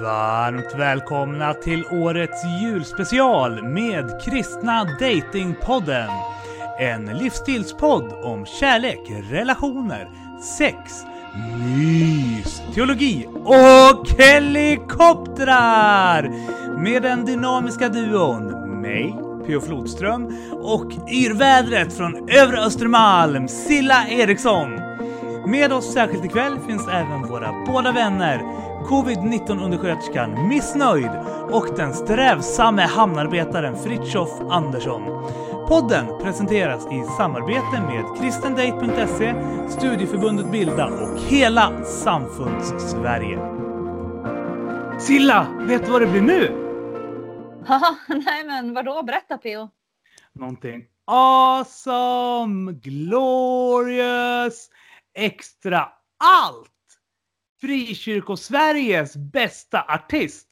Varmt välkomna till årets julspecial med Kristna Datingpodden. En livsstilspodd om kärlek, relationer, sex, mys, teologi och helikoptrar! Med den dynamiska duon mig, P.O. Flodström och yrvädret från övre Östermalm, Silla Eriksson. Med oss särskilt ikväll finns även våra båda vänner, covid-19-undersköterskan Missnöjd och den strävsamme hamnarbetaren Fritjof Andersson. Podden presenteras i samarbete med kristendate.se, Studieförbundet Bilda och hela Samfunds-Sverige. Silla, vet du vad det blir nu? Haha, nej men vadå? Berätta P.O. Någonting awesome, glorious, extra allt! Frikyrkosveriges bästa artist.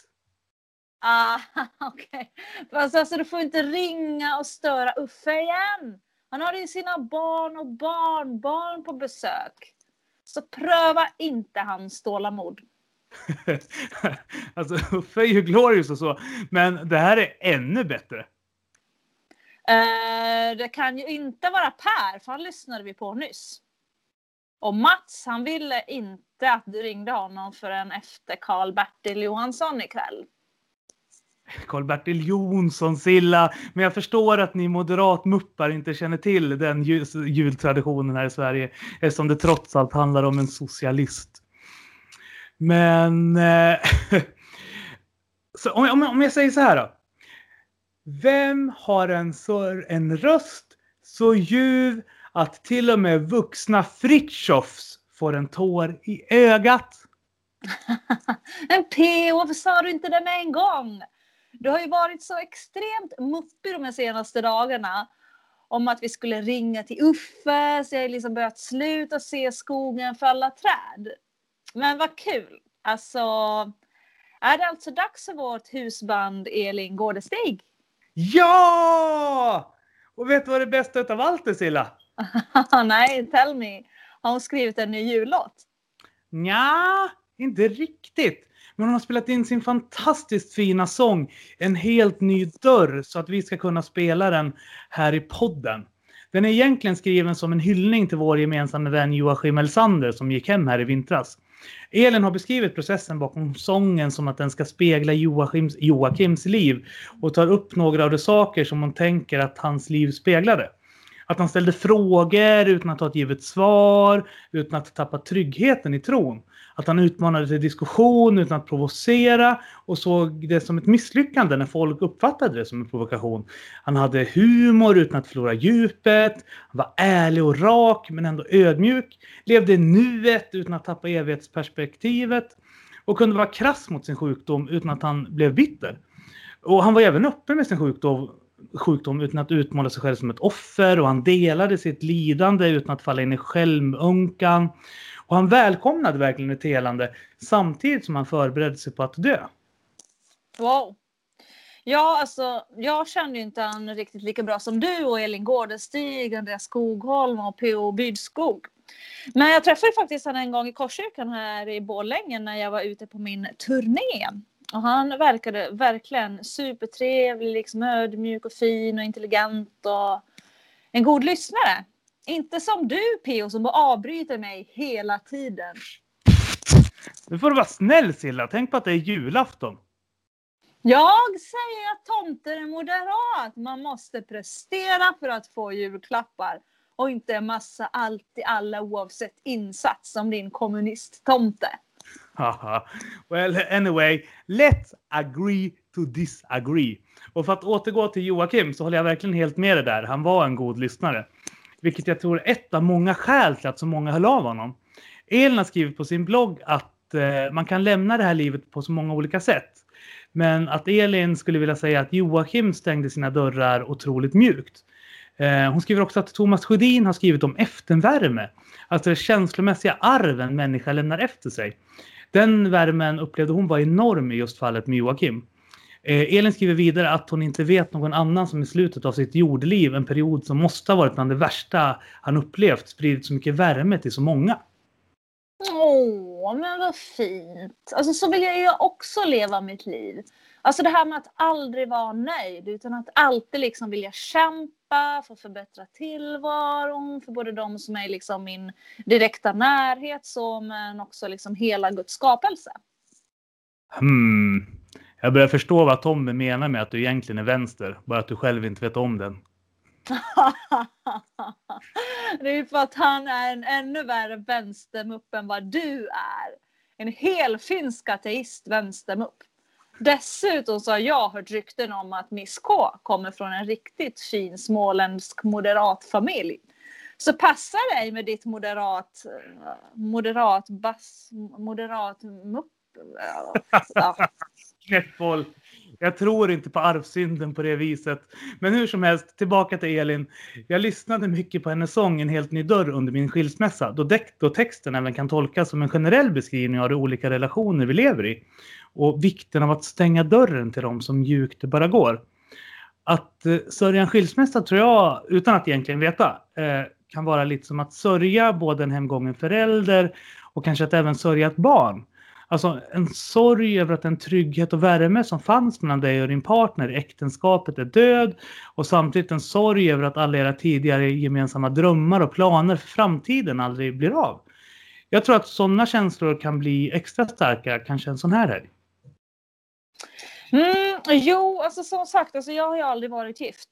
Ah, okej. Fast alltså du får inte ringa och störa Uffe igen. Han har ju sina barn och barnbarn på besök. Så pröva inte hans tålamod. alltså Uffe är ju glorious och så, men det här är ännu bättre. Eh, det kan ju inte vara Per, för han lyssnade vi på nyss. Och Mats, han ville inte att du ringde honom förrän efter Karl-Bertil Johansson ikväll. Karl-Bertil Jonsson, Silla. Men jag förstår att ni moderatmuppar inte känner till den jul jultraditionen här i Sverige eftersom det trots allt handlar om en socialist. Men eh, så om, om, om jag säger så här då. Vem har en, en röst så ljuv att till och med vuxna Fritjofs får en tår i ögat? Men P.O. sa du inte det med en gång? Du har ju varit så extremt muppig de senaste dagarna om att vi skulle ringa till Uffe, så jag liksom börjat sluta se skogen för alla träd. Men vad kul! Alltså, är det alltså dags för vårt husband Elin Gårdestig? Ja! Och vet du vad det bästa av allt är Silla? Nej, tell me. Har hon skrivit en ny jullåt? Ja, inte riktigt. Men hon har spelat in sin fantastiskt fina sång En helt ny dörr så att vi ska kunna spela den här i podden. Den är egentligen skriven som en hyllning till vår gemensamma vän Joakim Elsander som gick hem här i vintras. Elin har beskrivit processen bakom sången som att den ska spegla Joakims, Joakims liv och tar upp några av de saker som hon tänker att hans liv speglade. Att han ställde frågor utan att ha ett givet svar, utan att tappa tryggheten i tron. Att han utmanade till diskussion utan att provocera och såg det som ett misslyckande när folk uppfattade det som en provokation. Han hade humor utan att förlora djupet. Han var ärlig och rak men ändå ödmjuk. Levde i nuet utan att tappa evighetsperspektivet. Och kunde vara krass mot sin sjukdom utan att han blev bitter. Och han var även öppen med sin sjukdom sjukdom utan att utmåla sig själv som ett offer och han delade sitt lidande utan att falla in i självömkan. Och han välkomnade verkligen ett helande samtidigt som han förberedde sig på att dö. Wow. Ja, alltså jag kände ju inte han riktigt lika bra som du och Elin Gårdestig, Andreas Skogholm och P.O. Bydskog. Men jag träffade faktiskt honom en gång i Korskyrkan här i Borlänge när jag var ute på min turné. Och han verkade verkligen supertrevlig, liksom ödmjuk och fin och intelligent och en god lyssnare. Inte som du Pio som bara avbryter mig hela tiden. Nu får du vara snäll Silla, tänk på att det är julafton. Jag säger att tomten är moderat. Man måste prestera för att få julklappar. Och inte massa allt i alla oavsett insats som din kommunisttomte. well, anyway, let's agree to disagree. Och för att återgå till Joakim så håller jag verkligen helt med dig där. Han var en god lyssnare. Vilket jag tror är ett av många skäl till att så många höll av honom. Elin har skrivit på sin blogg att eh, man kan lämna det här livet på så många olika sätt. Men att Elin skulle vilja säga att Joakim stängde sina dörrar otroligt mjukt. Eh, hon skriver också att Thomas Sjödin har skrivit om eftervärme. Alltså det känslomässiga arv en människa lämnar efter sig. Den värmen upplevde hon var enorm i just fallet med Joakim. Eh, Elin skriver vidare att hon inte vet någon annan som i slutet av sitt jordliv en period som måste ha varit bland det värsta han upplevt, spridit så mycket värme till så många. Åh, men vad fint. Alltså så vill jag ju också leva mitt liv. Alltså det här med att aldrig vara nöjd utan att alltid liksom vilja kämpa för att förbättra tillvaron för både de som är liksom min direkta närhet så men också liksom hela Guds skapelse. Hmm. Jag börjar förstå vad Tommy menar med att du egentligen är vänster, bara att du själv inte vet om den. det är för att han är en ännu värre vänstermupp än vad du är. En hel finsk ateist vänstermupp. Dessutom så har jag hört rykten om att Miss K kommer från en riktigt fin småländsk moderat familj. Så passa dig med ditt moderat, moderat bass, moderat mupp. Ja. Knäppboll. Jag tror inte på arvsynden på det viset. Men hur som helst, tillbaka till Elin. Jag lyssnade mycket på hennes sång En helt ny dörr under min skilsmässa, då, då texten även kan tolkas som en generell beskrivning av de olika relationer vi lever i och vikten av att stänga dörren till dem som mjukt det bara går. Att eh, sörja en skilsmässa tror jag, utan att egentligen veta, eh, kan vara lite som att sörja både en hemgången förälder och kanske att även sörja ett barn. Alltså en sorg över att den trygghet och värme som fanns mellan dig och din partner i äktenskapet är död och samtidigt en sorg över att alla era tidigare gemensamma drömmar och planer för framtiden aldrig blir av. Jag tror att sådana känslor kan bli extra starka kanske en sån här helg. Mm, jo, alltså som sagt, alltså jag har ju aldrig varit gift.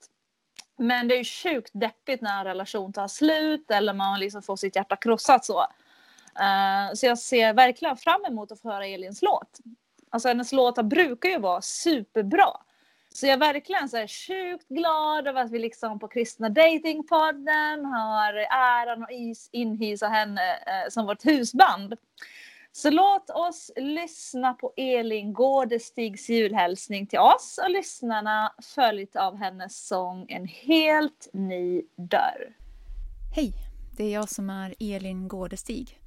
Men det är ju sjukt deppigt när en relation tar slut eller man liksom får sitt hjärta krossat så. Uh, så jag ser verkligen fram emot att få höra Elins låt. Alltså hennes låtar brukar ju vara superbra. Så jag är verkligen så här sjukt glad över att vi liksom på Kristna Datingpodden har äran att inhysa henne eh, som vårt husband. Så låt oss lyssna på Elin Gårdestigs julhälsning till oss och lyssnarna följt av hennes sång En helt ny dörr. Hej, det är jag som är Elin Gårdestig,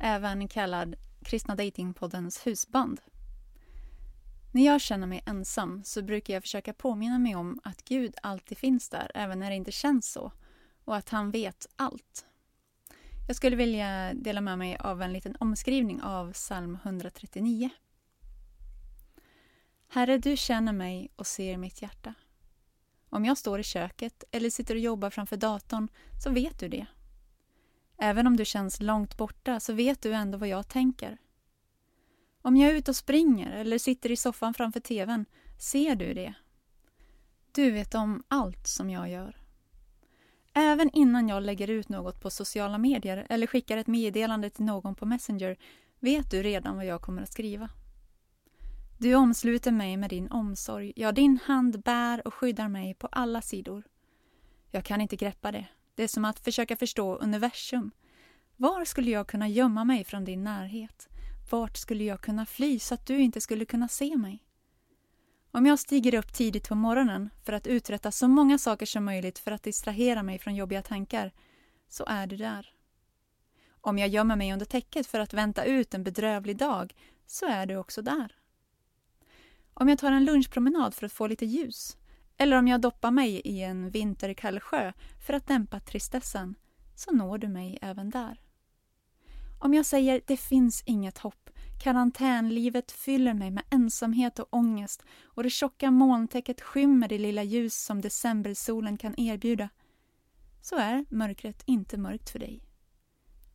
även kallad Kristna Datingpoddens husband. När jag känner mig ensam så brukar jag försöka påminna mig om att Gud alltid finns där, även när det inte känns så, och att han vet allt. Jag skulle vilja dela med mig av en liten omskrivning av psalm 139. Herre, du känner mig och ser mitt hjärta. Om jag står i köket eller sitter och jobbar framför datorn så vet du det. Även om du känns långt borta så vet du ändå vad jag tänker. Om jag är ute och springer eller sitter i soffan framför tvn ser du det. Du vet om allt som jag gör. Även innan jag lägger ut något på sociala medier eller skickar ett meddelande till någon på Messenger vet du redan vad jag kommer att skriva. Du omsluter mig med din omsorg, ja, din hand bär och skyddar mig på alla sidor. Jag kan inte greppa det. Det är som att försöka förstå universum. Var skulle jag kunna gömma mig från din närhet? Vart skulle jag kunna fly så att du inte skulle kunna se mig? Om jag stiger upp tidigt på morgonen för att uträtta så många saker som möjligt för att distrahera mig från jobbiga tankar, så är du där. Om jag gömmer mig under täcket för att vänta ut en bedrövlig dag, så är du också där. Om jag tar en lunchpromenad för att få lite ljus, eller om jag doppar mig i en vinterkall sjö för att dämpa tristessen, så når du mig även där. Om jag säger det finns inget hopp, Karantänlivet fyller mig med ensamhet och ångest och det tjocka molntäcket skymmer det lilla ljus som decembersolen kan erbjuda. Så är mörkret inte mörkt för dig.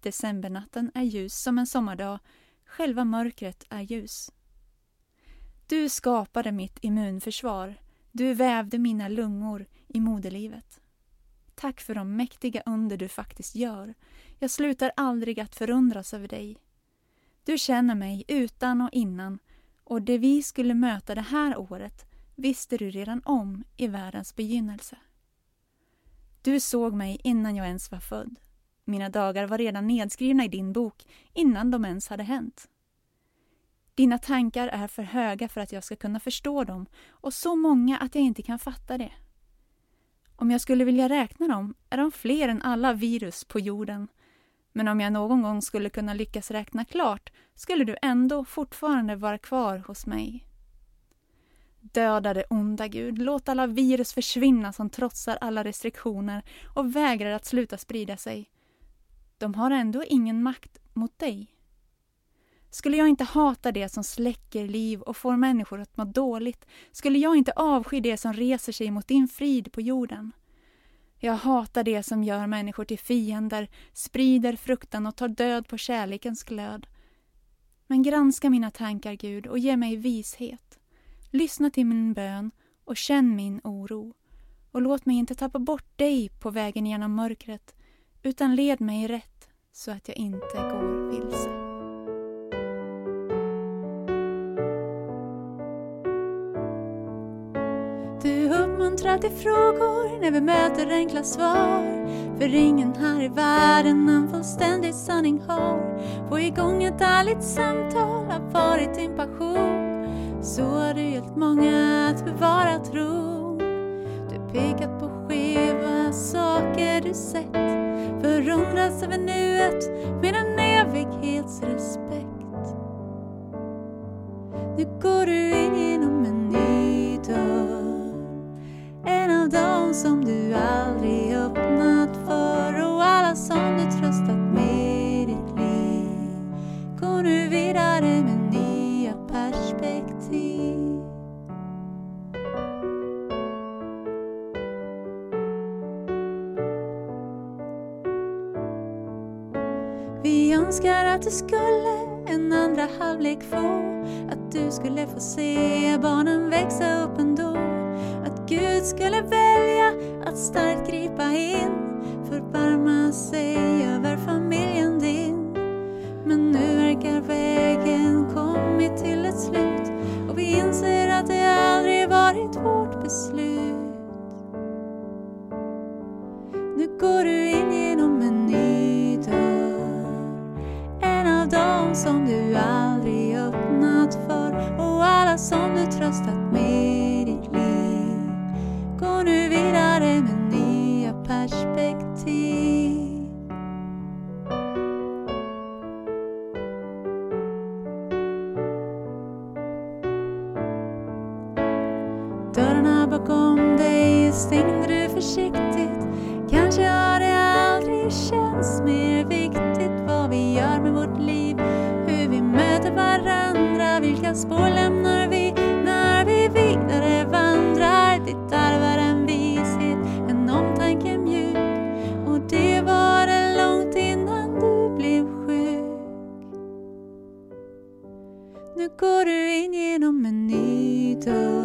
Decembernatten är ljus som en sommardag, själva mörkret är ljus. Du skapade mitt immunförsvar, du vävde mina lungor i moderlivet. Tack för de mäktiga under du faktiskt gör. Jag slutar aldrig att förundras över dig. Du känner mig utan och innan och det vi skulle möta det här året visste du redan om i världens begynnelse. Du såg mig innan jag ens var född. Mina dagar var redan nedskrivna i din bok innan de ens hade hänt. Dina tankar är för höga för att jag ska kunna förstå dem och så många att jag inte kan fatta det. Om jag skulle vilja räkna dem är de fler än alla virus på jorden men om jag någon gång skulle kunna lyckas räkna klart skulle du ändå fortfarande vara kvar hos mig. Döda det onda Gud, låt alla virus försvinna som trotsar alla restriktioner och vägrar att sluta sprida sig. De har ändå ingen makt mot dig. Skulle jag inte hata det som släcker liv och får människor att må dåligt? Skulle jag inte avsky det som reser sig mot din frid på jorden? Jag hatar det som gör människor till fiender, sprider fruktan och tar död på kärlekens glöd. Men granska mina tankar, Gud, och ge mig vishet. Lyssna till min bön och känn min oro. Och låt mig inte tappa bort dig på vägen genom mörkret, utan led mig rätt så att jag inte går vilse. Uppmuntrar till frågor när vi möter enkla svar. För ingen här i världen en fullständig sanning har. Få igång ett ärligt samtal har varit din passion. Så har du hjälpt många att bevara tron. Du pekat på skeva saker du sett. Förundras över nuet med en evighetsrespekt. Nu går du in genom en ny dörr. En av dem som du aldrig öppnat för och alla som du tröstat med ditt liv. Går nu vidare med nya perspektiv. Vi önskar att du skulle en andra halvlek få Att du skulle få se barnen växa upp ändå Gud skulle välja att starkt gripa in Förbarma sig över familjen din. Men nu verkar vägen kommit till ett slut Och vi inser att det aldrig varit vårt beslut. Nu går du in genom en ny dörr. En av dem som du aldrig öppnat för Och alla som du tröstat med. Går nu vidare med nya perspektiv. Dörrarna bakom dig stängde du försiktigt. Kanske har det aldrig känts mer viktigt vad vi gör med vårt liv. Hur vi möter varandra, vilka spår lämnar Nu går du in genom en ny dörr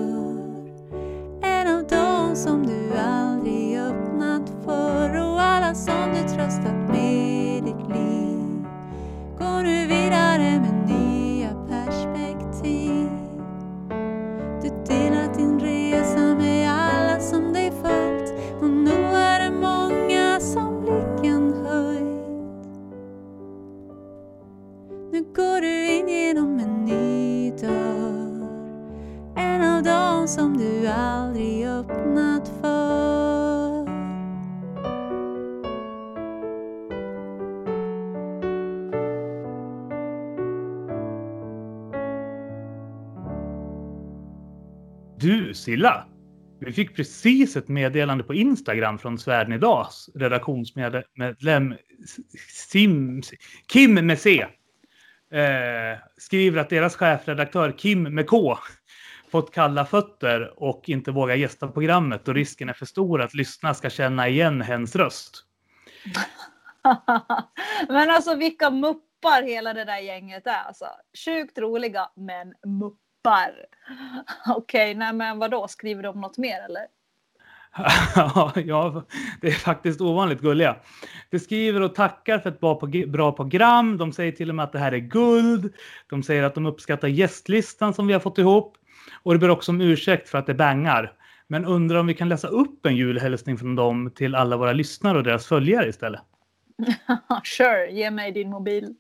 Silla, vi fick precis ett meddelande på Instagram från Svärden Idags redaktionsmedlem Sim, Kim med C. Eh, skriver att deras chefredaktör Kim med K fått kalla fötter och inte vågar gästa programmet och risken är för stor att lyssna ska känna igen hens röst. men alltså vilka muppar hela det där gänget är alltså. Sjukt roliga men muppar. Okej, nej men vadå, skriver de något mer eller? ja, det är faktiskt ovanligt gulliga. De skriver och tackar för ett bra, bra program. De säger till och med att det här är guld. De säger att de uppskattar gästlistan som vi har fått ihop. Och det ber också om ursäkt för att det bangar. Men undrar om vi kan läsa upp en julhälsning från dem till alla våra lyssnare och deras följare istället. sure, ge mig din mobil.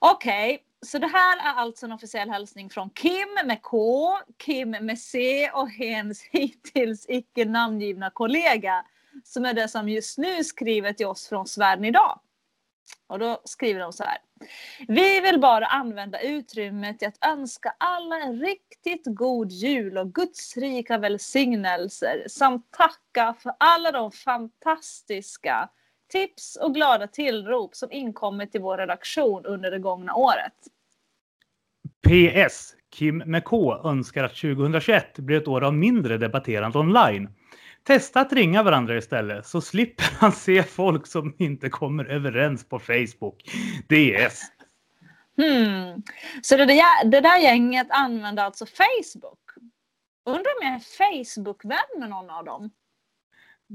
Okej, okay, så det här är alltså en officiell hälsning från Kim med K, Kim med C och hens hittills icke namngivna kollega som är det som just nu skriver till oss från Svärden idag. Och då skriver de så här. Vi vill bara använda utrymmet till att önska alla en riktigt god jul och Guds rika välsignelser samt tacka för alla de fantastiska tips och glada tillrop som inkommit till vår redaktion under det gångna året. PS. Kim med K önskar att 2021 blir ett år av mindre debatterande online. Testa att ringa varandra istället så slipper han se folk som inte kommer överens på Facebook. DS. Hmm. Så det där, det där gänget använder alltså Facebook? Undrar om jag är Facebook-vän med någon av dem?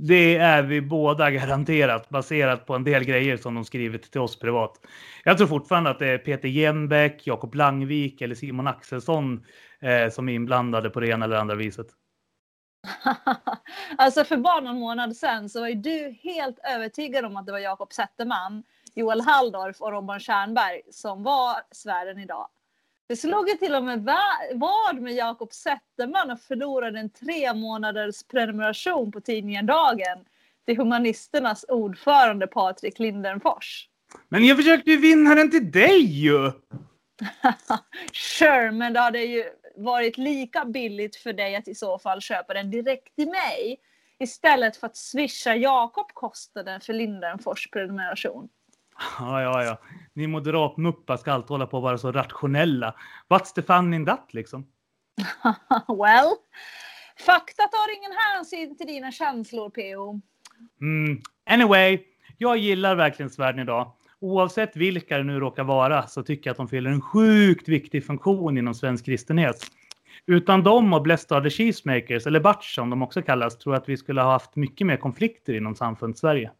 Det är vi båda garanterat baserat på en del grejer som de skrivit till oss privat. Jag tror fortfarande att det är Peter Jenbeck, Jakob Langvik eller Simon Axelsson eh, som är inblandade på det ena eller andra viset. alltså för bara någon månad sedan så var ju du helt övertygad om att det var Jakob Zetterman, Joel Halldorf och Robban Stjernberg som var sfären idag. Det slog ju till och med vad med Jakob Zetterman och förlorade en tre månaders prenumeration på tidningen Dagen till Humanisternas ordförande Patrik Lindenfors. Men jag försökte ju vinna den till dig ju! sure, men det hade ju varit lika billigt för dig att i så fall köpa den direkt till mig istället för att swisha Jakob kostnaden för Lindenfors prenumeration. Ja, ja, ja. Ni moderatmuppar ska alltid hålla på att vara så rationella. What's the fun in that liksom? well, fakta tar ingen hänsyn till dina känslor, PO. Mm. Anyway, jag gillar verkligen svärden idag. Oavsett vilka det nu råkar vara så tycker jag att de fyller en sjukt viktig funktion inom svensk kristenhet. Utan dem och Blessed are the Cheesemakers, eller Batch som de också kallas, tror jag att vi skulle ha haft mycket mer konflikter inom samfund Sverige.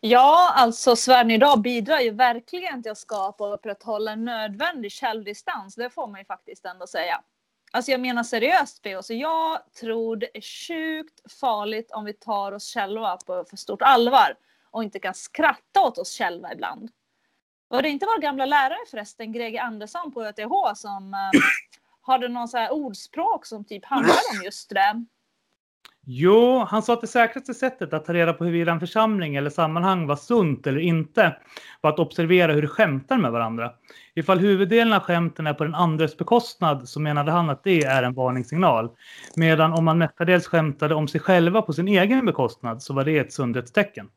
Ja, alltså Sverige idag bidrar ju verkligen till att skapa och upprätthålla en nödvändig självdistans. Det får man ju faktiskt ändå säga. Alltså jag menar seriöst B.O. Så jag tror det är sjukt farligt om vi tar oss själva på för stort allvar och inte kan skratta åt oss själva ibland. Var det inte vår gamla lärare förresten, Greger Andersson på ÖTH som eh, hade någon så här ordspråk som typ handlade om just det? Jo, han sa att det säkraste sättet att ta reda på huruvida en församling eller sammanhang var sunt eller inte var att observera hur de skämtar med varandra. Ifall huvuddelen av skämten är på den andres bekostnad så menade han att det är en varningssignal. Medan om man mestadels skämtade om sig själva på sin egen bekostnad så var det ett sundhetstecken.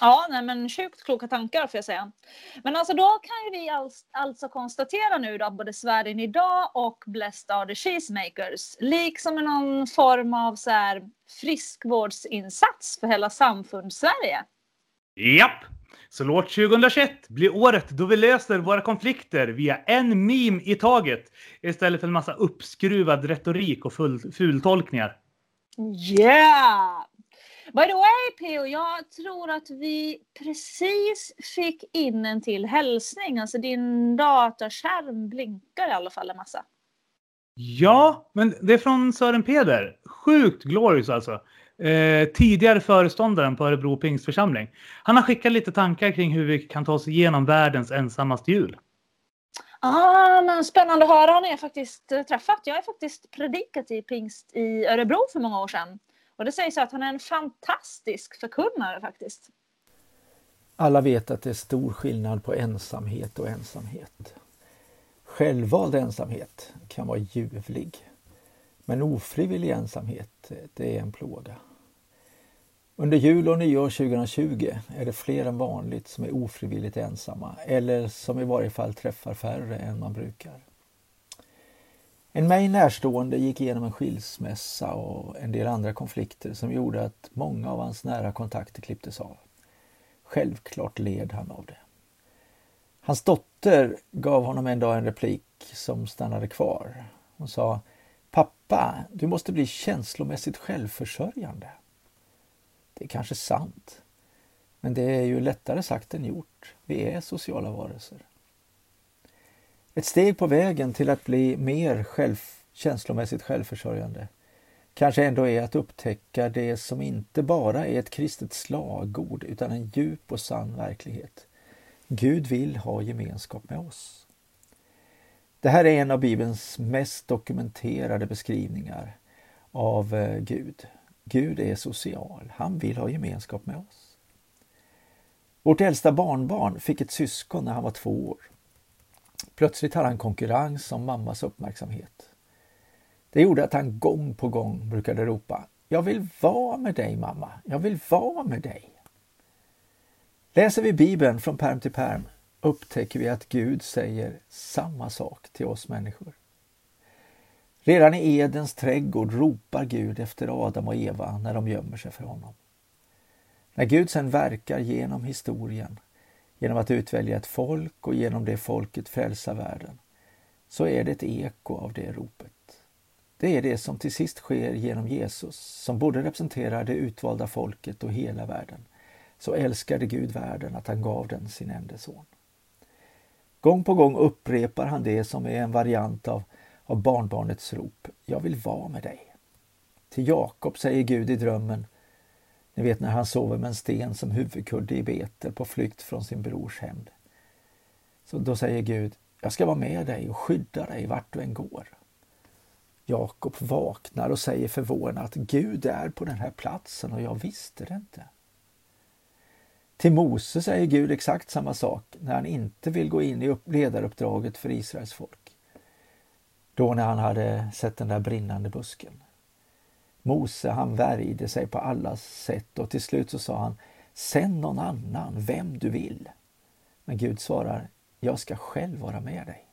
Ja, nej, men sjukt kloka tankar får jag säga. Men alltså då kan ju vi alltså konstatera nu då både Sverige idag och Blessed are the Cheesemakers, liksom någon form av så här friskvårdsinsats för hela samfunds-Sverige. Japp! Så låt 2021 bli året då vi löser våra konflikter via en meme i taget istället för en massa uppskruvad retorik och fultolkningar. Yeah! By the way P.O. jag tror att vi precis fick in en till hälsning. Alltså din datorskärm blinkar i alla fall en massa. Ja, men det är från Sören Peder. Sjukt glorious alltså. Eh, tidigare föreståndaren på Örebro Pingstförsamling. Han har skickat lite tankar kring hur vi kan ta oss igenom världens ensammaste jul. Ah, men spännande att höra. Han är faktiskt träffat. Jag är faktiskt predikat i pingst i Örebro för många år sedan. Och det sägs att han är en fantastisk förkunnare faktiskt. Alla vet att det är stor skillnad på ensamhet och ensamhet. Självvald ensamhet kan vara ljuvlig. Men ofrivillig ensamhet, det är en plåga. Under jul och nyår 2020 är det fler än vanligt som är ofrivilligt ensamma eller som i varje fall träffar färre än man brukar. En mig närstående gick igenom en skilsmässa och en del andra konflikter som gjorde att många av hans nära kontakter klipptes av. Självklart led han av det. Hans dotter gav honom en dag en replik som stannade kvar. Hon sa Pappa, du måste bli känslomässigt självförsörjande. Det är kanske sant. Men det är ju lättare sagt än gjort. Vi är sociala varelser. Ett steg på vägen till att bli mer själv, känslomässigt självförsörjande kanske ändå är att upptäcka det som inte bara är ett kristet slagord utan en djup och sann verklighet. Gud vill ha gemenskap med oss. Det här är en av Bibelns mest dokumenterade beskrivningar av eh, Gud. Gud är social, han vill ha gemenskap med oss. Vårt äldsta barnbarn fick ett syskon när han var två år. Plötsligt hade han konkurrens om mammas uppmärksamhet. Det gjorde att han gång på gång brukade ropa Jag vill vara med dig mamma, jag vill vara med dig. Läser vi Bibeln från perm till perm upptäcker vi att Gud säger samma sak till oss människor. Redan i Edens trädgård ropar Gud efter Adam och Eva när de gömmer sig för honom. När Gud sedan verkar genom historien, genom att utvälja ett folk och genom det folket frälsa världen, så är det ett eko av det ropet. Det är det som till sist sker genom Jesus, som både representerar det utvalda folket och hela världen. Så älskade Gud världen att han gav den sin enda son. Gång på gång upprepar han det som är en variant av, av barnbarnets rop. Jag vill vara med dig. Till Jakob säger Gud i drömmen, ni vet när han sover med en sten som huvudkudde i Betel på flykt från sin brors hämnd. Så då säger Gud, jag ska vara med dig och skydda dig vart du än går. Jakob vaknar och säger förvånat, Gud är på den här platsen och jag visste det inte. Till Mose säger Gud exakt samma sak när han inte vill gå in i ledaruppdraget för Israels folk. Då när han hade sett den där brinnande busken. Mose han värjde sig på alla sätt och till slut så sa han Sänd någon annan, vem du vill. Men Gud svarar Jag ska själv vara med dig.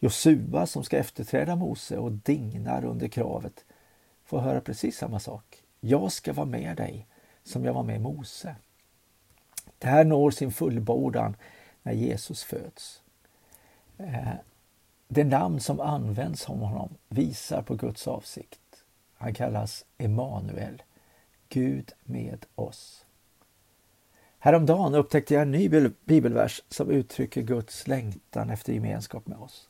Josua som ska efterträda Mose och dignar under kravet får höra precis samma sak. Jag ska vara med dig som jag var med Mose. Det här når sin fullbordan när Jesus föds. Eh, det namn som används om honom visar på Guds avsikt. Han kallas Emanuel, Gud med oss. Häromdagen upptäckte jag en ny bibelvers som uttrycker Guds längtan efter gemenskap med oss.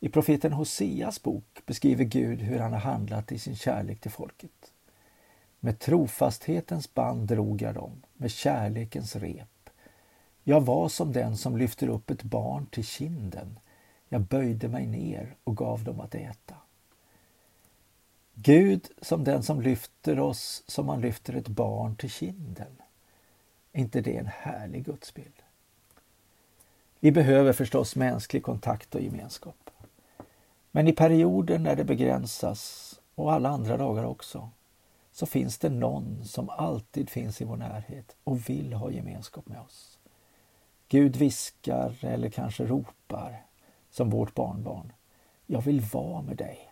I profeten Hoseas bok beskriver Gud hur han har handlat i sin kärlek till folket. Med trofasthetens band drog jag dem, med kärlekens rep. Jag var som den som lyfter upp ett barn till kinden. Jag böjde mig ner och gav dem att äta. Gud som den som lyfter oss som man lyfter ett barn till kinden. Är inte det en härlig gudsbild? Vi behöver förstås mänsklig kontakt och gemenskap. Men i perioder när det begränsas, och alla andra dagar också, så finns det någon som alltid finns i vår närhet och vill ha gemenskap med oss. Gud viskar eller kanske ropar, som vårt barnbarn. Jag vill vara med dig.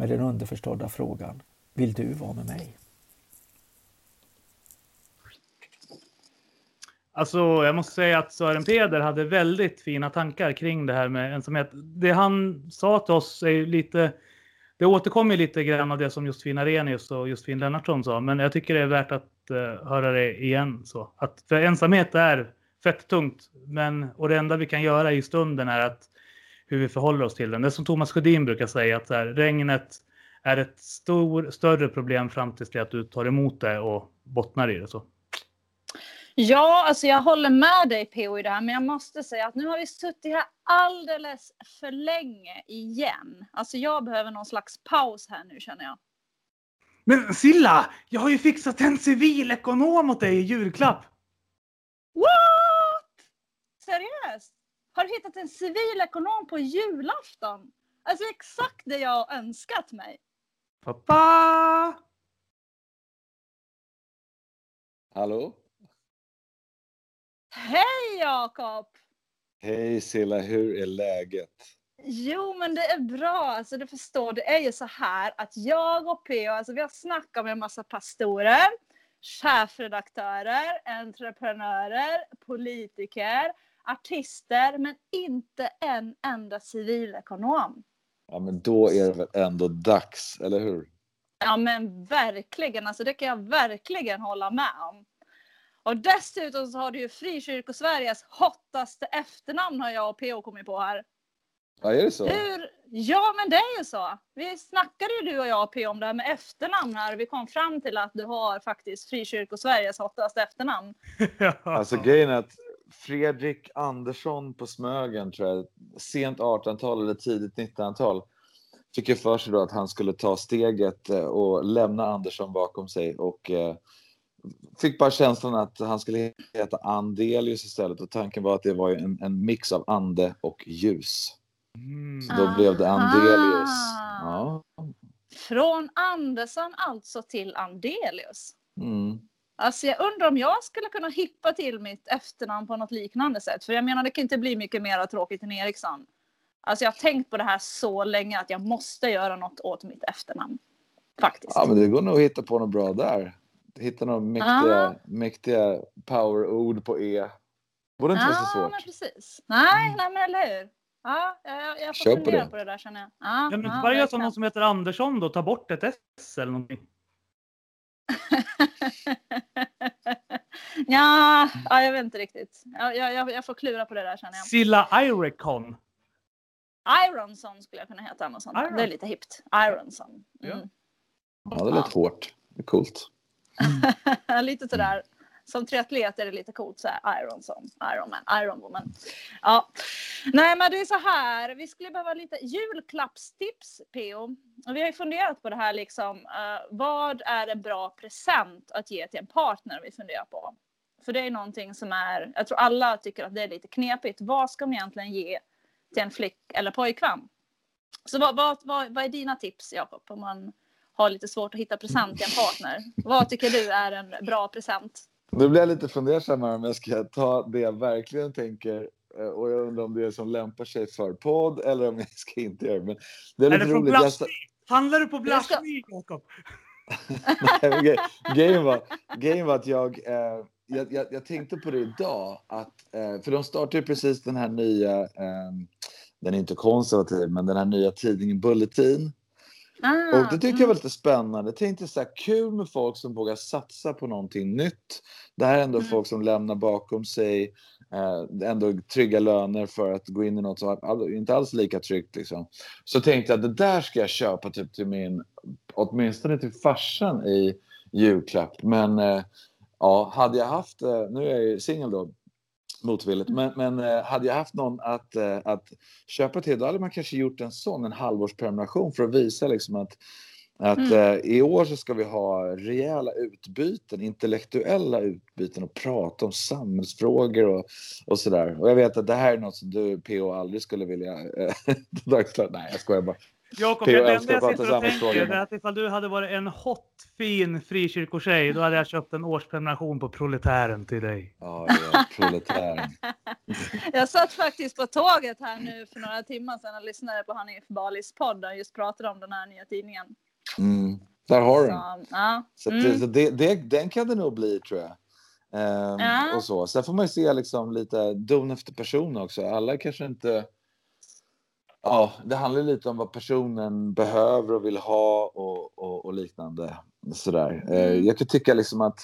Med den underförstådda frågan, vill du vara med mig? Alltså, jag måste säga att Sören Peder hade väldigt fina tankar kring det här med ensamhet. Det han sa till oss är lite, det återkommer lite grann av det som Josefin Arrhenius och Josefin Lennartsson sa, men jag tycker det är värt att uh, höra det igen. Så. Att, för ensamhet är fett tungt, men, och det enda vi kan göra i stunden är att hur vi förhåller oss till den. Det är som Thomas Sjödin brukar säga, att här, regnet är ett stor, större problem fram tills det att du tar emot det och bottnar i det. Så. Ja, alltså jag håller med dig PO i det här, men jag måste säga att nu har vi suttit här alldeles för länge igen. Alltså jag behöver någon slags paus här nu känner jag. Men Silla, jag har ju fixat en civilekonom åt dig i julklapp. What? Seriöst? Har du hittat en civilekonom på julafton? Alltså exakt det jag har önskat mig. Pappa! Hallå? Hej Jakob! Hej Silla, hur är läget? Jo, men det är bra. Alltså, du förstår, det är ju så här att jag och P.O. Alltså, vi har snackat med en massa pastorer, chefredaktörer, entreprenörer, politiker, artister, men inte en enda civilekonom. Ja, men då är det väl ändå dags, eller hur? Ja, men verkligen. Alltså, det kan jag verkligen hålla med om. Och dessutom så har du ju Frikyrkosveriges hottaste efternamn har jag och PO kommit på här. Ja, är det så? Hur? Ja, men det är ju så. Vi snackade ju du och jag PO om det här med efternamn här och vi kom fram till att du har faktiskt Frikyrkosveriges hottaste efternamn. Alltså grejen är att Fredrik Andersson på Smögen, tror jag, sent 1800-tal eller tidigt 1900-tal, fick ju för sig då att han skulle ta steget eh, och lämna Andersson bakom sig och eh, fick bara känslan att han skulle heta Andelius istället och tanken var att det var en, en mix av ande och ljus. Mm. Så då blev det Andelius. Ja. Från Andersson alltså till Andelius. Mm. Alltså jag undrar om jag skulle kunna hippa till mitt efternamn på något liknande sätt. För jag menar det kan inte bli mycket mer tråkigt än Eriksson. Alltså jag har tänkt på det här så länge att jag måste göra något åt mitt efternamn. Faktiskt. Ja, men det går nog att hitta på något bra där. Hitta några mäktiga, Ah. mäktiga powerord på E. Borde inte vara så men svårt. precis. Nej, nej men eller hur. Ja, jag, jag får Kör på fundera det. på det där känner jag. Ja, Ja, men ja, bara göra som någon som heter Andersson då, ta bort ett S eller någonting. ja, ja, jag vet inte riktigt. Jag, jag, jag- får klura på det där känner jag. Silla Irecon. Ironson skulle jag kunna heta. Något sånt. Iron. Det är lite hippt. Ironson. Mm. Ja, det lät hårt. Det är coolt. lite sådär. Som triatlet är det lite coolt så här Ironson, Ironman, Ironwoman. Ja. Nej men det är så här, vi skulle behöva lite julklappstips PO. Och vi har ju funderat på det här liksom, uh, vad är en bra present att ge till en partner vi funderar på. För det är någonting som är, jag tror alla tycker att det är lite knepigt. Vad ska man egentligen ge till en flick eller pojkvän? Så vad, vad, vad, vad är dina tips Jakob om man har lite svårt att hitta present till en partner? Vad tycker du är en bra present? Nu blir jag lite fundersam här om jag ska ta det jag verkligen tänker. eh, Och jag undrar om det är som lämpar sig för podd eller om jag ska inte göra det. Men det är Är lite roligt. Jag? Handlar du på Blasmi, Jakob? Grejen, var, var att jag, eh, jag, jag, jag tänkte på det idag. Att, eh, för de startar ju precis den här nya, eh, den är inte konservativ, men den här nya tidningen Bulletin. Ah, Och det tyckte jag var lite spännande. Jag tänkte så här, kul med folk som vågar satsa på någonting nytt. Det här är ändå Mm. folk som lämnar bakom sig eh, ändå trygga löner för att gå in i något som all- inte alls lika tryggt. Liksom. Så tänkte jag att det där ska jag köpa typ till min, åtminstone till farsan i julklapp. Men eh, ja, hade jag haft, eh, nu är jag ju singel då, motvilligt, men, men eh, hade jag haft någon att, eh, att köpa till, då hade man kanske gjort en sån, en halvårsprenumeration för att visa liksom att att Mm. eh, i år så ska vi ha rejäla utbyten, intellektuella utbyten och prata om samhällsfrågor och, och sådär. Och jag vet att det här är något som du PO aldrig skulle vilja... Nej, jag skojar bara. Jakob, jag, jag prata sitter och tänker är att ifall du hade varit en hot, fin frikyrkotjej, då hade jag köpt en årsprenumeration på Proletären till dig. Ja, ja, proletär. Jag satt faktiskt på tåget här nu för några timmar sedan och lyssnade på Hanif Balis podd och just pratade om den här nya tidningen. Mm, där har du den. Så, ja. Så, Mm. så det, det, den kan det nog bli tror jag. Ehm, Ja. och så. Sen får man ju se liksom lite don efter person också. Alla kanske inte... Ja, det handlar lite om vad personen behöver och vill ha och, och, och liknande. Sådär. Eh, Mm. jag kan tycka liksom att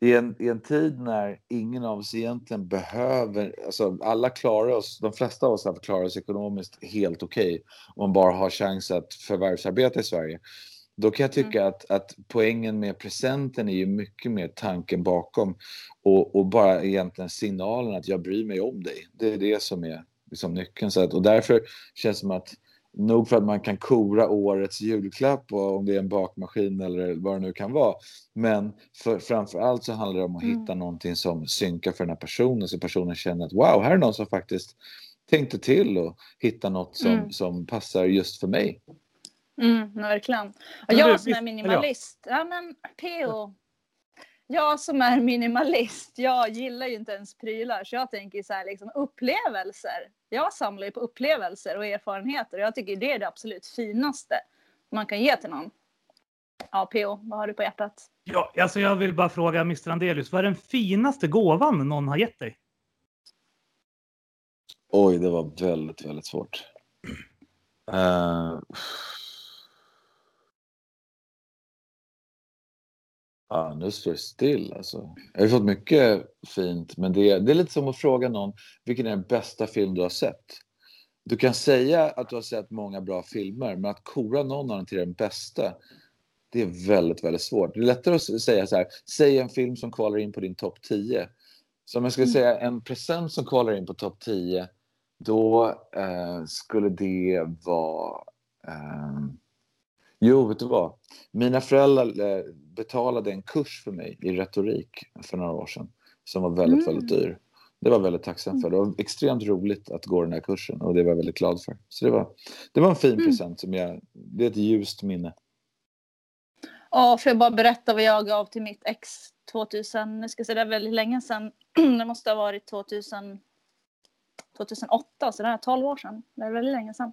i en, i en tid när ingen av oss egentligen behöver, alltså alla klarar oss, de flesta av oss har klarar oss ekonomiskt helt okej om man bara har chans att förvärvsarbeta i Sverige. Då kan jag tycka att, att poängen med presenten är ju mycket mer tanken bakom och, och bara egentligen signalen att jag bryr mig om dig. Det är det som är liksom nyckeln. Så att, och därför känns det som att nog för att man kan kora årets julklapp och om det är en bakmaskin eller vad det nu kan vara. Men för, framför allt så handlar det om att Mm. hitta någonting som synkar för den här personen så personen känner att wow, här är någon som faktiskt tänkte till och hitta något som, Mm. som passar just för mig. Mm, verkligen. Och jag som är minimalist. Ja men PO. Jag som är minimalist, jag gillar ju inte ens prylar så jag tänker så här liksom upplevelser. Jag samlar ju på upplevelser och erfarenheter och jag tycker det är det absolut finaste man kan ge till någon. Ja PO, vad har du på hjärtat? Ja, alltså jag vill bara fråga Mr. Andelius, vad är den finaste gåvan någon har gett dig? Oj, det var väldigt, väldigt svårt. Eh, Ja, nu står det still alltså. Jag har fått mycket fint, men det, det är lite som att fråga någon vilken är den bästa film du har sett? Du kan säga att du har sett många bra filmer, men att kora någon av dem till den bästa, det är väldigt, väldigt svårt. Det är lättare att säga så här, säg en film som kvalar in på din topp 10. Så om jag skulle säga en present som kvalar in på topp 10, då eh, skulle det vara... ehm, Jo, vet du vad? Mina föräldrar eh, betalade en kurs för mig i retorik för några år sedan som var väldigt, Mm. väldigt dyr. Det var väldigt tacksam för. Det var extremt roligt att gå den här kursen och det var jag väldigt glad för. Så det var, det var en fin Mm. present som jag, det är ett ljust minne. Ja, får jag bara berätta vad jag gav till mitt ex 2000, nu ska jag säga det är väldigt länge sedan. Det måste ha varit 2000, 2008, så det är 12 år sedan. Det är väldigt länge sedan.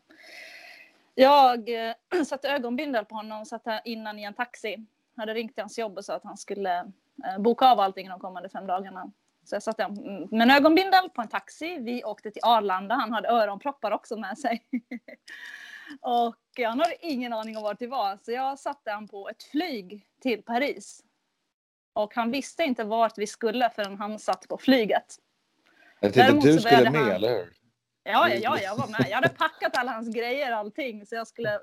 Jag äh, satte ögonbindel på honom och satt innan i en taxi. Hade ringt till hans jobb och sa att han skulle äh, boka av allting de kommande fem dagarna. Så jag satte med en ögonbindel på en taxi. Vi åkte till Arlanda. Han hade öronproppar också med sig. och han hade ingen aning om vart det var. Så jag satte han på ett flyg till Paris. Och han visste inte vart vi skulle förrän han satt på flyget. Jag tänkte att du skulle med, han... eller hur? Ja, ja, jag var med. Jag hade packat alla hans grejer och allting. Så jag skulle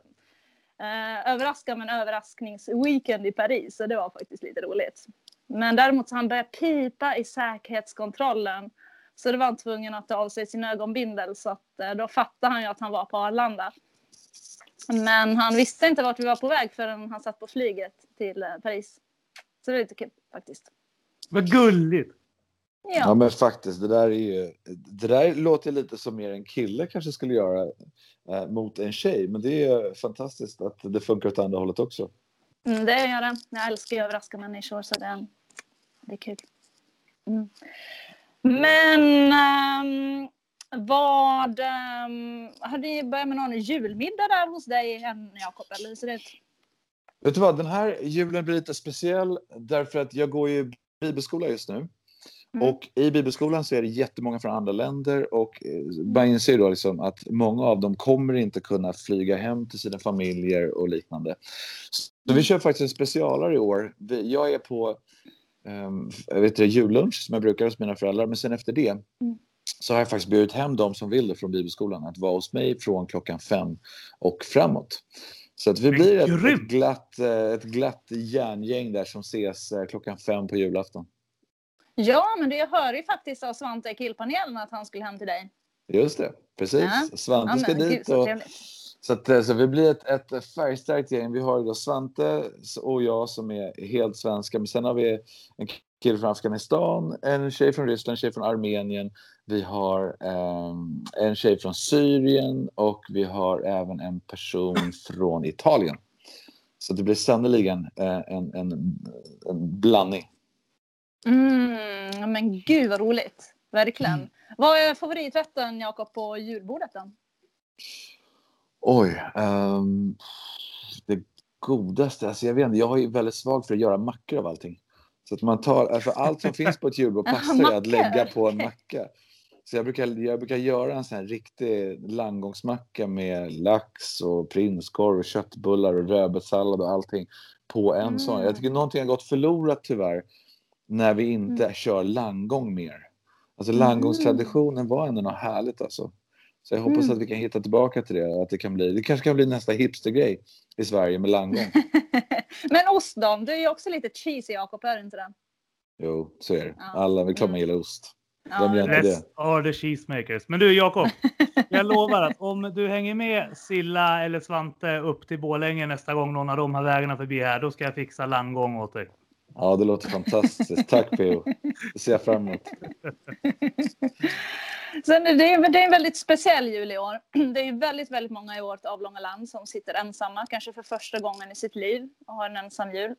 eh, överraska med en överraskningsweekend i Paris. Så det var faktiskt lite roligt. Men däremot så han började pipa i säkerhetskontrollen. Så då var han tvungen att ta av sig sin ögonbindel. Så att, eh, då fattade han ju att han var på Arlanda. Men han visste inte vart vi var på väg förrän han satt på flyget till eh, Paris. Så det var lite kul faktiskt. Vad gulligt! Ja. ja. men faktiskt, det där, är ju, det där låter lite som mer en kille kanske skulle göra eh, mot en tjej. Men det är fantastiskt att det funkar åt andra hållet också. Mm, det gör det. Jag älskar att överraska människor så det, det är kul. Mm. Men um, vad... Um, har ni börjat med någon julmiddag där hos dig än, Jakob? Eller hur ser det ut? Vet du vad, den här julen blir lite speciell därför att jag går ju bibelskola just nu. Mm. Och i bibelskolan så är det jättemånga från andra länder och eh, man inser då liksom att många av dem kommer inte kunna flyga hem till sina familjer och liknande. Så vi mm. kör faktiskt en specialare i år. Jag är på um, vet inte, jullunch som jag brukar hos mina föräldrar men sen efter det mm. så har jag faktiskt bjudit hem de som vill det från bibelskolan att vara hos mig från klockan fem och framåt. Så att vi blir ett, ett, glatt, eh, ett glatt järngäng där som ses eh, klockan fem på julafton. Ja, men det, jag hörde ju faktiskt av Svante i killpanelen att han skulle hem till dig. Just det, precis. Ja. Svante ska ja, dit. Och, så, att, eh, så vi blir ett, ett färgstarkt gäng. Vi har då Svante och jag som är helt svenska. Men sen har vi en kille från Afghanistan, en tjej från Ryssland, en tjej från Armenien. Vi har um, en tjej från Syrien och vi har även en person från Italien. Så det blir sannerligen uh, en, en, en blandning. Mm, men gud vad roligt. Verkligen. Mm. Vad är favoriträtten Jakob på julbordet då? Oj. Um, det godaste, alltså jag vet inte, jag ju väldigt svag för att göra mackor av allting. Så att man tar, alltså allt som finns på ett julbord passar ju att lägga på en macka. Så jag brukar, jag brukar göra en sån här riktig landgångsmacka med lax och prinskorv och köttbullar och rödbetssallad och allting på en mm. sån. Jag tycker någonting har gått förlorat tyvärr när vi inte mm. kör landgång mer. Alltså landgångstraditionen var ändå något härligt alltså. Så jag hoppas mm. att vi kan hitta tillbaka till det. Att det, kan bli, det kanske kan bli nästa hipstergrej i Sverige med landgång. Men ost då? Du är ju också lite cheesy Jakob, är du inte det? Jo, så är det. Ja. Alla, vi klart man mm. gillar ost. Vem gör inte det? are the cheesemakers. Men du Jakob, jag lovar att om du hänger med Silla eller Svante upp till Bålänge nästa gång någon av de här vägarna förbi här, då ska jag fixa landgång åt dig. Ja, det låter fantastiskt. Tack P.O. Det ser jag fram emot. Sen det, är, det är en väldigt speciell jul i år. Det är väldigt, väldigt många i vårt avlånga land som sitter ensamma, kanske för första gången i sitt liv och har en ensam jul.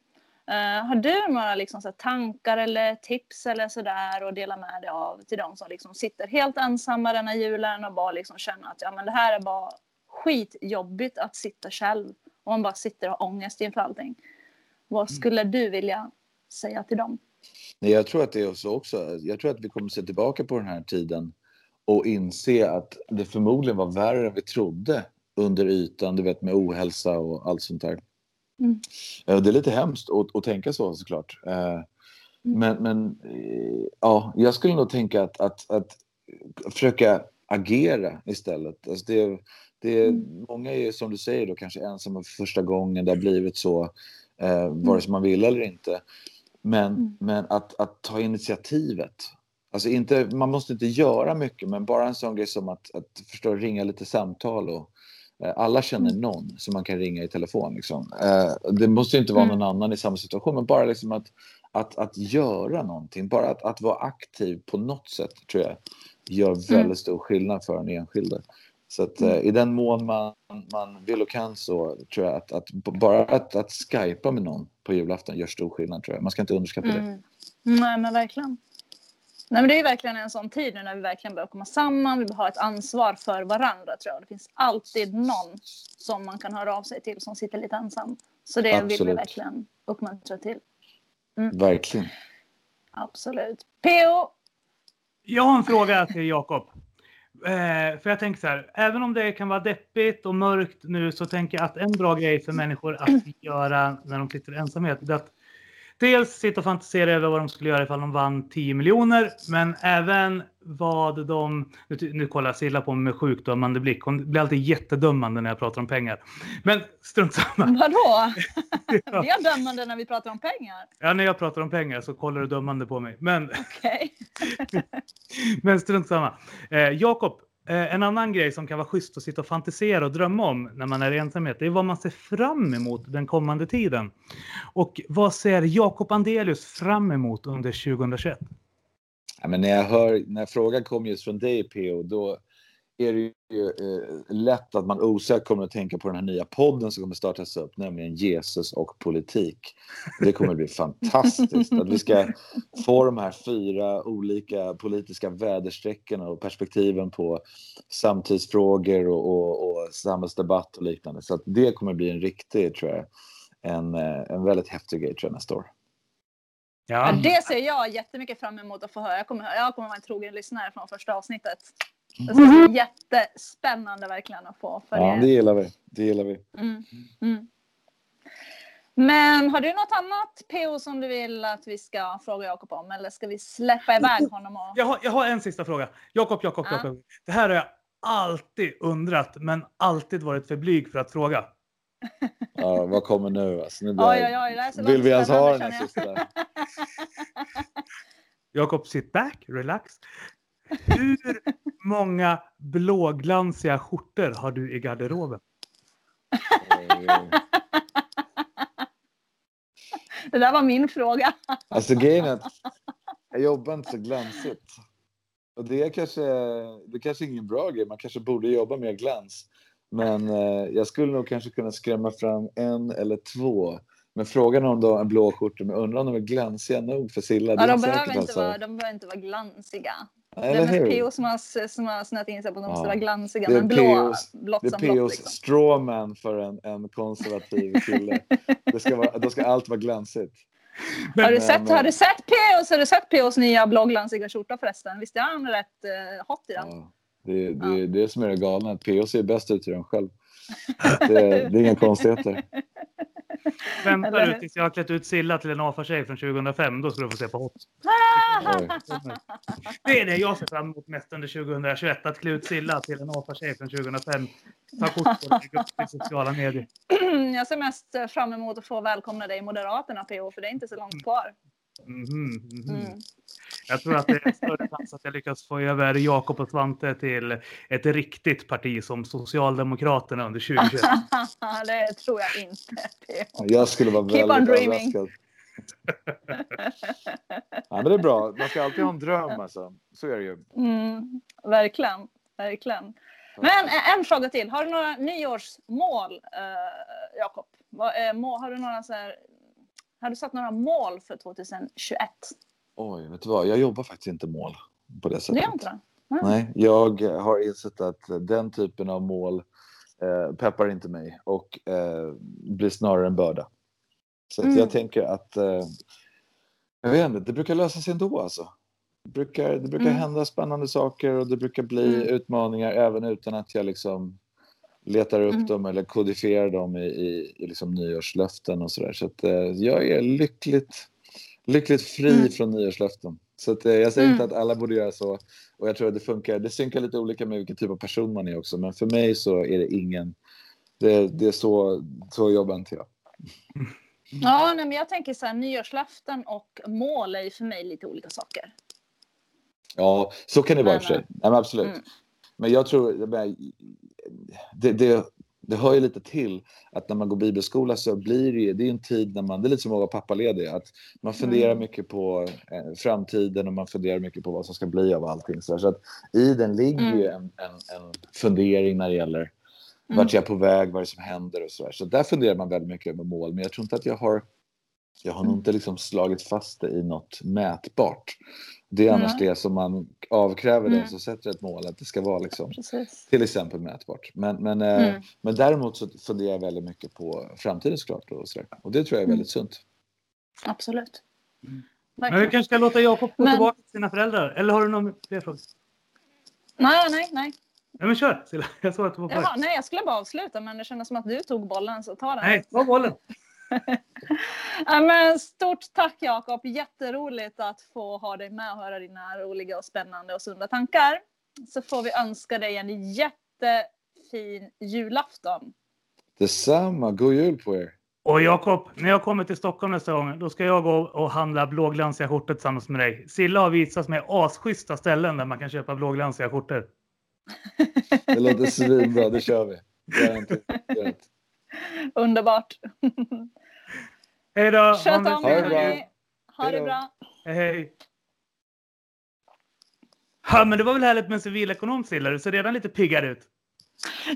Uh, har du några liksom, så tankar eller tips eller sådär att dela med dig av till de som liksom sitter helt ensamma denna julen och bara liksom känner att ja, men det här är bara skitjobbigt att sitta själv och man bara sitter och har ångest inför allting. Vad mm. skulle du vilja säga till dem? Nej, jag tror att det är så också. Jag tror att vi kommer att se tillbaka på den här tiden och inse att det förmodligen var värre än vi trodde under ytan, du vet med ohälsa och allt sånt där. Mm. Det är lite hemskt att, att tänka så såklart. Eh, mm. Men, men eh, ja, jag skulle nog tänka att, att, att försöka agera istället. Alltså det, det, mm. Många är som du säger då kanske ensamma för första gången, det har blivit så, eh, vare sig man vill eller inte. Men, mm. men att, att ta initiativet. Alltså inte, man måste inte göra mycket, men bara en sån grej som att, att förstå, ringa lite samtal. Och, eh, alla känner mm. någon som man kan ringa i telefon. Liksom. Eh, det måste inte vara mm. någon annan i samma situation, men bara liksom att, att, att göra någonting. Bara att, att vara aktiv på något sätt tror jag gör väldigt mm. stor skillnad för en enskilde. Så att, mm. eh, i den mån man, man vill och kan så tror jag att, att bara att, att skypa med någon på julafton gör stor skillnad tror jag. Man ska inte underskatta mm. det. Nej, men verkligen. Nej, men det är verkligen en sån tid nu när vi verkligen börjar komma samman. Vi har ett ansvar för varandra tror jag. Det finns alltid någon som man kan höra av sig till som sitter lite ensam. Så det vill vi Absolut. verkligen uppmuntra till. Verkligen. Absolut. PO, Jag har en fråga till Jakob. Eh, för jag tänker så här, även om det kan vara deppigt och mörkt nu så tänker jag att en bra grej för människor att göra när de sitter i ensamhet är att dels sitta och fantisera över vad de skulle göra ifall de vann 10 miljoner, men även vad de... Nu, nu kollar Silla på mig med sjukdömande blick. Hon blir alltid jättedömande när jag pratar om pengar. Men strunt samma. vadå? Vi är dömande när vi pratar om pengar. Ja, när jag pratar om pengar så kollar du dömande på mig. Men Okej. Men strunt samma. Eh, Jakob, Eh, en annan grej som kan vara schysst att sitta och fantisera och drömma om när man är i ensamhet, det är vad man ser fram emot den kommande tiden. Och vad ser Jakob Andelius fram emot under 2021? Ja, men när jag hör, när frågan kom just från dig PO, då är det ju eh, lätt att man osökt kommer att tänka på den här nya podden som kommer startas upp, nämligen Jesus och politik. Det kommer att bli fantastiskt att vi ska få de här fyra olika politiska väderstreckorna och perspektiven på samtidsfrågor och, och, och samhällsdebatt och liknande. Så att det kommer att bli en riktig, tror jag, en, eh, en väldigt häftig grej tror jag nästa år. Ja, det ser jag jättemycket fram emot att få höra. Jag kommer, jag kommer vara en trogen lyssnare från första avsnittet. Det ska bli jättespännande verkligen att få följa. Ja, det gillar vi. Det gillar vi. Mm. Mm. Men har du något annat PO som du vill att vi ska fråga Jakob om? Eller ska vi släppa iväg honom? Och... Jag har, jag har en sista fråga. Jakob, Jakob, Ja. Jakob. Det här har jag alltid undrat, men alltid varit för blyg för att fråga. Ja, vad kommer nu? Alltså, nu blir Oj, oj, oj, det här är så Vill vi ens ha den här sista? Jakob, sit back, relax. Hur många blåglansiga skjortor har du i garderoben? Det där var min fråga. Alltså grejen är att jag jobbar inte så glansigt. Och det är kanske, det är kanske ingen bra grej. Man kanske borde jobba mer glans. Men eh, jag skulle nog kanske kunna skrämma fram en eller två. Men frågan om då en blå skjorta, men undrar om de är glansiga nog för Silla. Ja, är de, behöver inte alltså. vara, de behöver inte vara glansiga. Det Eller är hur? mest PO som har, som har snöat in sig på de Ja. vara glansiga. Det är Men blå, POs blått Det är som blått. POs Liksom. strawman för en, en konservativ kille. Det ska vara, då ska allt vara glansigt. Har du, Men- sett, har du sett POs, har du sett POs nya blåglansiga skjorta förresten? Visst är han rätt uh, hot i den? Ja, det, det, det är det som är det galna. att PO ser bäst ut i den själv. Det, det är inga konstigheter. Väntar Eller du tills jag har klätt ut Silla till en AFA-tjej från 2005, då ska du få se på hot. Det är det jag ser fram emot mest under 2021, att klä ut Silla till en AFA-tjej från 2005. Ta kort på det i sociala medier. Jag ser mest fram emot att få välkomna dig i Moderaterna PO, för det är inte så långt kvar. Mhm, mhm. Mm. Jag tror att det är större chans att jag lyckas få över Jakob och Svante till ett riktigt parti som Socialdemokraterna under 2021. det tror jag inte. Jag skulle vara Keep on väldigt dreaming. överraskad. Ja, men det är bra. Man ska alltid ha en dröm alltså. Så är det ju. Mm, verkligen, verkligen. Men eh, en fråga till. Har du några nyårsmål, eh, Jakob? Må- Har du några så här, har du satt några mål för 2021? Oj, vet du vad? Jag jobbar faktiskt inte mål på det sättet. gör inte det? Nej, jag har insett att den typen av mål eh, peppar inte mig och eh, blir snarare en börda. Så Mm. jag tänker att eh, jag vet inte, det brukar lösa sig ändå alltså. Det brukar, det brukar Mm. hända spännande saker och det brukar bli Mm. utmaningar även utan att jag liksom letar upp Mm. dem eller kodifierar dem i, i, i liksom nyårslöften och sådär. Så att eh, jag är lyckligt, lyckligt fri Mm. från nyårslöften. Så att, eh, jag säger inte Mm. att alla borde göra så. Och jag tror att det funkar. Det synkar lite olika med vilken typ av person man är också. Men för mig så är det ingen... Det, det är så, så jobbar inte jag. Ja, nej, men jag tänker så här, nyårslöften och mål är ju för mig lite olika saker. Ja, så kan det vara i och för sig. Nej, men absolut. Mm. Men jag tror... Det, det, det hör ju lite till att när man går bibelskola så blir det ju... Det är en tid när man... Det är lite som att vara pappaledig. Att man funderar Mm. mycket på eh, framtiden och man funderar mycket på vad som ska bli av allting. Så, att i den ligger Mm. ju en, en, en fundering när det gäller Mm. vart jag är på väg, vad är det som händer och så där. Så där funderar man väldigt mycket över mål. Men jag tror inte att jag har Jag har nog inte liksom slagit fast det i något mätbart. Det är annars Nej. det som man avkräver den Mm. som sätter ett mål, att det ska vara liksom, Precis. till exempel mätbart. Men, men, eh, Mm. men däremot så funderar jag väldigt mycket på framtiden såklart. Och, sådär. och det tror jag är Mm. väldigt sunt. Absolut. Men vi kanske ska låta Jakob gå Men- tillbaka till sina föräldrar. Eller har du någon fler frågor? Nej, nej, nej. Ja, men kör Silla. Jag såg att du var på väg. Jaha, nej, jag skulle bara avsluta, men det kändes som att du tog bollen, så ta den. Nej, ta bollen. Ja, men stort tack Jakob, jätteroligt att få ha dig med och höra dina roliga och spännande och sunda tankar. Så får vi önska dig en jättefin julafton. Detsamma, god jul på er! Och Jakob, när jag kommer till Stockholm nästa gång, då ska jag gå och handla blåglansiga skjortor tillsammans med dig. Silla har visat mig asschyssta ställen där man kan köpa blåglansiga skjortor. Det låter svinbra, det kör vi. Garanterat. Underbart. Hej då! Sköt om er hörni. Ha Hej det bra. Hej, hej. Ja, men det var väl härligt med en civilekonom Silla. Du ser redan lite piggare ut.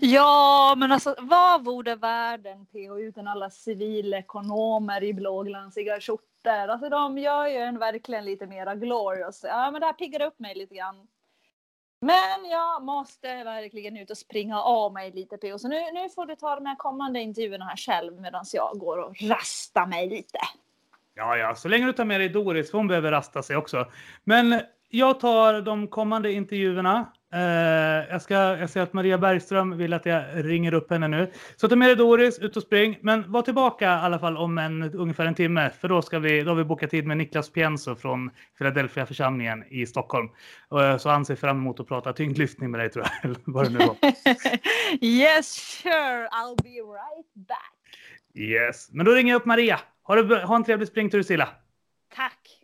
Ja, men alltså vad vore världen PH utan alla civilekonomer i blåglansiga skjortor? Alltså de gör ju en verkligen lite mera glorious. Ja, men det här piggar upp mig lite grann. Men jag måste verkligen ut och springa av mig lite PH. Så nu, nu får du ta de här kommande intervjuerna här själv medan jag går och rastar mig lite. Ja, ja, så länge du tar med dig Doris, för hon behöver rasta sig också. Men jag tar de kommande intervjuerna. Eh, jag, ska, jag ser att Maria Bergström vill att jag ringer upp henne nu. Så ta med dig Doris, ut och spring. Men var tillbaka i alla fall om en, ungefär en timme. För då, ska vi, då har vi bokat tid med Niklas Pienso från Philadelphia församlingen i Stockholm. Eh, så han ser fram emot att prata tyngdlyftning med dig tror jag. Eller vad det nu var. yes, sure, I'll be right back. Yes, men då ringer jag upp Maria. Ha, det, ha en trevlig springtur Silla. Tack.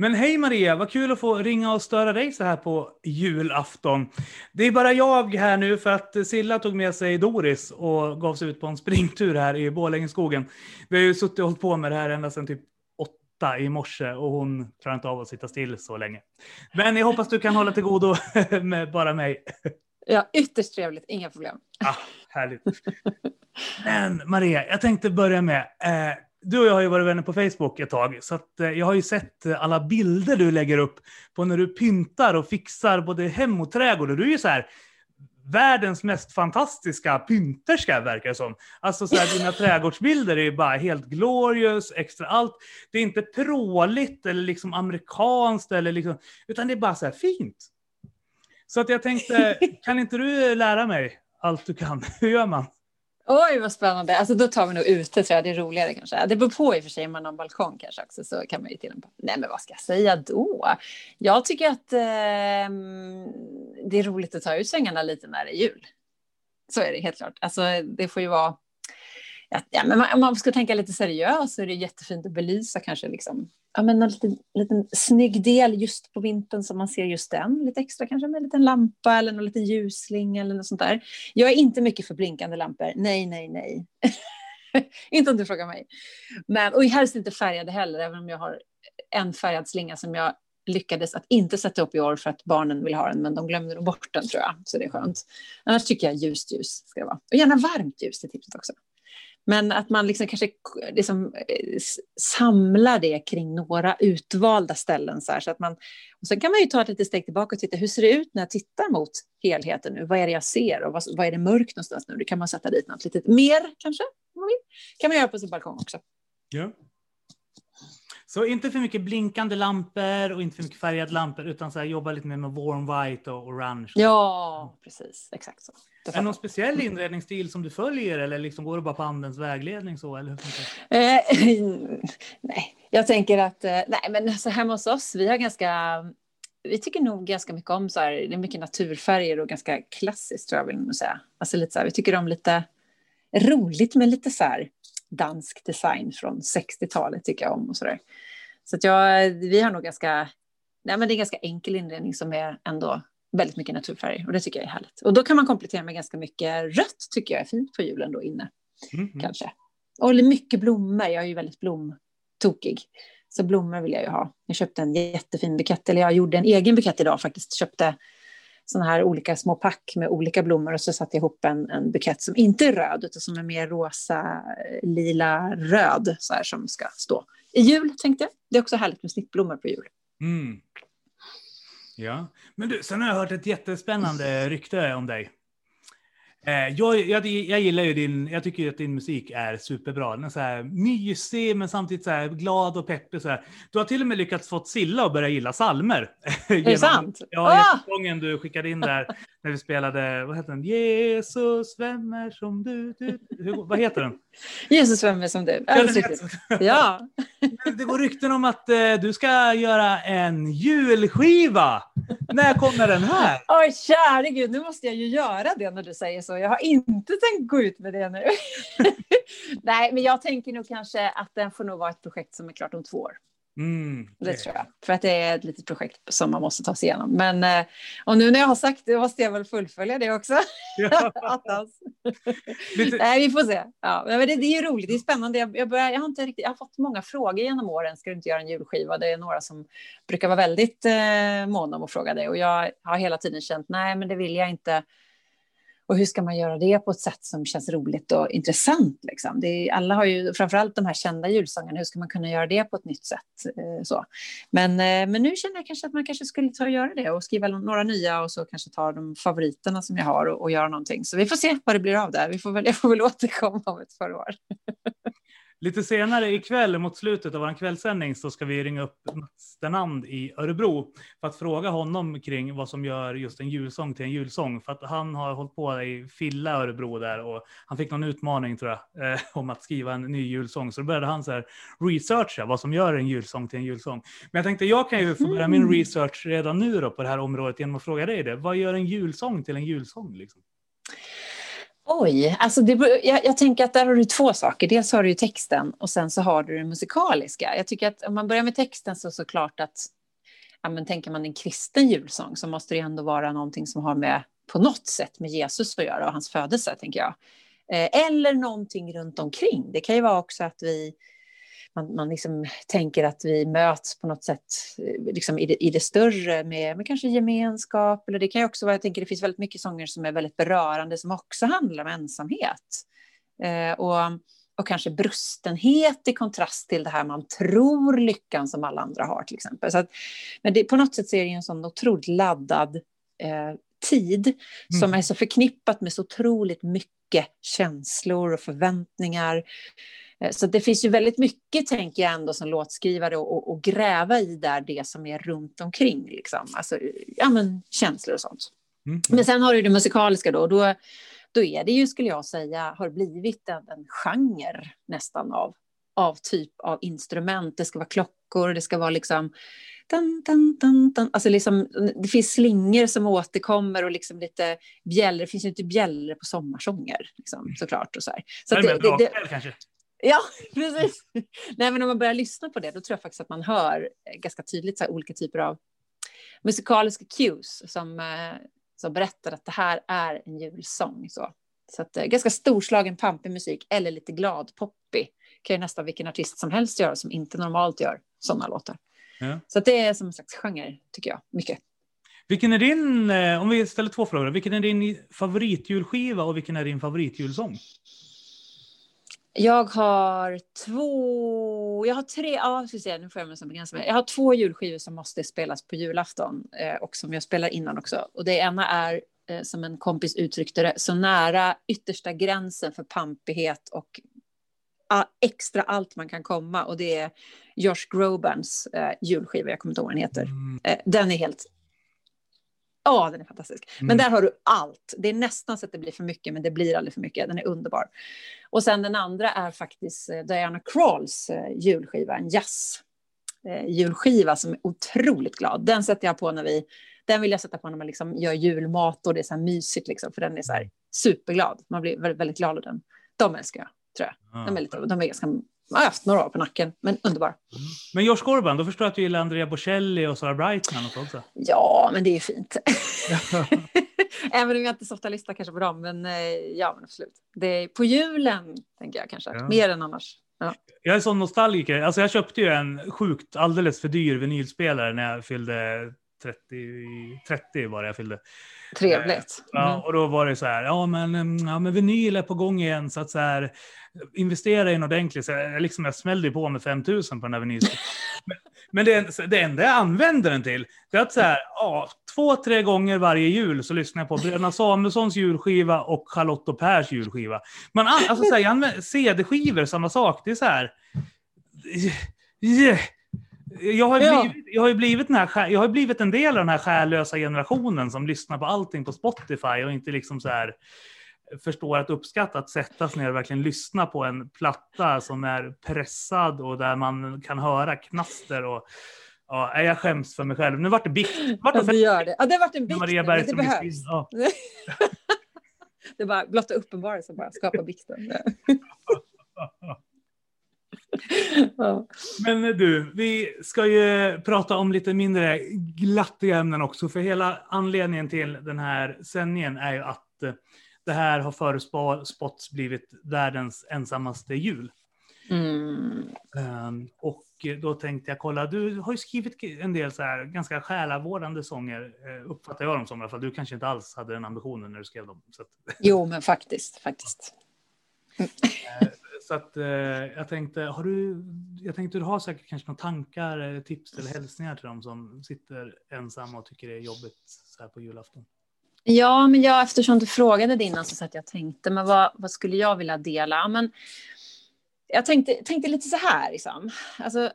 Men hej Maria, vad kul att få ringa och störa dig så här på julafton. Det är bara jag här nu för att Silla tog med sig Doris och gav sig ut på en springtur här i Borlängeskogen. Vi har ju suttit och hållit på med det här ända sedan typ åtta i morse och hon klarar inte av att sitta still så länge. Men jag hoppas du kan hålla till godo med bara mig. Ja, ytterst trevligt, inga problem. Ah, härligt. Men Maria, jag tänkte börja med, eh, du och jag har ju varit vänner på Facebook ett tag, så eh, jag har ju sett eh, alla bilder du lägger upp på när du pyntar och fixar både hem och trädgård. Och du är ju så här världens mest fantastiska pynterska verkar det som. Alltså så här, dina trädgårdsbilder är ju bara helt glorious, extra allt. Det är inte pråligt eller liksom amerikanskt eller liksom, utan det är bara så här fint. Så att jag tänkte, kan inte du lära mig allt du kan? Hur gör man? Oj, vad spännande. Alltså, då tar vi nog ute, tror jag. Det är roligare kanske. Det beror på i och för sig, om man har en balkong kanske också, så kan man ju tillämpa. Nej, men vad ska jag säga då? Jag tycker att eh, det är roligt att ta ut svängarna lite när det är jul. Så är det helt klart. Alltså, det får ju vara... Ja, men om man ska tänka lite seriöst så är det jättefint att belysa kanske liksom, ja, men en liten, liten snygg del just på vintern som man ser just den. Lite extra kanske med en liten lampa eller någon liten ljusling eller något sånt där. Jag är inte mycket för blinkande lampor. Nej, nej, nej. inte om du frågar mig. Men, och helst inte färgade heller, även om jag har en färgad slinga som jag lyckades att inte sätta upp i år för att barnen vill ha den, men de glömde nog bort den tror jag, så det är skönt. Annars tycker jag ljust ljus ska det vara. Och gärna varmt ljus är tipset också. Men att man liksom kanske liksom, eh, samlar det kring några utvalda ställen. Så, här, så att man, och sen kan man ju ta ett litet steg tillbaka och titta, hur ser det ut när jag tittar mot helheten nu? Vad är det jag ser och vad, vad är det mörkt någonstans nu? Då kan man sätta dit något lite mer kanske, kan man göra på sin balkong också. Ja. Så inte för mycket blinkande lampor och inte för mycket färgade lampor, utan så här, jobba lite mer med warm white och orange. Ja, precis. Exakt så. Det Är det någon speciell inredningsstil som du följer eller liksom går du bara på andens vägledning så? Eller hur. Eh, nej, jag tänker att eh, nej, men alltså hemma hos oss, vi har ganska vi tycker nog ganska mycket om så här, det är mycket naturfärger och ganska klassiskt tror jag vill nog säga. Alltså lite så här, vi tycker om lite roligt med lite så här dansk design från 60-talet tycker jag om och så där. Så att jag, vi har nog ganska, nej men det är ganska enkel inredning som är ändå väldigt mycket naturfärger och det tycker jag är härligt. Och då kan man komplettera med ganska mycket rött tycker jag är fint på julen då inne Mhm. kanske. Och mycket blommor, jag är ju väldigt blomtokig. Så blommor vill jag ju ha. Jag köpte en jättefin bukett, eller jag gjorde en egen bukett idag faktiskt. Köpte sådana här olika små pack med olika blommor och så satte jag ihop en, en bukett som inte är röd utan som är mer rosa, lila, röd så här som ska stå. I jul tänkte jag. Det är också härligt med snittblommor på jul. Mm. Ja, men du, sen har jag hört ett jättespännande rykte om dig. Eh, jag, jag, jag gillar ju din, jag tycker att din musik är superbra. Den är så här mysig men samtidigt så här glad och peppig. Så här. Du har till och med lyckats få Silla att börja gilla salmer. Är det sant? Ja, Ah! gången du skickade in där när vi spelade, vad heter den? Jesus, vem är som du? du hur, vad heter den? Jesus, vem är som du? Ja, Det går rykten om att eh, du ska göra en julskiva. När kommer den här? Oj, käre gud, nu måste jag ju göra det när du säger så. Jag har inte tänkt gå ut med det nu. Nej, men jag tänker nog kanske att den får nog vara ett projekt som är klart om två år. Mm, Det tror jag. För att det är ett litet projekt som man måste ta sig igenom. Men eh, och nu när jag har sagt det måste jag väl fullfölja det också. Ja. Lite, Nej, vi får se. Ja, men det, det är ju roligt, det är spännande. Jag, jag, börjar, jag, har inte riktigt, jag har fått många frågor genom åren. Ska du inte göra en julskiva? Det är några som brukar vara väldigt eh, måna om att fråga det. Och jag har hela tiden känt, nej, men det vill jag inte. Och hur ska man göra det på ett sätt som känns roligt och intressant? Liksom? Det är, alla har ju, framförallt de här kända julsångerna, hur ska man kunna göra det på ett nytt sätt? Eh, så. Men, eh, men nu känner jag kanske att man kanske skulle ta och göra det och skriva några nya och så kanske ta de favoriterna som jag har och, och göra någonting. Så vi får se vad det blir av det. Vi får väl, jag får väl återkomma om ett par år lite senare ikväll mot slutet av vår kvällssändning så ska vi ringa upp Mats Stenand i Örebro för att fråga honom kring vad som gör just en julsång till en julsång. För att han har hållit på i Filla Örebro där och han fick någon utmaning tror jag eh, om att skriva en ny julsång. Så då började han så här researcha vad som gör en julsång till en julsång. Men jag tänkte jag kan ju få börja min research redan nu då på det här området genom att fråga dig det. Vad gör en julsång till en julsång? Liksom? Oj, alltså det, jag, jag tänker att där har du två saker. Dels har du ju texten och sen så har du det musikaliska. Jag tycker att om man börjar med texten så såklart att ja, men tänker man en kristen julsång så måste det ändå vara någonting som har med på något sätt med Jesus att göra och hans födelse, tänker jag. Eh, eller någonting runt omkring. Det kan ju vara också att vi man, man liksom tänker att vi möts på något sätt eh, liksom i, det, i det större med, med kanske gemenskap. Eller det kan också vara, jag tänker det finns väldigt mycket sånger som är väldigt berörande som också handlar om ensamhet. Eh, och, och kanske brustenhet i kontrast till det här man tror lyckan som alla andra har till exempel. Så att, men det, på något sätt så är det en sån otroligt laddad eh, tid som Mm. är så förknippat med så otroligt mycket känslor och förväntningar. Eh, Så det finns ju väldigt mycket, tänker jag ändå, som låtskrivare och, och, och gräva i där det som är runt omkring. Liksom. Alltså, ja, men, känslor och sånt. Mm. Men sen har du det musikaliska då. Då, då är det ju, skulle jag säga, har blivit en, en genre nästan av, av typ av instrument. Det ska vara klockor, det ska vara liksom... Dun, dun, dun, dun. Alltså liksom, det finns slingor som återkommer och liksom lite bjällror. Det finns ju inte bjällror på sommarsånger, liksom, såklart. Och så här. Så att det, det, det, det, kanske? Ja, precis. Nej, men om man börjar lyssna på det, då tror jag faktiskt att man hör eh, ganska tydligt så här, olika typer av musikaliska cues som, eh, som berättar att det här är en julsång. Så, så att, eh, ganska storslagen, pampig musik eller lite glad, poppig kan ju nästan vilken artist som helst göra som inte normalt gör sådana låtar. Ja. Så det är som en slags genre, tycker jag. Mycket. Vilken är din, om vi ställer två frågor, vilken är din favoritjulskiva och vilken är din favoritjulsång? Jag har två, jag har tre, ja, ska se, nu får jag mig som begränsa mig. Jag har två julskivor som måste spelas på julafton eh, och som jag spelar innan också. Och det ena är, eh, som en kompis uttryckte det, så nära yttersta gränsen för pampighet och a, extra allt man kan komma. Och det är Josh Grobans eh, julskiva, jag kommer inte ihåg vad den heter. Mm. Eh, den är helt... Ja, den är fantastisk. Men Mm. där har du allt. Det är nästan så att det blir för mycket, men det blir aldrig för mycket. Den är underbar. Och sen den andra är faktiskt eh, Diana Kralls eh, julskiva, en jazz eh, julskiva som är otroligt glad. Den sätter jag på när vi, den vill jag sätta på när man liksom gör julmat och det är så här mysigt liksom, för den är så här superglad. Man blir väldigt, väldigt glad av den. De älskar jag, tror jag. De är, lite, de är ganska, jag har haft några år på nacken, men underbar. Men Josh Gorban, då förstår jag att du gillar Andrea Bocelli och Sara Brightman och så också. Ja, men det är fint. Även om jag inte så ofta lyssnar kanske på dem, men eh, ja, men absolut. Det är på julen, tänker jag kanske, Ja. mer än annars. Ja. Jag är sån nostalgiker. Alltså jag köpte ju en sjukt alldeles för dyr vinylspelare när jag fyllde 30, 30 var det jag fyllde. Trevligt. Ja, Mm. och då var det så här, ja men, mm, ja, men vinyl är på gång igen, så att så här, investera i en ordentlig, så jag, liksom, jag smällde på med 5000 på den här vinylen. men men det, det enda jag använder den till, det är att så här, ja, två, tre gånger varje jul så lyssnar jag på Bröderna Samuelssons julskiva och Charlotte och Pers julskiva. Man, an- alltså, så här, jag använder CD-skivor, samma sak. Det är så här... Yeah. Jag har, Ja. blivit, jag, har blivit den här, jag har blivit en del av den här skärlösa generationen som lyssnar på allting på Spotify och inte liksom så här förstår att uppskatta att sätta sig ner och verkligen lyssna på en platta som är pressad och där man kan höra knaster och ja, jag skäms för mig själv. Nu vart det bikt. Vart Ja, det det gör det. Ja, det har varit en bikt, Maria Berg det behövs. ja. Det är bara blotta uppenbarelsen bara skapa bikten. Ja. Men du, vi ska ju prata om lite mindre glattiga ämnen också, för hela anledningen till den här sändningen är ju att eh, det här har förutspåtts blivit världens ensammaste jul. Mm. Ehm, och då tänkte jag kolla, du har ju skrivit en del så här ganska själavårdande sånger, eh, uppfattar jag dem som i alla fall. Du kanske inte alls hade den ambitionen när du skrev dem. Att, Jo, men faktiskt. faktiskt. så att eh, jag tänkte, har du, jag tänkte du har säkert kanske några tankar, eh, tips eller hälsningar till dem som sitter ensamma och tycker det är jobbigt så här på julafton. Ja, men jag, eftersom du frågade det innan så satt jag och tänkte, men vad, vad skulle jag vilja dela? Men jag tänkte, tänkte lite så här, liksom. Alltså,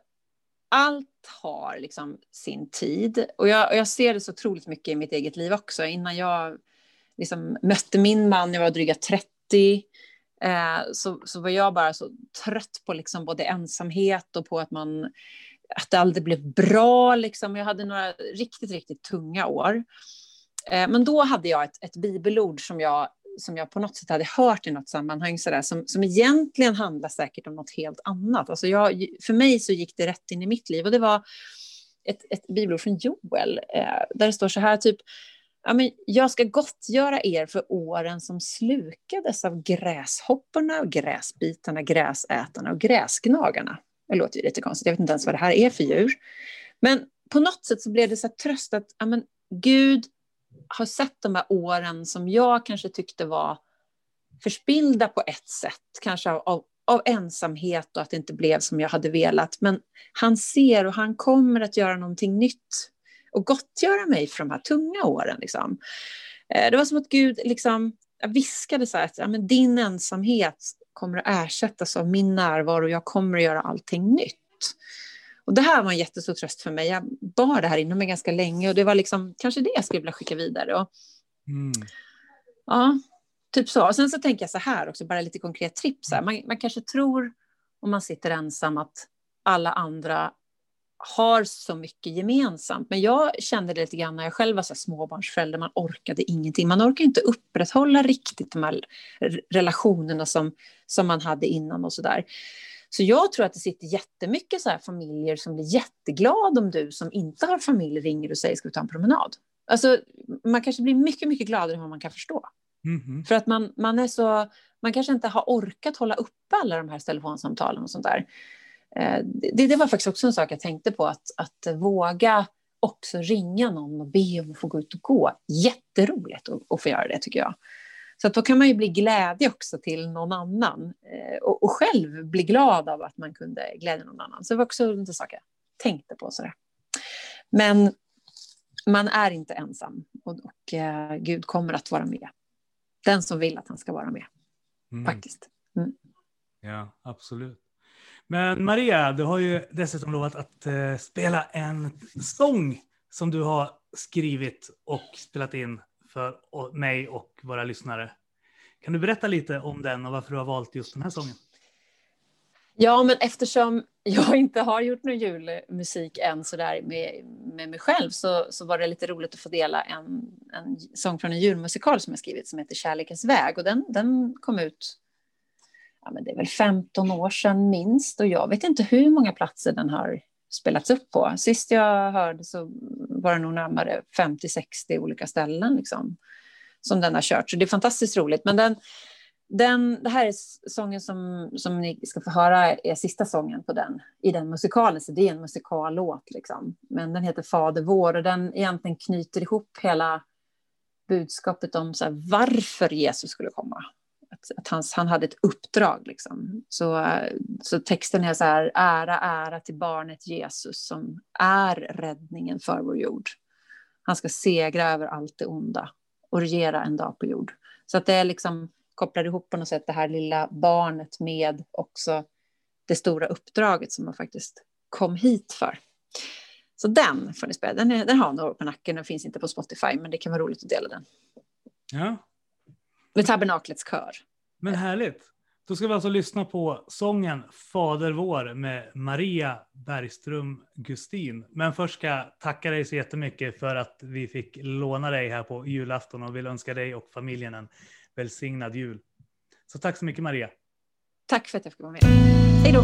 allt har liksom sin tid. Och jag, och jag ser det så otroligt mycket i mitt eget liv också. Innan jag liksom mötte min man, jag var dryga 30, eh, så, så var jag bara så trött på liksom både ensamhet och på att man att det aldrig blev bra. Liksom. Jag hade några riktigt, riktigt tunga år. Eh, Men då hade jag ett, ett bibelord som jag, som jag på något sätt hade hört i något sammanhang sådär, som, som egentligen handlar säkert om något helt annat. Alltså jag, för mig så gick det rätt in i mitt liv och det var ett, ett bibelord från Joel eh, där det står så här typ Ja, men jag ska gottgöra er för åren som slukades av gräshopporna, gräsbitarna, gräsätarna och gräsgnagarna. Det låter ju lite konstigt, jag vet inte ens vad det här är för djur. Men på något sätt så blev det så tröst att ja, men Gud har sett de här åren som jag kanske tyckte var förspillda på ett sätt, kanske av, av, av ensamhet och att det inte blev som jag hade velat. Men han ser och han kommer att göra någonting nytt och gottgöra mig för de här tunga åren. Liksom. Eh, Det var som att Gud liksom viskade så här att ja, men din ensamhet kommer att ersättas av min närvaro och jag kommer att göra allting nytt. Och det här var en jättestor tröst för mig. Jag bar det här inom mig ganska länge och det var liksom kanske det jag skulle vilja skicka vidare. Och, Mm. ja, typ så. Och sen så tänker jag så här också, bara lite konkret. Här. Man, man kanske tror om man sitter ensam att alla andra har så mycket gemensamt. Men jag kände det lite grann när jag själv var så småbarnsförälder. Man orkade ingenting. Man orkar inte upprätthålla riktigt de här relationerna som, som man hade innan och så där. Så jag tror att det sitter jättemycket så här familjer som blir jätteglada om du som inte har familj ringer och säger ska vi ta en promenad. Alltså, man kanske blir mycket, mycket gladare än vad man kan förstå. Mhm. För att man, man är så, man kanske inte har orkat hålla uppe alla de här telefonsamtalen och sånt där. Eh, Det, det var faktiskt också en sak jag tänkte på, att, att våga också ringa någon och be om att få gå ut och gå. Jätteroligt att, att få göra det tycker jag. Så att då kan man ju bli glädje också till någon annan eh, och, och själv bli glad av att man kunde glädja någon annan. Så det var också en sak jag tänkte på. Sådär. Men man är inte ensam och, och eh, Gud kommer att vara med. Den som vill att han ska vara med, Mm. faktiskt. Ja, absolut. Men Maria, du har ju dessutom lovat att eh, spela en sång som du har skrivit och spelat in för mig och våra lyssnare. Kan du berätta lite om den och varför du har valt just den här sången? Ja, men eftersom jag inte har gjort någon julmusik än sådär med, med mig själv så, så var det lite roligt att få dela en, en sång från en julmusikal som jag skrivit som heter Kärlekens väg och den, den kom ut ja, men det är väl 15 år sedan minst och jag vet inte hur många platser den har spelats upp på. Sist jag hörde så var det nog närmare 50-60 olika ställen liksom, som den har kört. Så det är fantastiskt roligt. Men den, den, det här är sången som, som ni ska få höra är sista sången på den, i den musikalen, så det är en musikallåt. Liksom. Men den heter Fader vår och den egentligen knyter ihop hela budskapet om så här, varför Jesus skulle komma. Att, hans, han hade ett uppdrag. Liksom. Så, så texten är så här, ära, ära till barnet Jesus som är räddningen för vår jord. Han ska segra över allt det onda och regera en dag på jord. Så att det är liksom kopplar ihop på något sätt det här lilla barnet med också det stora uppdraget som man faktiskt kom hit för. Så den får ni spela. Den, är, den har några år på nacken och finns inte på Spotify, men det kan vara roligt att dela den. Ja. Med Tabernaklets kör. Men härligt. Då ska vi alltså lyssna på sången Fader vår med Maria Bergström Gustin. Men först ska jag tacka dig så jättemycket för att vi fick låna dig här på julafton och vill önska dig och familjen en välsignad jul. Så tack så mycket Maria. Tack för att jag fick vara med. Hej då.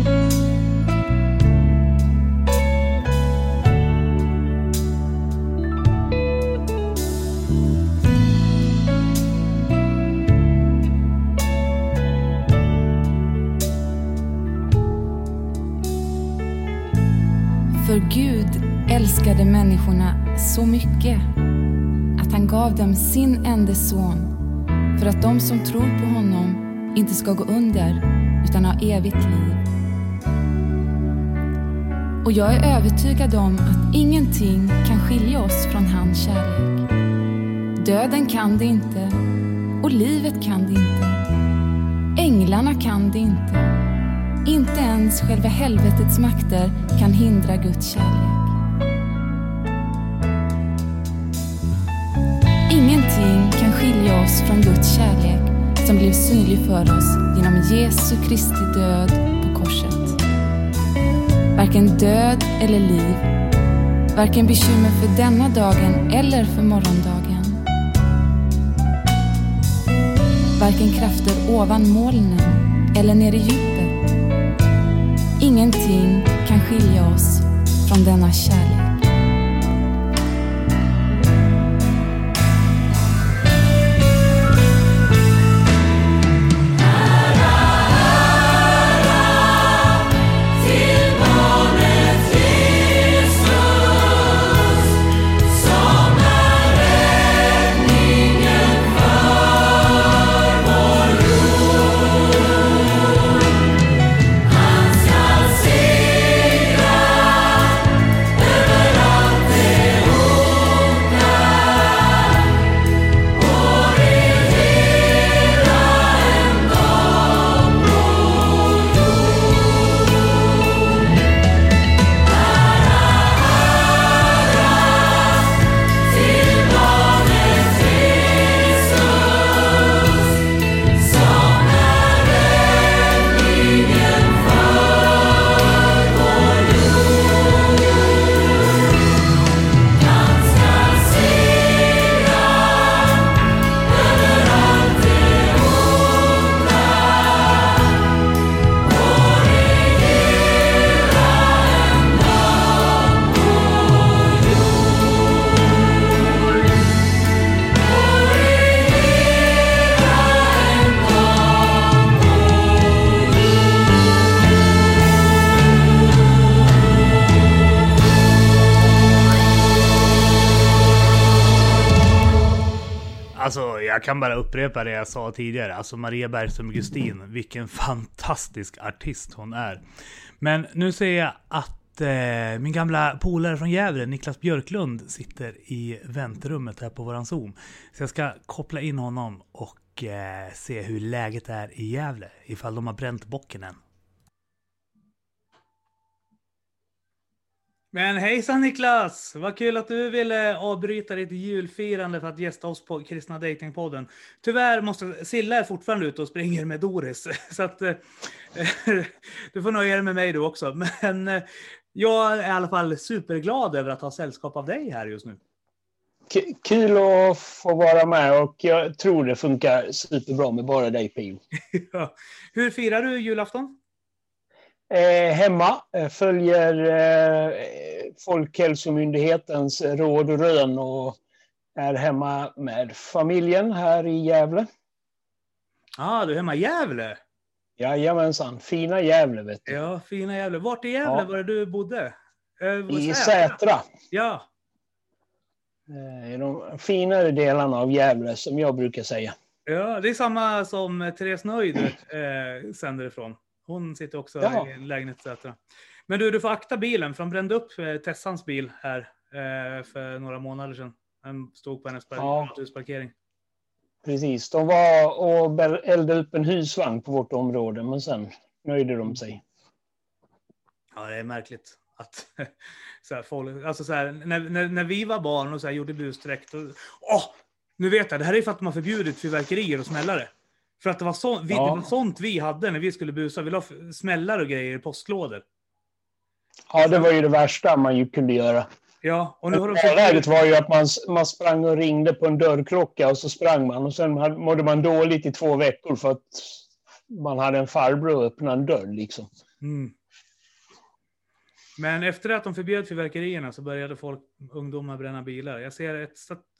Människorna så mycket att han gav dem sin enda son för att de som tror på honom inte ska gå under utan ha evigt liv. Och jag är övertygad om att ingenting kan skilja oss från hans kärlek. Döden kan det inte och livet kan det inte. Änglarna kan det inte. Inte ens själva helvetets makter kan hindra Guds kärlek. Skilja oss från Guds kärlek som blev synlig för oss genom Jesu Kristi död på korset. Varken död eller liv, varken bekymmer för denna dagen eller för morgondagen. Varken krafter ovan molnen eller nere i djupet. Ingenting kan skilja oss från denna kärlek. Jag kan bara upprepa det jag sa tidigare. Alltså Maria Bergström Gustin, vilken fantastisk artist hon är. Men nu ser jag att eh, min gamla polare från Gävle, Niklas Björklund, sitter i väntrummet här på våran Zoom. Så jag ska koppla in honom och eh, se hur läget är i Gävle. Ifall de har bränt bocken än. Men hejsan Niklas! Vad kul att du ville avbryta ditt julfirande för att gästa oss på Kristna Datingpodden. Tyvärr måste Silla är fortfarande ute och springer med Doris, så att eh, du får nöja dig med mig du också. Men eh, jag är i alla fall superglad över att ha sällskap av dig här just nu. K- kul att få vara med och jag tror det funkar superbra med bara dig Pio. ja. Hur firar du julafton? Eh, hemma eh, följer eh, Folkhälsomyndighetens råd och rön och är hemma med familjen här i Gävle. ah, du är hemma i Gävle? Jajamensan, fina Gävle vet du. Ja, fina Gävle. Vart i Gävle Ja. var det du bodde? Eh, I Sätra? Ja, Eh, I de finare delarna av Gävle som jag brukar säga. ja, det är samma som Therese Nöjd eh, sänder ifrån. Hon sitter också Ja. i en lägenhet i Sätra. Men du, du får akta bilen, för de brände upp eh, Tessans bil här eh, för några månader sedan. Den stod på hennes Ja. parkering. Precis, de var och eldade upp en husvagn på vårt område, men sen nöjde de sig. Ja, det är märkligt. Att, så här, folk, alltså så här, när, när, när vi var barn och så här, gjorde bussträck. Åh! Nu vet jag, det här är för att har förbjudit fyrverkerier och smällare. För att det var, så, vi, Ja. det var sånt vi hade när vi skulle busa. Vi la smällare och grejer i postlådor. Ja, det var ju det värsta man ju kunde göra. Ja, och nu har de förbjudit... var ju att man, man sprang och ringde på en dörrklocka och så sprang man och sen mådde man dåligt i två veckor för att man hade en farbror och öppnade en dörr liksom. Mm. Men efter att de förbjöd fyrverkerierna så började folk, ungdomar bränna bilar. Jag ser ett,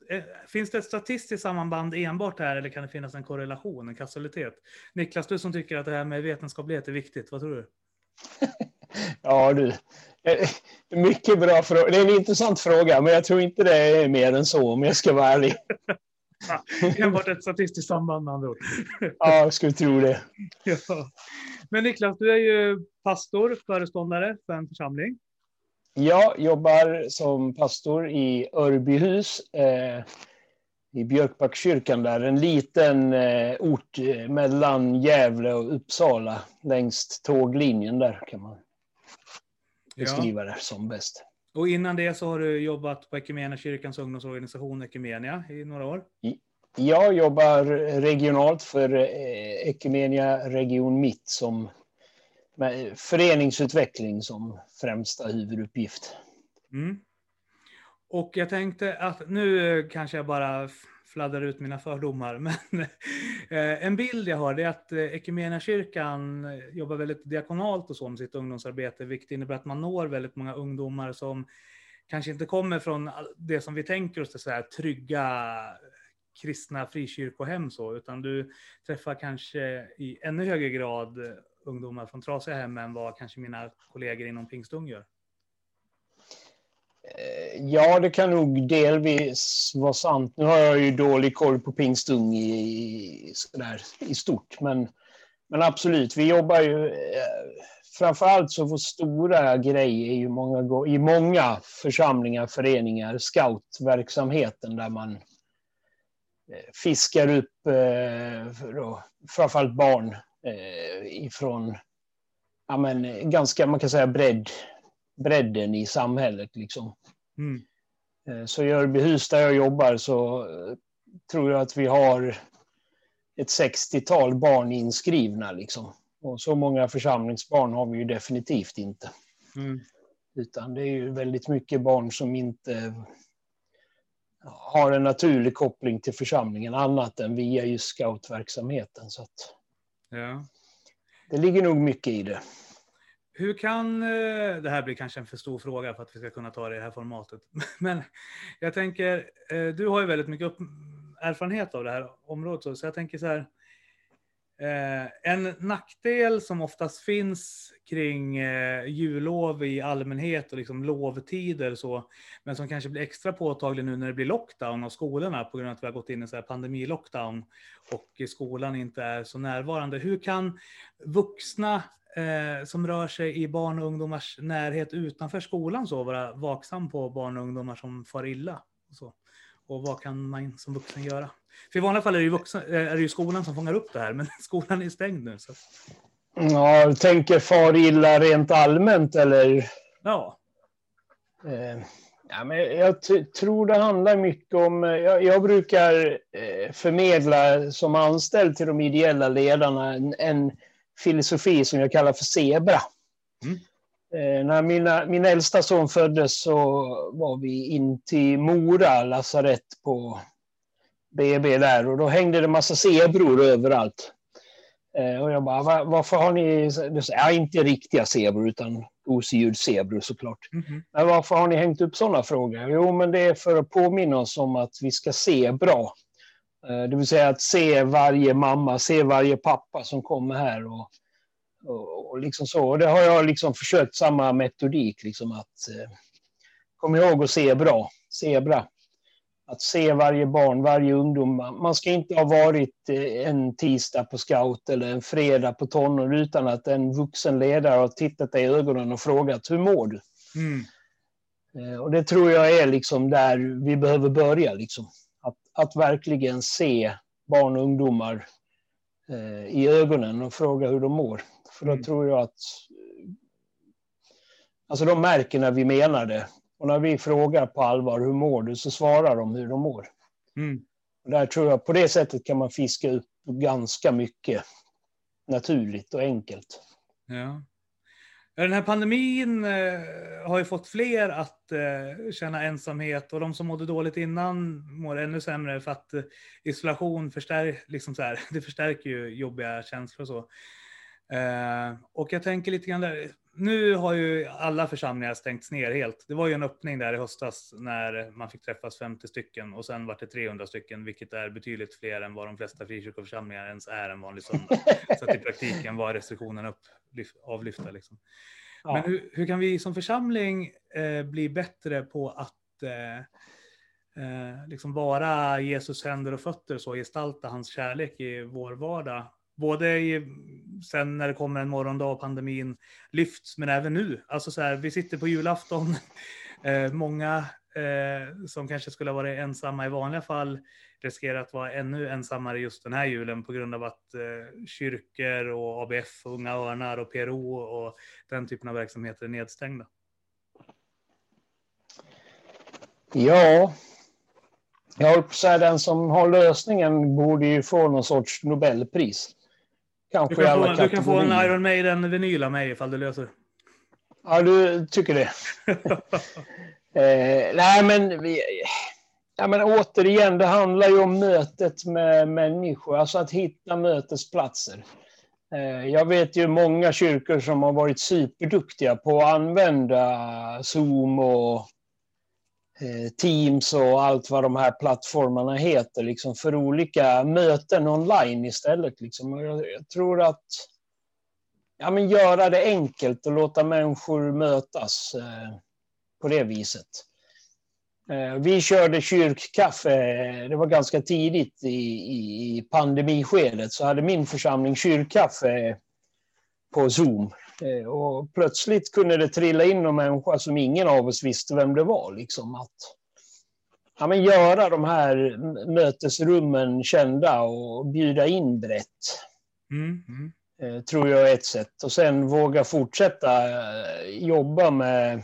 eh, finns det ett statistiskt sammanband enbart här eller kan det finnas en korrelation, en kausalitet? Niklas, du som tycker att det här med vetenskaplighet är viktigt, vad tror du? Ja du, Eh, mycket bra fråga. Det är en intressant fråga, men jag tror inte det är mer än så om jag ska vara ärlig. Enbart ett statistiskt samband med andra ord. Ja, jag skulle tro det. ja. Men Niklas, du är ju pastor, föreståndare för en församling. Jag jobbar som pastor i Örbyhus eh, i Björkbackskyrkan där, en liten eh, ort eh, mellan Gävle och Uppsala längs tåglinjen där kan man beskriva det som bäst. Och innan det så har du jobbat på Equmeniakyrkans ungdomsorganisation Equmenia i några år. Jag jobbar regionalt för eh, Ekumenia Equmenia Region Mitt som med eh, föreningsutveckling som främsta huvuduppgift. Mm. Och jag tänkte att nu eh, kanske jag bara fladdrar ut mina fördomar, men en bild jag har är att Equmeniakyrkan jobbar väldigt diakonalt och så med sitt ungdomsarbete, vilket innebär att man når väldigt många ungdomar som kanske inte kommer från det som vi tänker oss, det så här trygga kristna frikyrkohem så, utan du träffar kanske i ännu högre grad ungdomar från trasiga hem än vad kanske mina kollegor inom Pingstung gör. Eh, ja, det kan nog delvis vara sant. Nu har jag ju dålig koll på Pingstung i, sådär, i stort, men, men absolut, vi jobbar ju... Eh, framförallt så vår stora grej är ju många, i många församlingar, föreningar, scoutverksamheten där man fiskar upp eh, då, framförallt barn eh, ifrån ja, men, ganska, man kan säga bredd, bredden i samhället. Liksom. Mm. Eh, Så i Örbyhus där jag jobbar så eh, tror jag att vi har ett 60-tal barn inskrivna. Liksom. Och så många församlingsbarn har vi ju definitivt inte. Mm. Utan det är ju väldigt mycket barn som inte har en naturlig koppling till församlingen annat än via just scoutverksamheten. Så att Ja. det ligger nog mycket i det. Hur kan, eh, det här blir kanske en för stor fråga för att vi ska kunna ta det i det här formatet. Men jag tänker, eh, du har ju väldigt mycket erfarenhet av det här området. Så jag tänker så här, eh, en nackdel som oftast finns kring eh, jullov i allmänhet och liksom lovtider så, men som kanske blir extra påtaglig nu när det blir lockdown av skolorna på grund av att vi har gått in i så här pandemilockdown och skolan inte är så närvarande. Hur kan vuxna eh, som rör sig i barn och ungdomars närhet utanför skolan så vara vaksam på barn och ungdomar som far illa? Och, så. och vad kan man som vuxen göra? För i vanliga fall är det ju, vuxen, eh, är det ju skolan som fångar upp det här, men skolan är stängd nu. Så. Ja, jag tänker far illa rent allmänt eller? Ja, Eh, ja, men jag tror det handlar mycket om... eh, Jag, jag brukar eh, förmedla som anställd till de ideella ledarna en, en filosofi som jag kallar för zebra. Mm. Eh, när mina, min äldsta son föddes så var vi in till Mora lasarett på BB där och då hängde det massa zebror överallt. Eh, och jag bara, "Va- varför har ni... Du säger, ja, inte riktiga zebror utan gosedjurszebror såklart. Mhm. Men varför har ni hängt upp sådana frågor? Jo, men det är för att påminna oss om att vi ska se bra. Eh, Det vill säga att se varje mamma, se varje pappa som kommer här. Och, och, och liksom så. Och det har jag liksom försökt samma metodik. Liksom att, eh, kom ihåg att se bra. Se bra. Att se varje barn, varje ungdom. Man ska inte ha varit eh, en tisdag på scout eller en fredag på tonår utan att en vuxen ledare har tittat dig i ögonen och frågat hur mår du? Mm. Eh, Och det tror jag är liksom där vi behöver börja. Liksom. Att, att verkligen se barn och ungdomar eh, i ögonen och fråga hur de mår. För då Mm. tror jag att alltså de märker när vi menar det. Och när vi frågar på allvar hur mår du så svarar de hur de mår. Mm. Och där tror jag på det sättet kan man fiska upp ganska mycket naturligt och enkelt. Ja. Den här pandemin eh, har ju fått fler att eh, känna ensamhet och de som mådde dåligt innan mår ännu sämre för att eh, isolation förstär, liksom så här, det förstärker ju jobbiga känslor och så. Och jag tänker lite grann där, nu har ju alla församlingar stängts ner helt. Det var ju en öppning där i höstas när man fick träffas 50 stycken och sen var det 300 stycken, vilket är betydligt fler än vad de flesta frikyrkoförsamlingar ens är en vanlig söndag. Så att i praktiken var restriktionen upp, lyf- avlyfta. Liksom. Ja. Men hur, hur kan vi som församling eh, bli bättre på att eh, eh, liksom vara Jesus händer och fötter så, gestalta hans kärlek i vår vardag? Både i, sen när det kommer en morgondag och pandemin lyfts, men även nu. Alltså så här, vi sitter på julafton. Eh, många eh, som kanske skulle ha varit ensamma i vanliga fall riskerar att vara ännu ensammare just den här julen på grund av att eh, kyrkor och ABF, Unga Örnar och PRO och den typen av verksamheter är nedstängda. Ja, jag håller på att säga den som har lösningen borde ju få någon sorts Nobelpris. Du Kanske i kan, få, du kan få en. Iron Maiden-vinyl av mig ifall du löser. Ja, du tycker det. Eh, nej, men, vi, ja, men återigen, det handlar ju om mötet med människor, alltså att hitta mötesplatser. Eh, jag vet ju många kyrkor som har varit superduktiga på att använda Zoom och Eh, Teams och allt vad de här plattformarna heter, liksom för olika möten online istället. Liksom. Och jag, jag tror att ja, men göra det enkelt och låta människor mötas eh, på det viset. Eh, vi körde kyrkkaffe, eh, det var ganska tidigt i, i, i pandemiskedet, så hade min församling kyrkkaffe på Zoom. Eh, och plötsligt kunde det trilla in någon människa som ingen av oss visste vem det var. Liksom att, ja, men göra de här mötesrummen kända och bjuda in brett Mm, mm. eh, tror jag är ett sätt. Och sen våga fortsätta eh, jobba med,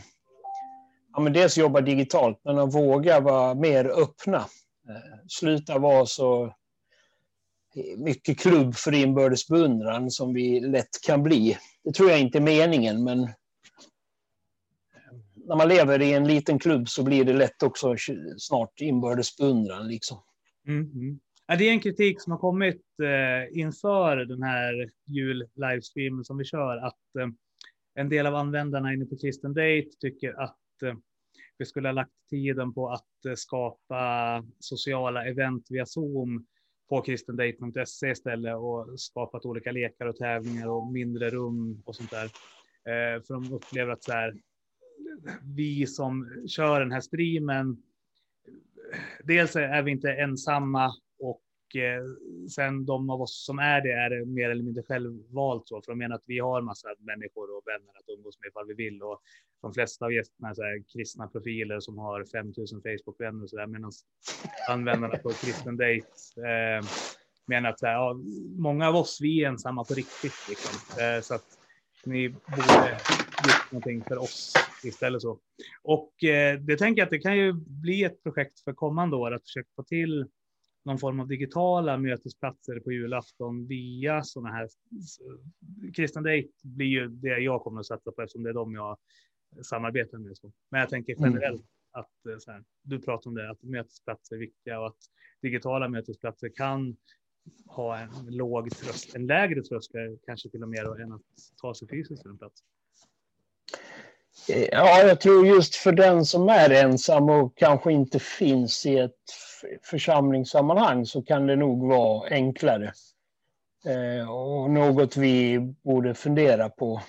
ja men dels jobba digitalt, men att våga vara mer öppna. Sluta vara så mycket klubb för inbördes beundran som vi lätt kan bli. Det tror jag inte är meningen, men när man lever i en liten klubb så blir det lätt också snart inbördes beundran. Liksom. Mm, mm. Ja, det är en kritik som har kommit eh, inför den här jul-livestreamen som vi kör, att eh, en del av användarna inne på Kristen Date tycker att eh, vi skulle ha lagt tiden på att eh, skapa sociala event via Zoom på kristendate.se istället och skapat olika lekar och tävlingar och mindre rum och sånt där. Eh, för de upplever att så här, vi som kör den här streamen, eh, dels är vi inte ensamma och eh, sen de av oss som är det är mer eller mindre självvalt så, för de menar att vi har massa människor och vänner att umgås med ifall vi vill och de flesta av gästerna är så här kristna profiler som har 5000 Facebook-vänner och så där, medan användarna på kristen dejt eh, menar att så här, ja, många av oss, vi är ensamma på riktigt liksom. Eh, så att ni borde gjort någonting för oss istället så. Och eh, det tänker jag att det kan ju bli ett projekt för kommande år att försöka få till någon form av digitala mötesplatser på julafton via sådana här. Kristen Date blir ju det jag kommer att satsa på eftersom det är de jag samarbetar med. Men jag tänker generellt att eh, här, du pratar om det, att mötesplatser är viktiga och att digitala mötesplatser kan ha en låg tröst, en lägre tröskel kanske till och med då, än att ta sig fysiskt till en plats. Ja, jag tror just för den som är ensam och kanske inte finns i ett församlingssammanhang så kan det nog vara enklare. Eh, och något vi borde fundera på.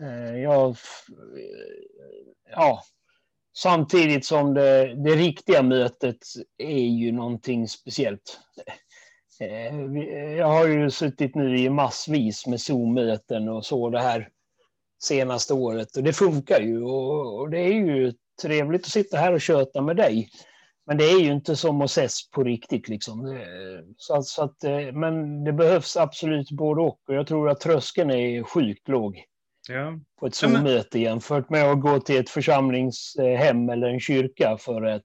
Eh, ja, eh, samtidigt som det, det riktiga mötet är ju någonting speciellt. Eh, Jag har ju suttit nu i massvis med Zoom-möten och så det här senaste året och det funkar ju och, och det är ju trevligt att sitta här och köta med dig. Men det är ju inte som att ses på riktigt liksom. Så så att, eh, men det behövs absolut både och och jag tror att tröskeln är sjukt låg Ja. på ett Zoom-möte jämfört med att gå till ett församlingshem eller en kyrka för ett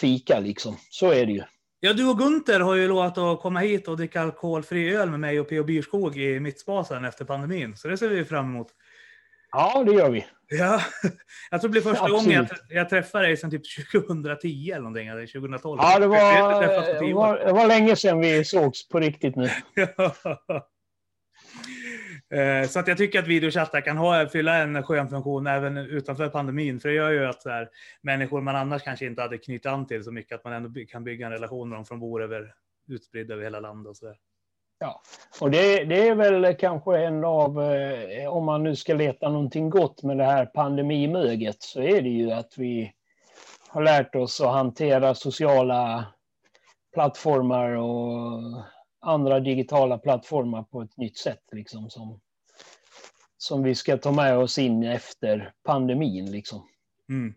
fika liksom. Så är det ju. Ja, du och Gunther har ju lovat att komma hit och dricka alkoholfri öl med mig och P.O. Byrskog i Mittspasen efter pandemin. Så det ser vi fram emot. Ja, det gör vi. Ja, jag tror det blir första Absolut. gången jag, jag träffar dig sedan typ 2010 eller någonting, eller 2012. Ja, det var, det var, det var länge sedan vi sågs på riktigt nu. Eh, Eh, så att jag tycker att videochattar kan ha, fylla en skön funktion även utanför pandemin. För det gör ju att så här, människor man annars kanske inte hade knutit an till så mycket, att man ändå by- kan bygga en relation med dem från bor över, utspridd över hela landet. Och så där. Ja, och det, det är väl kanske en av, eh, om man nu ska leta någonting gott med det här pandemimöget, så är det ju att vi har lärt oss att hantera sociala plattformar och andra digitala plattformar på ett nytt sätt, liksom, som, som vi ska ta med oss in efter pandemin. Liksom. Mm.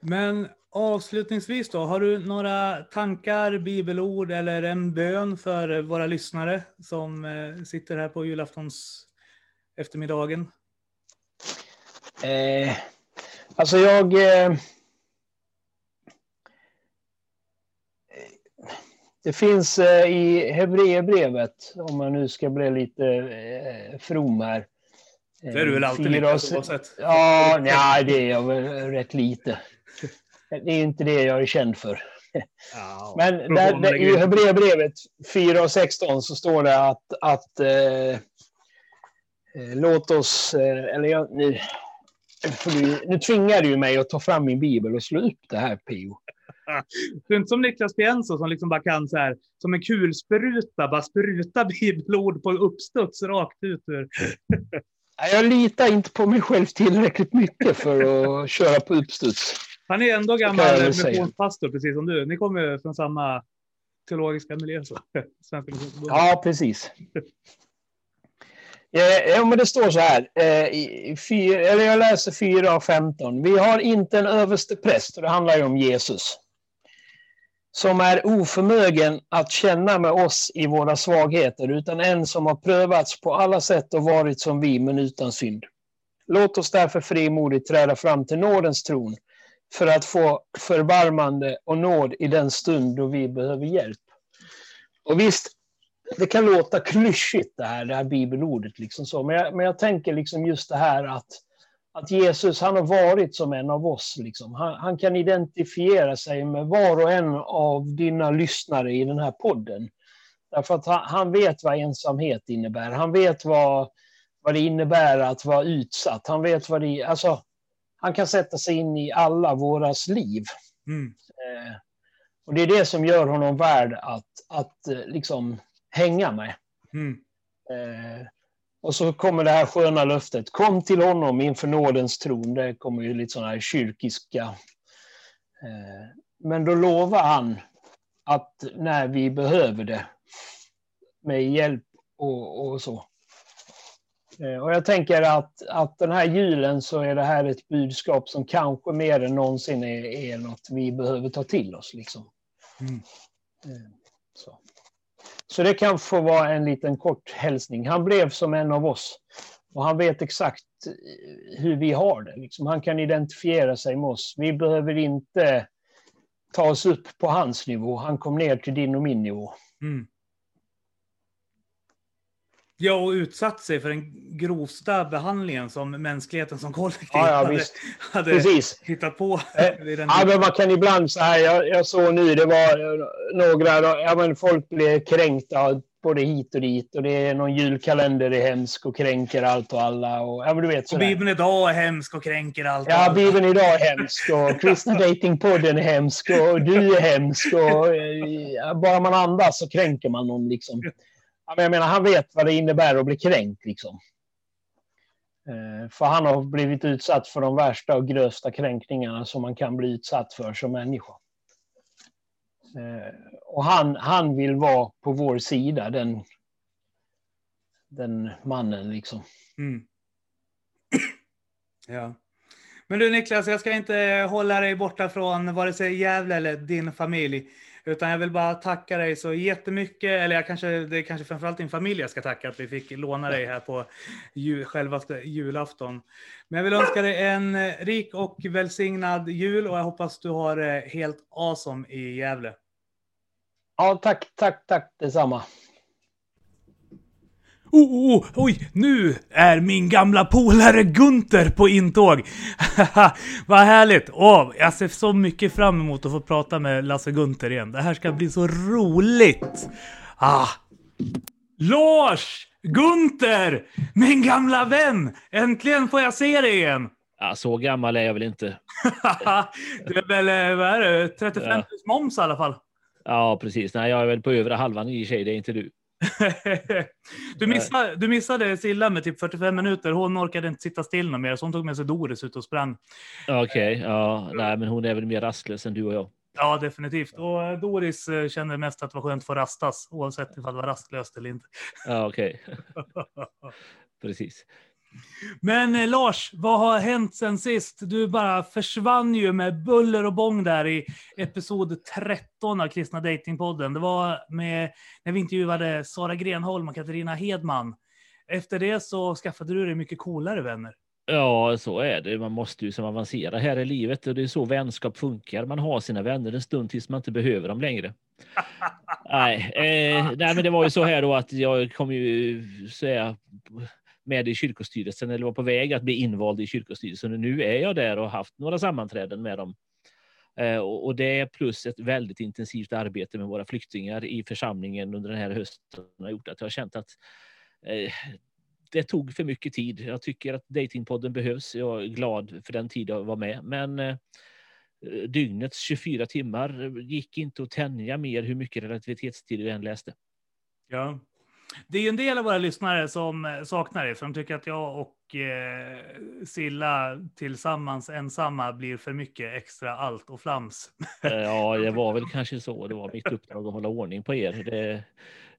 Men avslutningsvis då, har du några tankar, bibelord eller en bön för våra lyssnare som eh, sitter här på julaftons eftermiddagen? Eh, alltså jag... Eh, det finns eh, i Hebreerbrevet, om man nu ska bli lite eh, from här. Det är du väl alltid lite oavsett? Ja, nej, det är jag väl rätt lite. Det är inte det jag är känd för. Ja, Men där, där, i. Hebreerbrevet 4 och 16 så står det att, att eh, låt oss, eh, eller jag, nu, du, nu tvingar du mig att ta fram min bibel och slå upp det här Pio. Du är inte som Niklas Pienso som liksom bara kan så här, som en kulspruta, bara spruta bibelord på uppstuds rakt ut ur. Jag litar inte på mig själv tillräckligt mycket för att köra på uppstuds. Han är ändå gammal missionspastor, precis som du. Ni kommer från samma teologiska miljö. Så. Svenska. Ja, precis. Ja, ja, men det står så här. Eh, i fyra, eller jag läser 4 av 15. Vi har inte en överste präst, och det handlar ju om Jesus, som är oförmögen att känna med oss i våra svagheter, utan en som har prövats på alla sätt och varit som vi, men utan synd. Låt oss därför frimodigt träda fram till nådens tron för att få förbarmande och nåd i den stund då vi behöver hjälp. Och visst, det kan låta klyschigt det här, det här bibelordet, liksom så. Men, jag, men jag tänker liksom just det här att, att Jesus, han har varit som en av oss. Liksom. Han, han kan identifiera sig med var och en av dina lyssnare i den här podden. Därför att han, han vet vad ensamhet innebär. Han vet vad, vad det innebär att vara utsatt. Han vet vad det... Alltså, han kan sätta sig in i alla våras liv. Mm. Eh, och det är det som gör honom värd att, att eh, liksom hänga med. Mm. Eh, och så kommer det här sköna löftet. Kom till honom inför nådens tron. Det kommer ju lite sådana här kyrkiska. Eh, men då lovar han att när vi behöver det med hjälp och, och så. Eh, och jag tänker att, att den här julen så är det här ett budskap som kanske mer än någonsin är, är något vi behöver ta till oss. Liksom. Mm. Så. det kan få vara en liten kort hälsning. Han blev som en av oss och han vet exakt eh, hur vi har det. Liksom, han kan identifiera sig med oss. Vi behöver inte ta oss upp på hans nivå. Han kom ner till din och min nivå. Mm. Ja, och utsatt sig för den grovsta behandlingen som mänskligheten som kollektiv Ja, ja, hade, hade Precis. hittat på. Eh, Ja, men man kan ibland så här, jag, jag såg nu, det var eh, några, ja men folk blev kränkta både hit och dit. Och det är någon julkalender är hemsk och kränker allt och alla. Och, ja, men du vet, Och. Bibeln idag är hemsk och kränker allt. Ja, Bibeln idag är hemsk och Kristna Datingpodden är hemsk och du är hemsk och eh, bara man andas så kränker man någon liksom. Ja, men jag menar, han vet vad det innebär att bli kränkt liksom. Eh, för han har blivit utsatt för de värsta och grövsta kränkningarna som man kan bli utsatt för som människa. Eh, och han, han vill vara på vår sida, den, den mannen liksom. Mm. ja. Men du Niklas, jag ska inte hålla dig borta från vare sig Gävle eller din familj. Utan jag vill bara tacka dig så jättemycket. Eller jag kanske, det är kanske framförallt din familj jag ska tacka att vi fick låna dig här på jul, självaste julafton. Men jag vill önska dig en rik och välsignad jul och jag hoppas du har det helt awesome i Gävle. Ja, tack, tack, tack detsamma. Oh, oh, oh, oj, nu är min gamla polare Gunter på intåg. Vad härligt! Åh, jag ser så mycket fram emot att få prata med Lasse Gunter igen. Det här ska bli så roligt! Ah. Lars! Gunter! Min gamla vän! Äntligen får jag se dig igen! Ja, så gammal är jag väl inte. du är väl, eh, vad är det, 35 Ja. plus moms i alla fall. Ja, precis. Nej, jag är väl på övre halvan i och sig, det är inte du. du, missade, du missade Silla med typ 45 minuter. Hon orkade inte sitta still mer, så hon tog med sig Doris ut och sprang. Okej, ja, nej, men hon är väl mer rastlös än du och jag. Ja, definitivt. Och eh, Doris eh, kände mest att det var skönt att få rastas, oavsett ifall det var rastlöst eller inte. Ja, okej. Precis. Men eh, Lars, vad har hänt sen sist? Du bara försvann ju med buller och bång där i episod 13 av Kristna Datingpodden. Det var med, när vi intervjuade Sara Grenholm och Katarina Hedman. Efter det så skaffade du dig mycket coolare vänner. Ja, så är det. Man måste ju som avancera här i livet och det är så vänskap funkar. Man har sina vänner en stund tills man inte behöver dem längre. nej, eh, nej, men det var ju så här då att jag kom ju så är med i kyrkostyrelsen eller var på väg att bli invald i kyrkostyrelsen och nu är jag där och har haft några sammanträden med dem. Eh, och, det plus ett väldigt intensivt arbete med våra flyktingar i församlingen under den här hösten har gjort att jag har känt att eh, det tog för mycket tid. Jag tycker att Datingpodden behövs. Jag är glad för den tid jag var med. Men eh, dygnets 24 timmar gick inte att tänja mer hur mycket relativitetstid vi än läste. Ja. Det är ju en del av våra lyssnare som eh, saknar det, för de tycker att jag och eh, Silla tillsammans ensamma blir för mycket extra allt och flams. Eh, Ja, det var väl kanske så. Det var mitt uppdrag att hålla ordning på er. Det,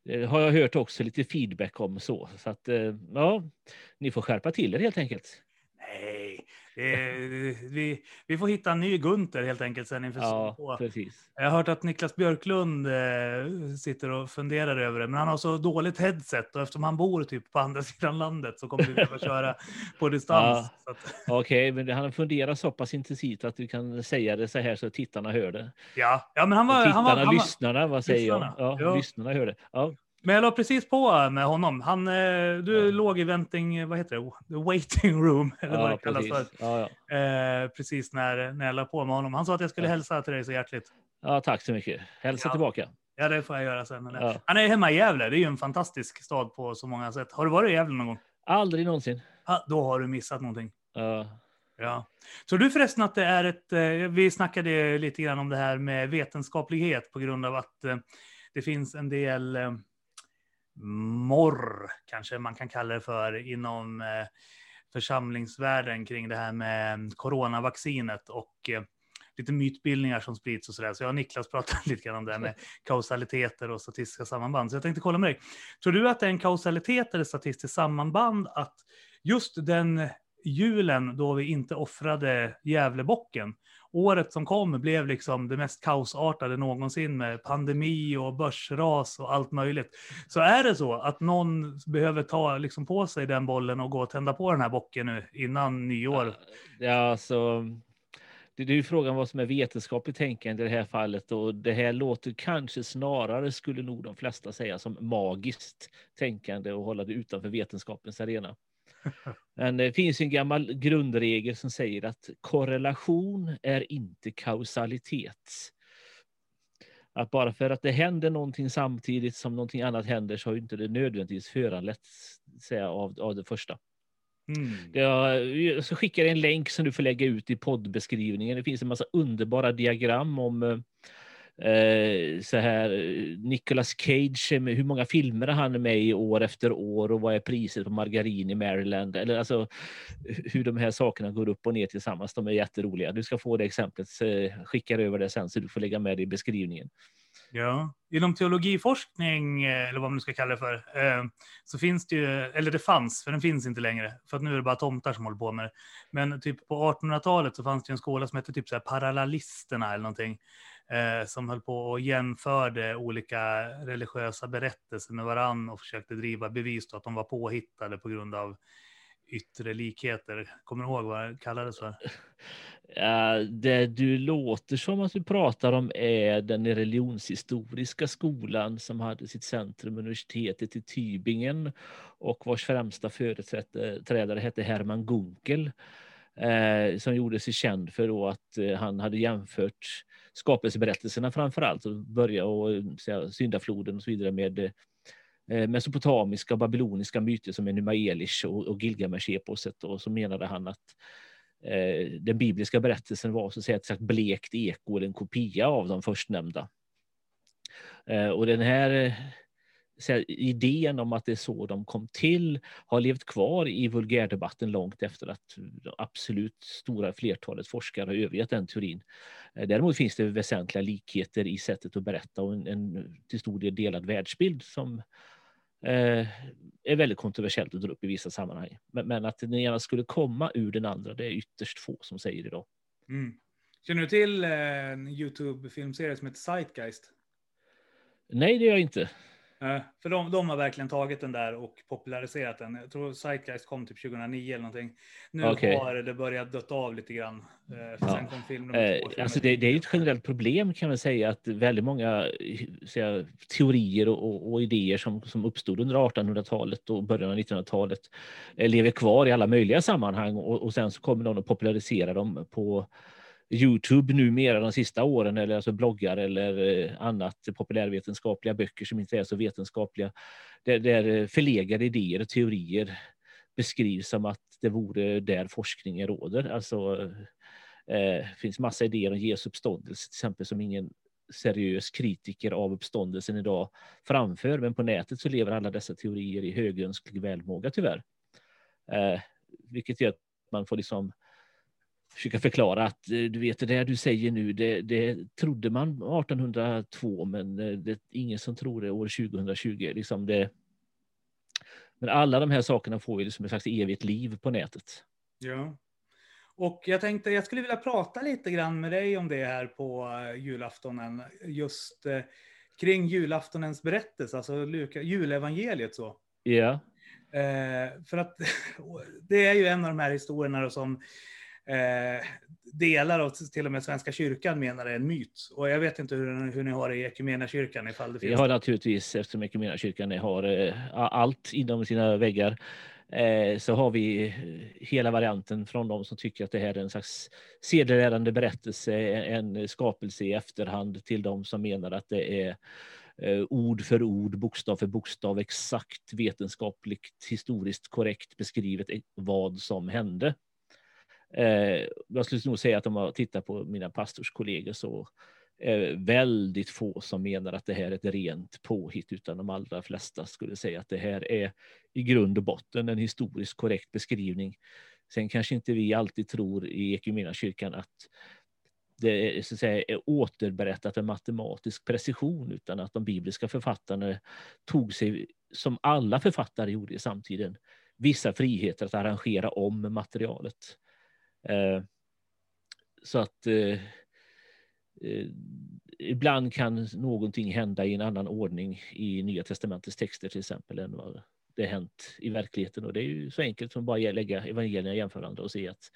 det har jag hört också lite feedback om så. Så att eh, ja, ni får skärpa till er helt enkelt. Nej, vi, vi får hitta en ny Gunter helt enkelt sen inför Ja, precis. Jag har hört att Niklas Björklund eh, sitter och funderar över det, men han har så dåligt headset och eftersom han bor typ på andra sidan landet så kommer vi behöva köra på distans. Ja. Okej, men han funderar så pass intensivt att du kan säga det så här så tittarna hör det. ja. ja, men han Och var... tittarna, Han var, han var lyssnarna, vad säger lyssnarna, jag? Ja, ja. lyssnarna hör det. Ja, men jag la precis på med honom. Han, eh, du låg i venting, vad heter det? The waiting room, eller vad ja det kallas precis. för. Ja, ja. Eh, precis när, när jag la på med honom. Han sa att jag skulle hälsa till dig så hjärtligt. ja, tack så mycket. Hälsa tillbaka. Ja, det får jag göra sen. Han är hemma i Gävle. Det är ju en fantastisk stad på så många sätt. Har du varit i Gävle någon gång? Aldrig någonsin. Ah, då har du missat någonting. Ja. Ja. Tror du förresten att det är ett... Eh, vi snackade lite grann om det här med vetenskaplighet på grund av att det finns en del morr, kanske man kan kalla det för, inom eh, församlingsvärlden kring det här med mm, coronavaccinet och eh, lite mytbildningar som sprids och sådär. Så jag och Niklas pratade lite grann om det här med kausaliteter och statistiska sammanband. Så jag tänkte kolla med dig. Tror du att det är en kausalitet eller statistiskt sammanband att just den julen då vi inte offrade Gävlebocken. Året som kom blev liksom det mest kaosartade någonsin med pandemi och börsras och allt möjligt. Så är det så att någon behöver ta liksom på sig den bollen och gå och tända på den här bocken nu innan nyår? Ja, så alltså, det det är ju frågan vad som är vetenskapligt tänkande i det här fallet och det här låter kanske snarare, skulle nog de flesta säga, som magiskt tänkande och hålla det utanför vetenskapens arena. Men det finns en gammal grundregel som säger att korrelation är inte kausalitet. Att bara för att det händer någonting samtidigt som någonting annat händer så har inte det nödvändigtvis föranletts säga, av, av det första. Mm. Jag, jag ska skicka dig en länk som du får lägga ut i poddbeskrivningen. Det finns en massa underbara diagram om eh, så här eh, Nicolas Cage, hur många filmer han är med i år efter år och vad är priset på margarin i Maryland? Eller alltså hur de här sakerna går upp och ner tillsammans. De är jätteroliga. Du ska få det exemplet, eh, skickar över det sen så du får lägga med det i beskrivningen. Ja, inom teologiforskning, eh, eller vad man nu ska kalla det för, så finns det ju, eller det fanns, för den finns inte längre, för att nu är det bara tomtar som håller på med det. Men typ på 1800-talet så fanns det en skola som hette typ så här parallellisterna eller någonting, eh, som höll på och jämförde olika religiösa berättelser med varann och försökte driva bevis då att de var påhittade på grund av yttre likheter. Kommer du ihåg vad det kallades för? Uh, det du låter som att du pratar om är den religionshistoriska skolan som hade sitt centrum universitetet i Tübingen och vars främsta företrädare hette Hermann Gunkel Uh, som gjorde sig känd för då att uh, han hade jämfört skapelseberättelserna framför allt och börja och eh, säga, syndafloden och så vidare med eh, mesopotamiska och babyloniska myter som Enuma Elish och, och Gilgamesh-eposet och så menade han att Eh, den bibliska berättelsen var så att säga ett slags blekt eko eller en kopia av de förstnämnda. Eh, och den här eh, här, idén om att det är så de kom till har levt kvar i vulgärdebatten långt efter att absolut stora flertalet forskare har övergett den teorin. Eh, däremot finns det väsentliga likheter i sättet att berätta och en, en till stor del delad världsbild som eh, är väldigt kontroversiellt att dra upp i vissa sammanhang. Men, men, att den ena skulle komma ur den andra, det är ytterst få som säger idag. Mm. Känner du till eh, en YouTube-filmserie som heter Zeitgeist? Nej, det gör jag inte. Eh, för de, de har verkligen tagit den där och populariserat den. Jag tror Zeitgeist kom typ 2009 eller någonting. Nu okay. har det börjat dött av lite grann. Eh, för ja. sen kom film eh, alltså det, det, är ett generellt problem kan man säga att väldigt många säga, teorier och, och, och, idéer som, som uppstod under 1800-talet och början av 1900-talet lever kvar i alla möjliga sammanhang och, och sen så kommer någon att popularisera dem på Youtube numera de sista åren eller alltså bloggar eller eh, annat populärvetenskapliga böcker som inte är så vetenskapliga där, där eh, förlegade idéer och teorier beskrivs som att det vore där forskningen råder. Alltså eh, finns massa idéer om Jesu uppståndelse till exempel som ingen seriös kritiker av uppståndelsen idag framför. Men på nätet så lever alla dessa teorier i högönsklig välmåga tyvärr. Eh, vilket gör att man får liksom försöka förklara att eh, du vet det där du säger nu, det, det trodde man 1802, men eh, det är ingen som tror det år 2020. Liksom det, men alla de här sakerna får ju liksom ett slags evigt liv på nätet. Ja. Och jag tänkte jag skulle vilja prata lite grann med dig om det här på eh, julaftonen. Just eh, kring julaftonens berättelse, alltså Luka, julevangeliet så. Ja. Eh, för att det är ju en av de här historierna som eh, delar av till och med Svenska kyrkan menar är en myt. Och jag vet inte hur, hur ni har det i Equmeniakyrkan ifall det finns. Vi har naturligtvis, eftersom Equmeniakyrkan har eh, allt inom sina väggar, eh, så har vi hela varianten från de som tycker att det här är en slags sedelärande berättelse, en skapelse i efterhand till de som menar att det är eh, ord för ord, bokstav för bokstav, exakt vetenskapligt, historiskt korrekt beskrivet vad som hände. Eh, jag skulle nog säga att om man tittar på mina pastorskollegor så är väldigt få som menar att det här är ett rent påhitt, utan de allra flesta skulle säga att det här är i grund och botten en historiskt korrekt beskrivning. Sen kanske inte vi alltid tror i kyrkan att det är, så att säga, är återberättat med matematisk precision, utan att de bibliska författarna tog sig, som alla författare gjorde i samtiden, vissa friheter att arrangera om materialet. Eh, så att eh, eh, ibland kan någonting hända i en annan ordning i Nya testamentets texter till exempel än vad det hänt i verkligheten. Och det är ju så enkelt som bara lägga evangelierna jämförande och se att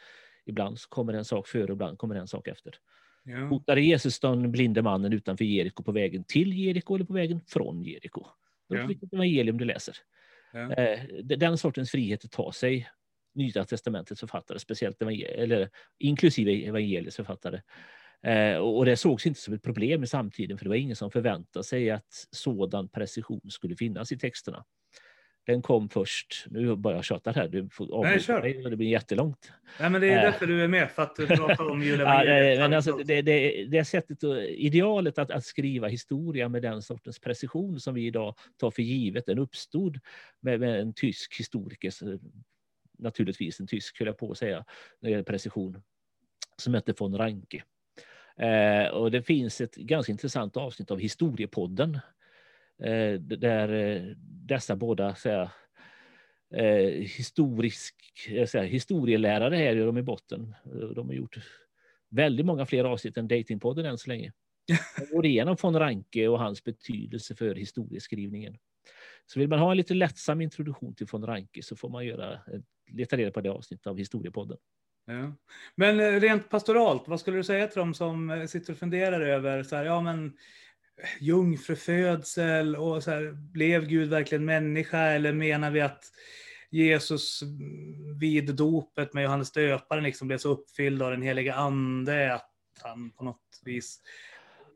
ibland kommer en sak före och ibland kommer en sak efter. Ja. Hotade Jesus den blinde mannen utanför Jeriko på vägen till Jeriko eller på vägen från Jeriko? Ja. Vilket evangelium du läser. Ja. Den sortens frihet tar sig Nya testamentets författare, speciellt eller inklusive evangeliets författare. Eh, och det sågs inte som ett problem i samtiden, för det var ingen som förväntade sig att sådan precision skulle finnas i texterna. Den kom först. Nu bara jag tjatar här. Du får Nej, kör. mig, det blir jättelångt. Nej, men det är Eh. därför du är med, för att prata om Ja, julevangeliet. men alltså, det, det, det sättet, idealet att, att skriva historia med den sortens precision som vi idag tar för givet, den uppstod med, med en tysk historiker, så- naturligtvis en tysk höll jag på att säga, när det gäller precision, som hette von Ranke. Eh, och det finns ett ganska intressant avsnitt av Historiepodden eh, där eh, dessa båda säga, eh, historisk, eh, här, historielärare här är de i botten. Eh, De har gjort väldigt många fler avsnitt än Datingpodden än så länge. De går igenom von Ranke och hans betydelse för historieskrivningen. Så vill man ha en lite lättsam introduktion till von Ranke så får man göra, eh, leta reda på det avsnittet av Historiepodden. Ja. Men eh, rent pastoralt, vad skulle du säga till dem som eh, sitter och funderar över så här, ja men jungfrufödsel och så här, blev Gud verkligen människa eller menar vi att Jesus mm, vid dopet med Johannes döparen liksom blev så uppfylld av den heliga ande att han på något vis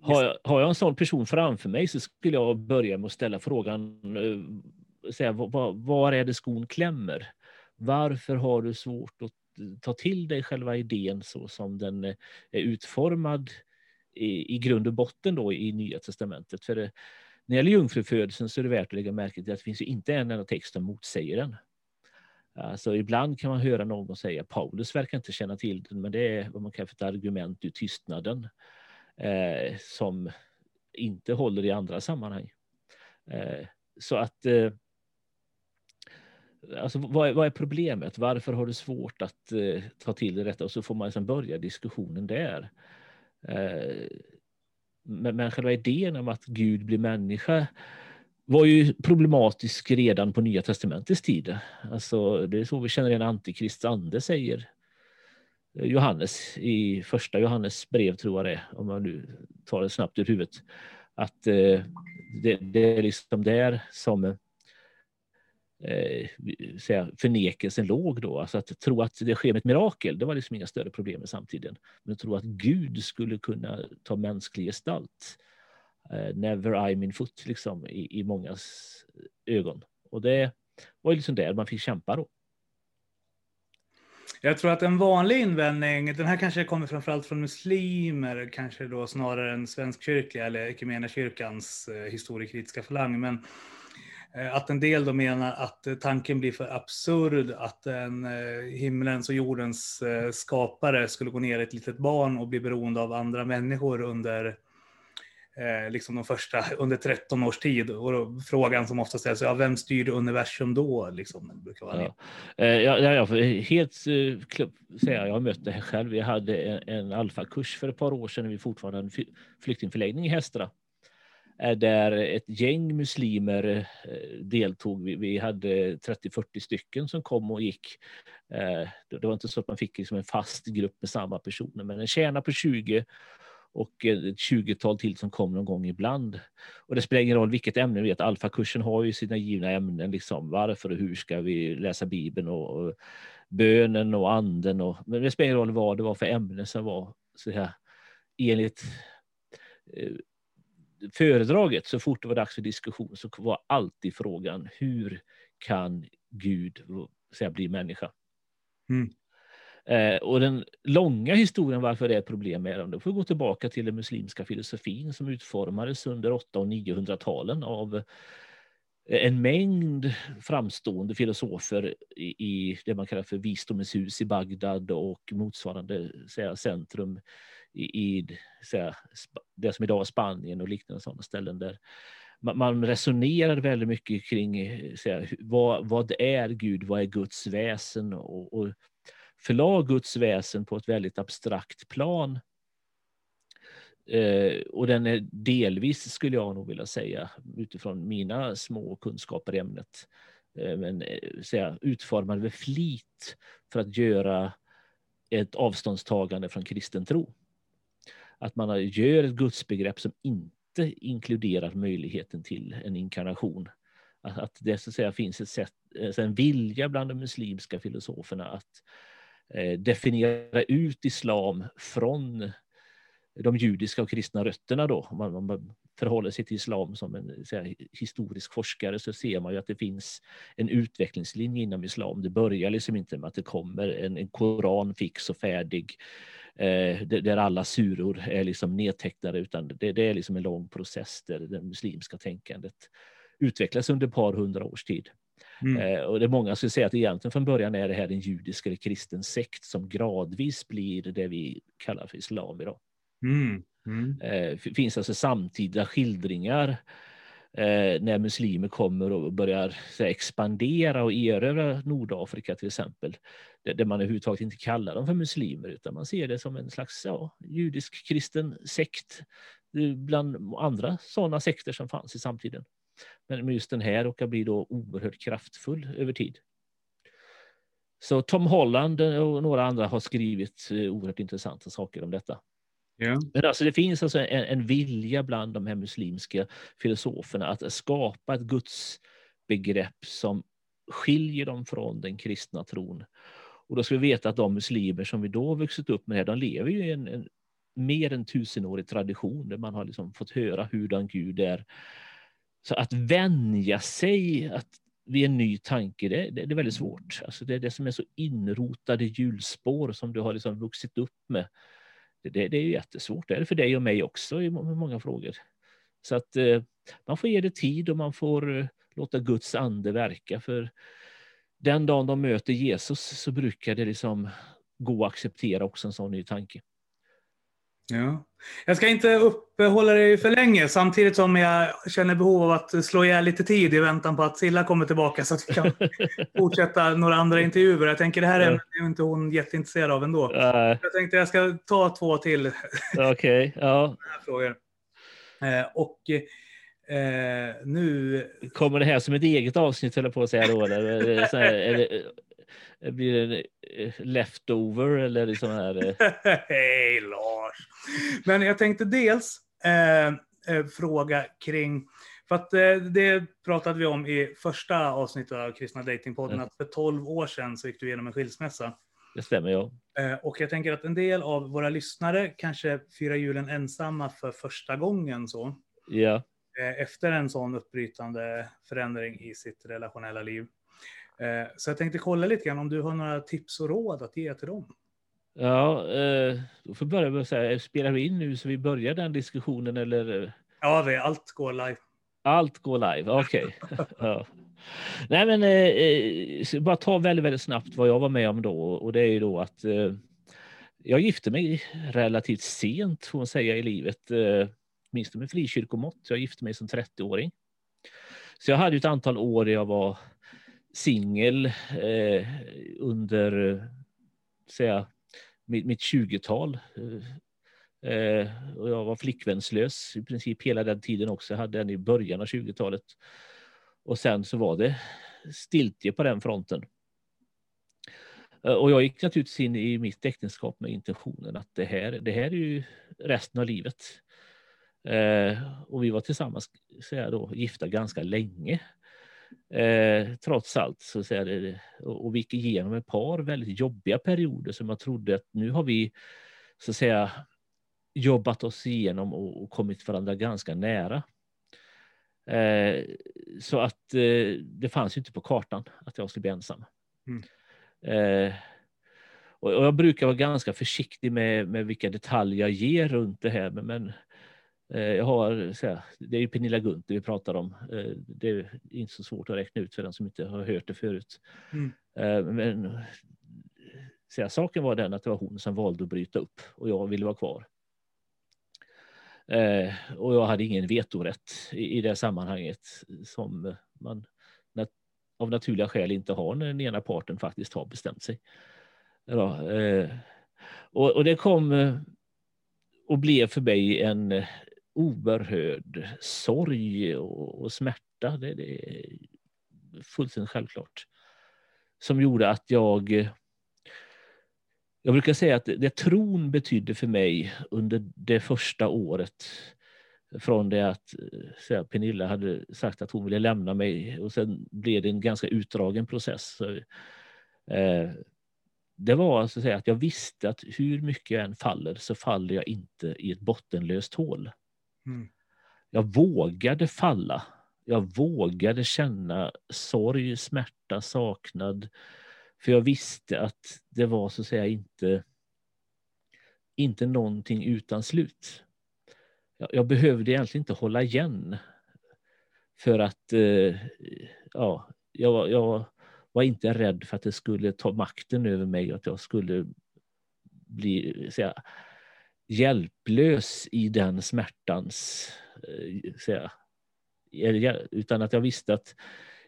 har jag, har jag en sån person framför mig så skulle jag börja med att ställa frågan, eh, säga, var, var- är det skon klämmer? Varför har du svårt att ta till dig själva idén så som den eh, är utformad i, i grund och botten då i Nya Testamentet? För det, när det gäller jungfrufödelsen så är det värt att lägga märke till att det finns ju inte en enda text som motsäger den. Alltså ibland kan man höra någon säga Paulus verkar inte känna till den, men det är vad man kallar för ett argument ur tystnaden eh, som inte håller i andra sammanhang. Eh, så att eh, Alltså, vad, är, vad är problemet? Varför har du svårt att eh, ta till dig detta? Och så får man liksom börja diskussionen där. Eh, men, men själva idén om att Gud blir människa var ju problematisk redan på Nya Testamentets tid. Alltså, det är så vi känner igen Antikrists ande, säger Johannes i första Johannes brev, tror jag det är, om man nu tar det snabbt ur huvudet. Att eh, det, det är liksom där som eh, säga, förnekelsen låg då. Alltså att tro att det sker med ett mirakel, det var liksom inga större problem i samtiden. Men att tro att Gud skulle kunna ta mänsklig gestalt, eh, never I min foot, liksom, i, i mångas ögon. Och det var ju liksom där man fick kämpa då. Jag tror att en vanlig invändning, den här kanske kommer framförallt från muslimer, kanske då snarare än svenskkyrkliga eller equmeniakyrkans eh, historiekritiska falang, men eh, att en del då menar att eh, tanken blir för absurd att en himlens och jordens skapare skulle gå ner i ett litet barn och bli beroende av andra människor under eh, liksom de första, under 13 års tid. Och då, frågan som ofta ställs ja, vem styrde universum då? Liksom, brukar vara Ja. Eh, Ja, ja, ja, för helt eh, klubb, säga, jag har mött det här själv. Vi hade en, en alfakurs för ett par år sedan när vi fortfarande hade en fly- flyktingförläggning i Hästra. eh, Där ett gäng muslimer eh, deltog. Vi, hade 30-40 stycken som kom och gick. Eh, Det det var inte så att man fick liksom en fast grupp med samma personer, men en kärna på 20 och eh, ett 20-tal till som kom någon gång ibland. Och det spelar ingen roll vilket ämne vi vet. Alfakursen har ju sina givna ämnen. Liksom. Varför och hur ska vi läsa Bibeln och, och bönen och anden. Och, men det spelar ingen roll vad det var för ämne som var så här, enligt eh, föredraget. Så fort det var dags för diskussion så var alltid frågan hur kan Gud så här, bli människa? Mm. Eh, och den långa historien varför det är ett problem med dem, då får vi gå tillbaka till den muslimska filosofin som utformades under 800 och 900-talen av eh, en mängd framstående filosofer i, i det man kallar för visdomens hus i Bagdad och motsvarande säga, centrum i, i säga, det som idag är Spanien och liknande sådana ställen där man, man resonerar väldigt mycket kring säga, vad, vad är Gud, vad är Guds väsen? Och, och förlag Guds väsen på ett väldigt abstrakt plan. Eh, och den är delvis, skulle jag nog vilja säga, utifrån mina små kunskaper i ämnet, eh, men eh, säga, utformad med flit för att göra ett avståndstagande från kristen tro. Att man gör ett gudsbegrepp som inte inkluderar möjligheten till en inkarnation. Att, att det så att säga finns ett sätt, en vilja bland de muslimska filosoferna att Eh, definiera ut islam från de judiska och kristna rötterna då. Om man, man förhåller sig till islam som en här, historisk forskare så ser man ju att det finns en utvecklingslinje inom islam. Det börjar liksom inte med att det kommer en, en koran fix och färdig eh, där alla suror är liksom nedtecknade utan det, det, är liksom en lång process där det muslimska tänkandet utvecklas under ett par hundra års tid. Mm. Eh, och det är många som säger att egentligen från början är det här en judisk eller kristen sekt som gradvis blir det vi kallar för islam idag. Mm. Mm. Eh, finns alltså samtida skildringar eh, när muslimer kommer och börjar expandera och erövra Nordafrika till exempel. Där man överhuvudtaget inte kallar dem för muslimer utan man ser det som en slags ja, judisk kristen sekt bland andra sådana sekter som fanns i samtiden. Men just den här råkar bli då oerhört kraftfull över tid. Så Tom Holland och några andra har skrivit eh, oerhört intressanta saker om detta. Yeah. Men alltså det finns alltså en, en, vilja bland de här muslimska filosoferna att skapa ett gudsbegrepp som skiljer dem från den kristna tron. Och då ska vi veta att de muslimer som vi då vuxit upp med, här, de lever ju i en, en mer än tusenårig tradition där man har liksom fått höra hurdan Gud är. Så att vänja sig att vid en ny tanke, det, det, det är väldigt svårt. Alltså det är det som är så inrotade hjulspår som du har liksom vuxit upp med det, det är jättesvårt. Det är det för dig och mig också i många frågor. Så att eh, man får ge det tid och man får eh, låta Guds ande verka. För den dagen de möter Jesus så brukar det liksom gå att acceptera också en sån ny tanke. Ja. Jag ska inte uppehålla dig för länge, samtidigt som jag känner behov av att slå ihjäl lite tid i väntan på att Silla kommer tillbaka så att vi kan fortsätta några andra intervjuer. Jag tänker det här är ja. inte hon jätteintresserad av ändå. Uh. Jag tänkte jag ska ta två till. Okej, okay. ja. Frågor. Eh, och eh, nu... Kommer det här som ett eget avsnitt, eller på att säga då? Eller, eller, blir det eh, leftover eller sån här? Eh? Hej Lars! Men jag tänkte dels eh, eh, fråga kring, för att eh, det pratade vi om i första avsnittet av Kristna Datingpodden, mm. att för 12 år sedan så gick du igenom en skilsmässa. Det stämmer, ja. Eh, och jag tänker att en del av våra lyssnare kanske firar julen ensamma för första gången så. Ja. Efter en sån uppbrytande förändring i sitt relationella liv. Eh, så jag tänkte kolla lite grann om du har några tips och råd att ge till dem. Ja, eh, då får börja med att säga, spelar vi in nu så vi börjar den diskussionen eller? Ja, det, allt går live. Allt går live, okej. Okay. ja. Nej, men eh, bara ta väldigt, väldigt snabbt vad jag var med om då och det är ju då att eh, jag gifte mig relativt sent, får man säga, i livet. Eh, minst med frikyrkomått. Jag gifte mig som 30-åring. Så jag hade ett antal år där jag var singel eh, under säga, mitt, mitt 20-tal. Eh, eh, och jag var flickvänslös i princip hela den tiden också. Jag hade den i början av 20-talet. Och sen så var det stiltje på den fronten. Eh, och jag gick naturligtvis in i mitt äktenskap med intentionen att det här, det här är ju resten av livet. Eh, och vi var tillsammans så då, gifta ganska länge. Eh, trots allt så säger det, och vi gick igenom ett par väldigt jobbiga perioder som jag trodde att nu har vi så att säga jobbat oss igenom och, och kommit varandra ganska nära. Eh, så att eh, det fanns ju inte på kartan att jag skulle bli ensam. Mm. Eh, och, och, jag brukar vara ganska försiktig med, med vilka detaljer jag ger runt det här, men, men jag har, det är ju Pernilla Gunther vi pratar om. Eh, det är inte så svårt att räkna ut för den som inte har hört det förut. Mm. Eh, men så saken var den att det var hon som valde att bryta upp och jag ville vara kvar. Och jag hade ingen vetorätt i det sammanhanget som man av naturliga skäl inte har när den ena parten faktiskt har bestämt sig. Och det kom och blev för mig en oerhörd sorg och, och smärta. Det, det, är fullständigt självklart. Som gjorde att jag... Jag brukar säga att det tron betydde för mig under det första året från det att här, Pernilla hade sagt att hon ville lämna mig och sen blev det en ganska utdragen process. Så, eh, det var alltså att, säga att jag visste att hur mycket jag än faller så faller jag inte i ett bottenlöst hål. Mm. Jag vågade falla. Jag vågade känna sorg, smärta, saknad. För jag visste att det var så att säga inte, inte någonting utan slut. Jag, jag behövde egentligen inte hålla igen. För att eh, ja, jag, jag var inte rädd för att det skulle ta makten över mig och att jag skulle bli säga, hjälplös i den smärtans... eh, Säga, utan att jag visste att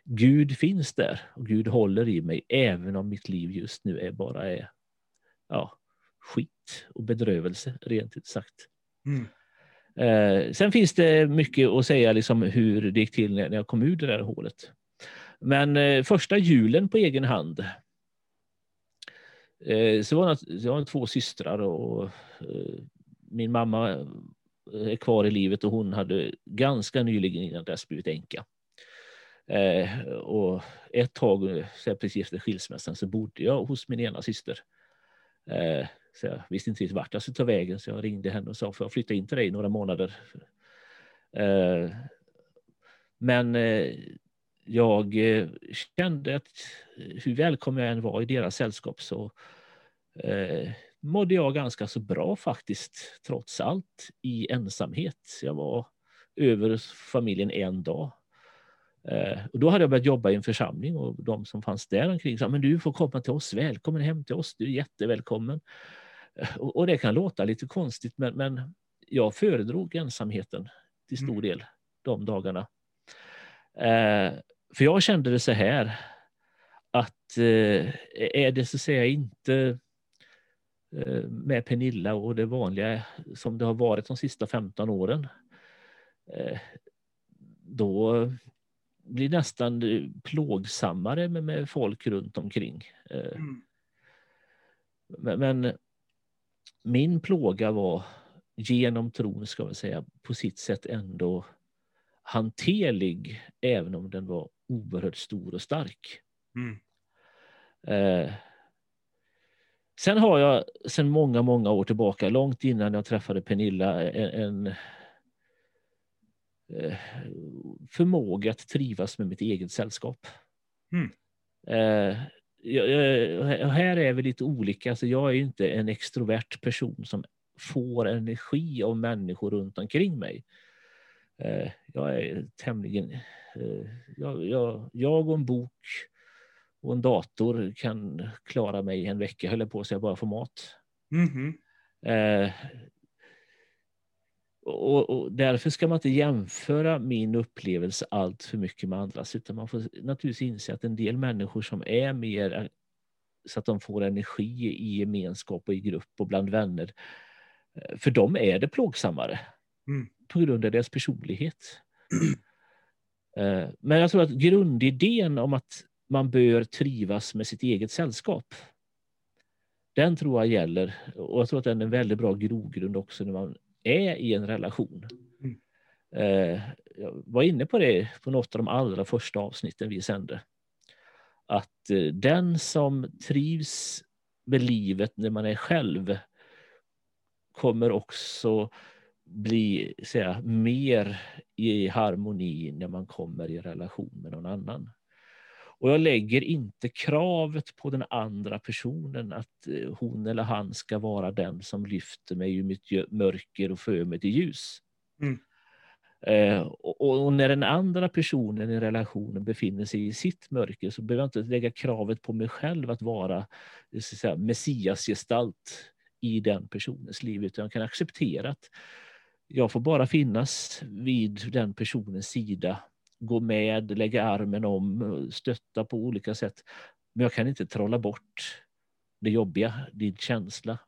Gud finns där och Gud håller i mig även om mitt liv just nu är bara är ja, skit och bedrövelse rent ut sagt. Mm. Eh, sen finns det mycket att säga liksom hur det gick till när när jag kom ur det där hålet. Men eh, första julen på egen hand. Eh, så var det, jag har två systrar och eh, min mamma eh, är kvar i livet och hon hade ganska nyligen innan dess blivit änka. Eh, och ett tag, precis efter skilsmässan, så bodde jag hos min ena syster. Eh, så jag visste inte riktigt vart jag skulle ta vägen så jag ringde henne och sa får jag flytta in till dig i några månader. Eh, men eh, jag eh, kände att hur välkommen jag än var i deras sällskap så eh, mådde jag ganska så bra faktiskt trots allt i ensamhet. Jag var över familjen en dag. Eh, och då hade jag börjat jobba i en församling och de som fanns där omkring sa men du får komma till oss, välkommen hem till oss, du är jättevälkommen. Eh, Och, och det kan låta lite konstigt men, men jag föredrog ensamheten till stor Mm. del de dagarna. Eh, för jag kände det så här att eh, är det så att säga inte eh, med Pernilla och det vanliga som det har varit de sista 15 åren eh, då blir det nästan plågsammare med, med folk runt omkring. Eh, Mm. men, men min plåga var genom tron, ska man säga, på sitt sätt ändå hanterlig, även om den var oerhört stor och stark. Mm. Eh, sen har jag sen många, många år tillbaka, långt innan jag träffade Pernilla, en, en eh, förmåga att trivas med mitt eget sällskap. Mm. Eh, jag, jag, här är vi lite olika. Alltså jag är inte en extrovert person som får energi av människor runt omkring mig. Eh, jag är tämligen... Eh, jag, jag, jag och en bok och en dator kan klara mig en vecka, höll jag på så jag bara får mat. Mhm. Eh, och, och därför ska man inte jämföra min upplevelse allt för mycket med andras, utan man får naturligtvis inse att en del människor som är mer så att de får energi i gemenskap och i grupp och bland vänner, eh, för dem är det plågsammare Mm. på grund av deras personlighet. Eh, Men jag tror att grundidén om att man bör trivas med sitt eget sällskap, den tror jag gäller. Och jag tror att den är en väldigt bra grogrund också när man är i en relation. Mm. Eh, Jag var inne på det på något av de allra första avsnitten vi sände. Att eh, den som trivs med livet när man är själv kommer också bli säga, mer i harmoni när man kommer i relation med någon annan. Och jag lägger inte kravet på den andra personen att eh, hon eller han ska vara den som lyfter mig ur mitt mörker och för mig till ljus. Mm. Eh, och, och när den andra personen i relationen befinner sig i sitt mörker så behöver jag inte lägga kravet på mig själv att vara eh, så att säga, messiasgestalt i den personens liv, utan jag kan acceptera att jag får bara finnas vid den personens sida, gå med, lägga armen om, stötta på olika sätt. Men jag kan inte trolla bort det jobbiga, din känsla.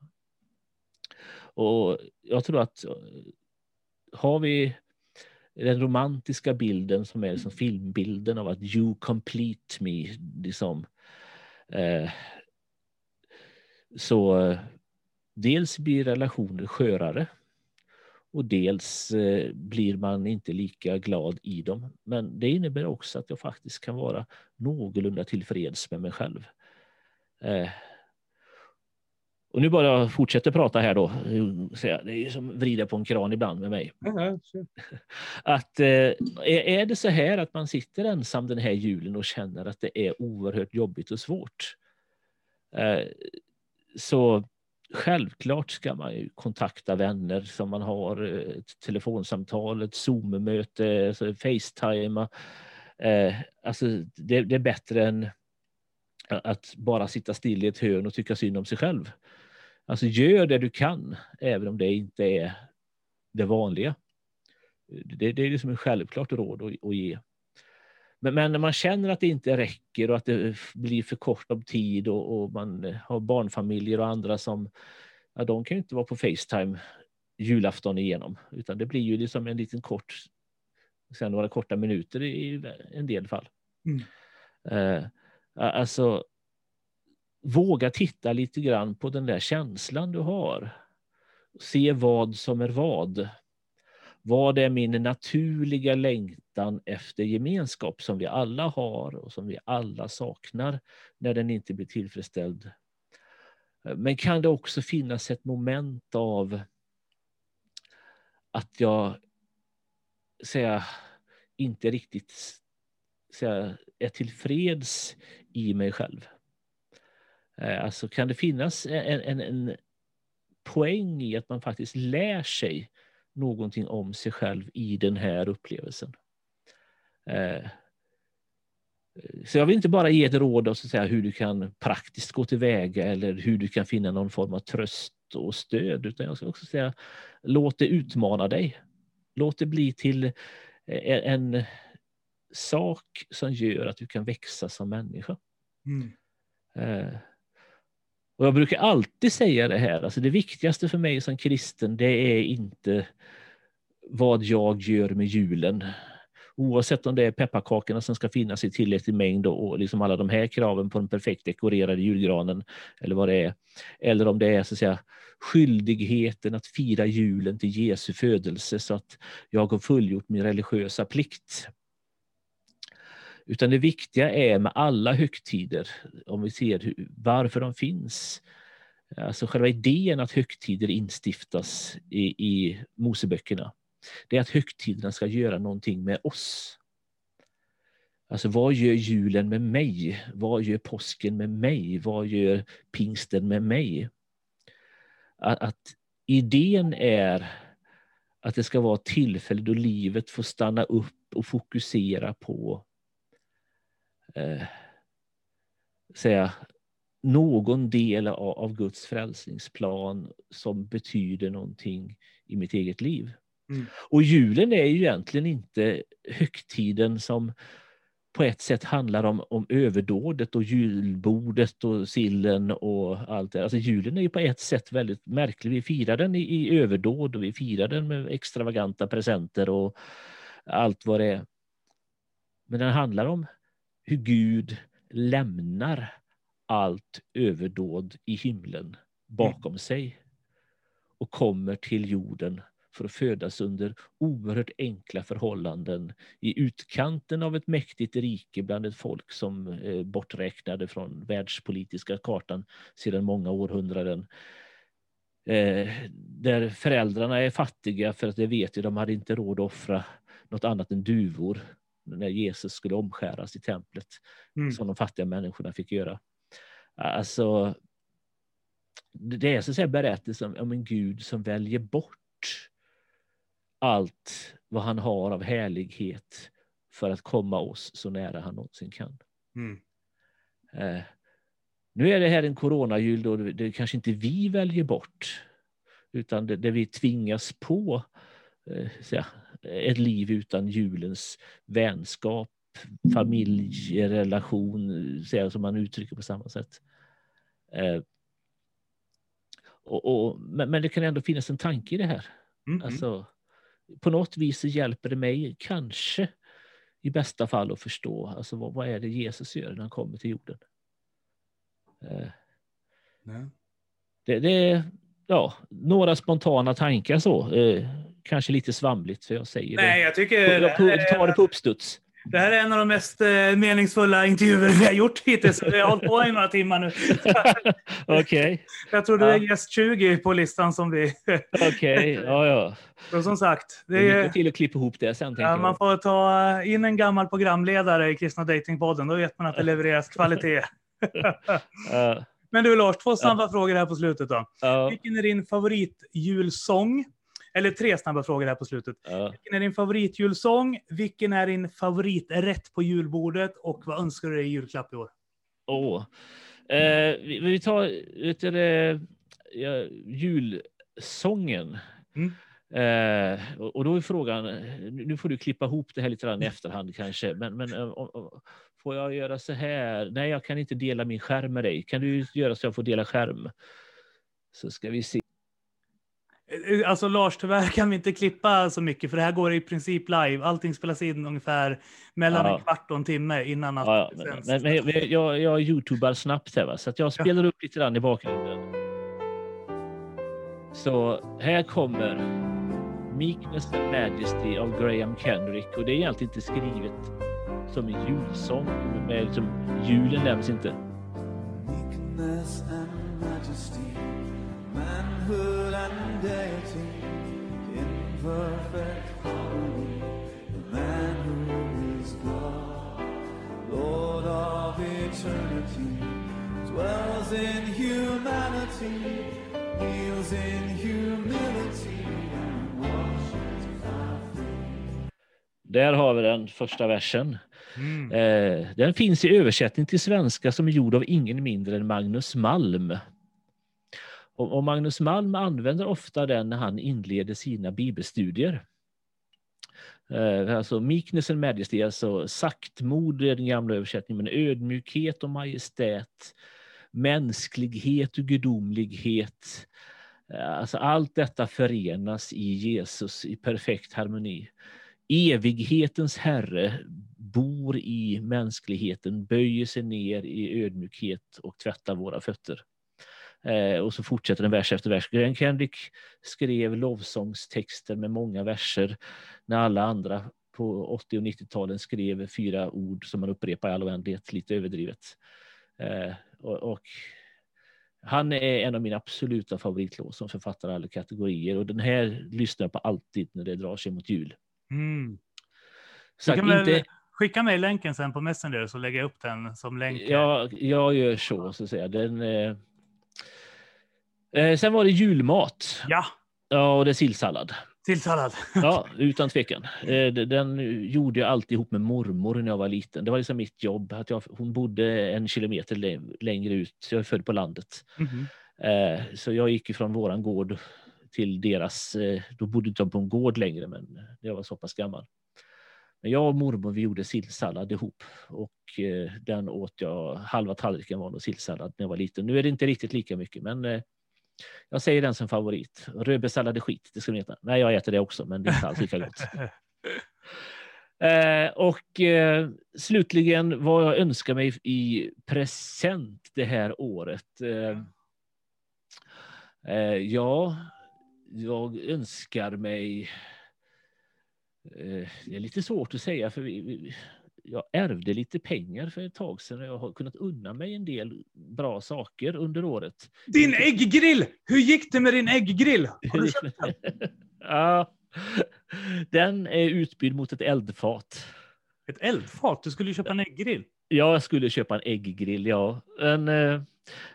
Och jag tror att eh, har vi den romantiska bilden som är som filmbilden av att you complete me, liksom, eh, så eh, dels blir relationer skörare och dels eh, blir man inte lika glad i dem. Men det innebär också att jag faktiskt kan vara någorlunda tillfreds med mig själv. Eh, och nu bara jag fortsätter prata här då. Det är ju som vrida på en kran ibland med mig. Att eh, är det så här att man sitter ensam den här julen och känner att det är oerhört jobbigt och svårt. Så självklart ska man ju kontakta vänner som man har eh, ett telefonsamtal, ett Zoom-möte, alltså Facetime. Eh, alltså det, det är bättre än att bara sitta still i ett hörn och tycka synd om sig själv. Alltså gör det du kan, även om det inte är det vanliga. Det, det är liksom en självklart råd att, att ge. Men, men när man känner att det inte räcker och att det blir för kort om tid och, och man har barnfamiljer och andra som, ja, de kan ju inte vara på Facetime julafton igenom, utan det blir ju liksom en liten kort, sen några korta minuter i en del fall. Mm. Eh, alltså, våga titta lite grann på den där känslan du har. Se vad som är vad. Vad är min naturliga längtan efter gemenskap som vi alla har och som vi alla saknar när den inte blir tillfredsställd. Men kan det också finnas ett moment av att jag säga, inte riktigt säga, är tillfreds i mig själv? Eh, alltså kan det finnas en, en, en poäng i att man faktiskt lär sig någonting om sig själv i den här upplevelsen? Eh, Så jag vill inte bara ge ett råd säga, hur du kan praktiskt gå tillväga eller hur du kan finna någon form av tröst och stöd, utan jag ska också säga låt det utmana dig. Låt det bli till eh, en sak som gör att du kan växa som människa. Mm. Eh, Och jag brukar alltid säga det här, alltså det viktigaste för mig som kristen det är inte vad jag gör med julen. Oavsett om det är pepparkakorna som ska finnas i tillräcklig mängd och, liksom alla de här kraven på den perfekt dekorerade julgranen eller vad det är. Eller om det är så att säga skyldigheten att fira julen till Jesu födelse så att jag har fullgjort min religiösa plikt. Utan det viktiga är med alla högtider, om vi ser hur, varför de finns. Alltså själva idén att högtider instiftas i, i Moseböckerna. Det är att högtiderna ska göra någonting med oss. Alltså vad gör julen med mig? Vad gör påsken med mig? Vad gör pingsten med mig? Att, att idén är att det ska vara ett tillfälle då livet får stanna upp och fokusera på eh, säga, någon del av, av Guds frälsningsplan som betyder någonting i mitt eget liv. Mm. Och julen är ju egentligen inte högtiden som på ett sätt handlar om, om överdådet och julbordet och sillen och allt det. Alltså julen är ju på ett sätt väldigt märklig. Vi firar den i, i överdåd och vi firar den med extravaganta presenter och allt vad det är. Men den handlar om hur Gud lämnar allt överdåd i himlen bakom sig och kommer till jorden för att födas under oerhört enkla förhållanden i utkanten av ett mäktigt rike bland ett folk som är borträknade från världspolitiska kartan sedan många århundraden. Eh, där föräldrarna är fattiga för att det vet ju de hade inte råd att offra något annat än duvor när Jesus skulle omskäras i templet Mm. som de fattiga människorna fick göra. Alltså, det är så att säga berättelsen om en Gud som väljer bort allt vad han har av härlighet för att komma oss så nära han någonsin kan. Mm. Eh, nu är det här en coronajul då det, kanske inte vi väljer bort utan det, det vi tvingas på eh, ett liv utan julens vänskap, familjerelation, som man uttrycker på samma sätt. Eh, och, och, men, men det kan ändå finnas en tanke i det här. Mm. Alltså, på något vis så hjälper det mig kanske i bästa fall att förstå alltså, vad, vad är det Jesus gör när han kommer till jorden. Eh, det, det är ja, några spontana tankar så. Eh, kanske lite svamligt för jag säger Nej, det. jag tycker... Jag tar det på uppstuds. Det här är en av de mest eh, meningsfulla intervjuer vi har gjort hittills. Vi har hållit på i några timmar nu. Okej, Jag tror du är Ja. gäst 20 på listan som vi... okej. Ja, ja. Och som sagt, det är, till att klippa ihop det sen, ja, man får ta in en gammal programledare i Kristna Datingpodden. Då vet man att det levereras kvalitet. Ja, Men du Lars, två snabba frågor här på slutet då. ja, Vilken är din favoritjulsång? Eller tre snabba frågor här på slutet. ja. Vilken är din favoritjulsång? Vilken är din favoriträtt på julbordet? Och vad önskar du dig i julklapp i år? Åh. Eh, vi, vi tar vet du, ja, julsången. Mm. Eh, och, då är frågan, nu nu får du klippa ihop det här lite grann i efterhand kanske, men, men eh, om- om- får jag göra så här? Nej, jag kan inte dela min skärm med dig. Kan du göra så jag får dela skärm? Så ska vi se. Eh, Alltså Lars, tyvärr kan vi inte klippa så mycket för det här går i princip live. Allting spelas in ungefär mellan Ja. en kvart och en timme innan att Ja, ja, men, men jag, jag, jag youtubar snabbt här, va? så att jag spelar upp lite grann i bakgrunden. Så här kommer Meekness and Majesty av Graham Kendrick och det är egentligen inte skrivet som en julsång. Med, liksom, julen nämns inte. Meekness and majesty, manhood and deity, in perfect harmony, the man who is God, Lord of eternity, dwells in humanity, kneels in humility, and washes our feet. Där har vi den första versen. Mm. Eh, den finns i översättning till svenska som är gjord av ingen mindre än Magnus Malm. Och, Magnus Malm använder ofta den när han inleder sina bibelstudier. Eh, alltså meekness and majesty, alltså saktmod i den gamla översättningen, men ödmjukhet och majestät, mänsklighet och gudomlighet. Eh, alltså allt detta förenas i Jesus i perfekt harmoni. Evighetens Herre bor i mänskligheten, böjer sig ner i ödmjukhet och tvättar våra fötter. Eh, och så fortsätter den vers efter vers. Graham Kendrick skrev lovsångstexter med många verser när alla andra på 80 och 90-talen skrev fyra ord som man upprepar i all oändlighet, lite överdrivet. Eh, och, och han är en av mina absoluta favoritlovsångsförfattare i alla kategorier och den här lyssnar jag på alltid när det drar sig mot jul. Mm. Så inte, skicka mig länken sen på Messenger så lägger jag upp den som länk. jag, jag gör så, så att säga. Den, eh, sen var det julmat. Ja, Ja, och det är sillsallad. sillsallad. Ja, utan tvekan. Eh, Den gjorde jag alltid ihop med mormor när jag var liten. Det var liksom mitt jobb. Att jag, hon bodde en kilometer lä- längre ut. Jag är född på landet. Mhm. Eh, Så jag gick från våran gård till deras. eh, Då bodde inte de på en gård längre, men jag var så pass gammal. Men jag och mormor vi gjorde sillsallad ihop och eh, den åt jag. Halva tallriken var nog sillsallad när jag var liten. Nu är det inte riktigt lika mycket, men eh, jag säger den som favorit. Rödbetssallad är skit, det ska ni veta. Nej, jag äter det också, men det är inte alls lika gott. Eh, och eh, slutligen vad jag önskar mig i present det här året. Eh, eh, ja, jag önskar mig... Eh, det är lite svårt att säga för vi, vi, jag ärvde lite pengar för ett tag sedan och jag har kunnat unna mig en del bra saker under året. Din ägggrill! Hur gick det med din ägggrill? Har du köpt den? ja, den är utbytt mot ett eldfat. Ett eldfat? Du skulle ju köpa en ägggrill. Jag skulle köpa en ägggrill, ja. En, eh,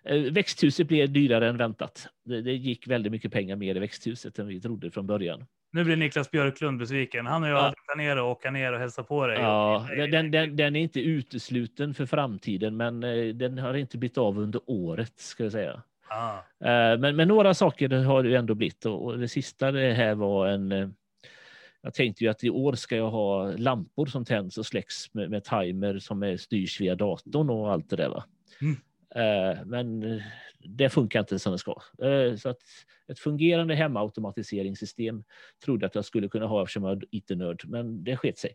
eh, växthuset blev dyrare än väntat. Det, det gick väldigt mycket pengar mer i växthuset än vi trodde från början. Nu blir Niklas Björklund besviken. Han och jag Ja. hade planerat att åka ner och hälsa på dig. Ja, den, den, den, är inte utesluten för framtiden, men eh, den har inte blivit av under året, ska jag säga. Ah. Eh, Men, men några saker har det ändå blivit och, och det sista det här var en eh, jag tänkte ju att i år ska jag ha lampor som tänds och släcks med, med timer som är styrs via datorn och allt det där. Va? Mm. Eh, Men eh, det funkar inte som det ska. Eh, Så att ett fungerande hemautomatiseringssystem trodde att jag skulle kunna ha eftersom jag är IT-nörd, men det sket sig.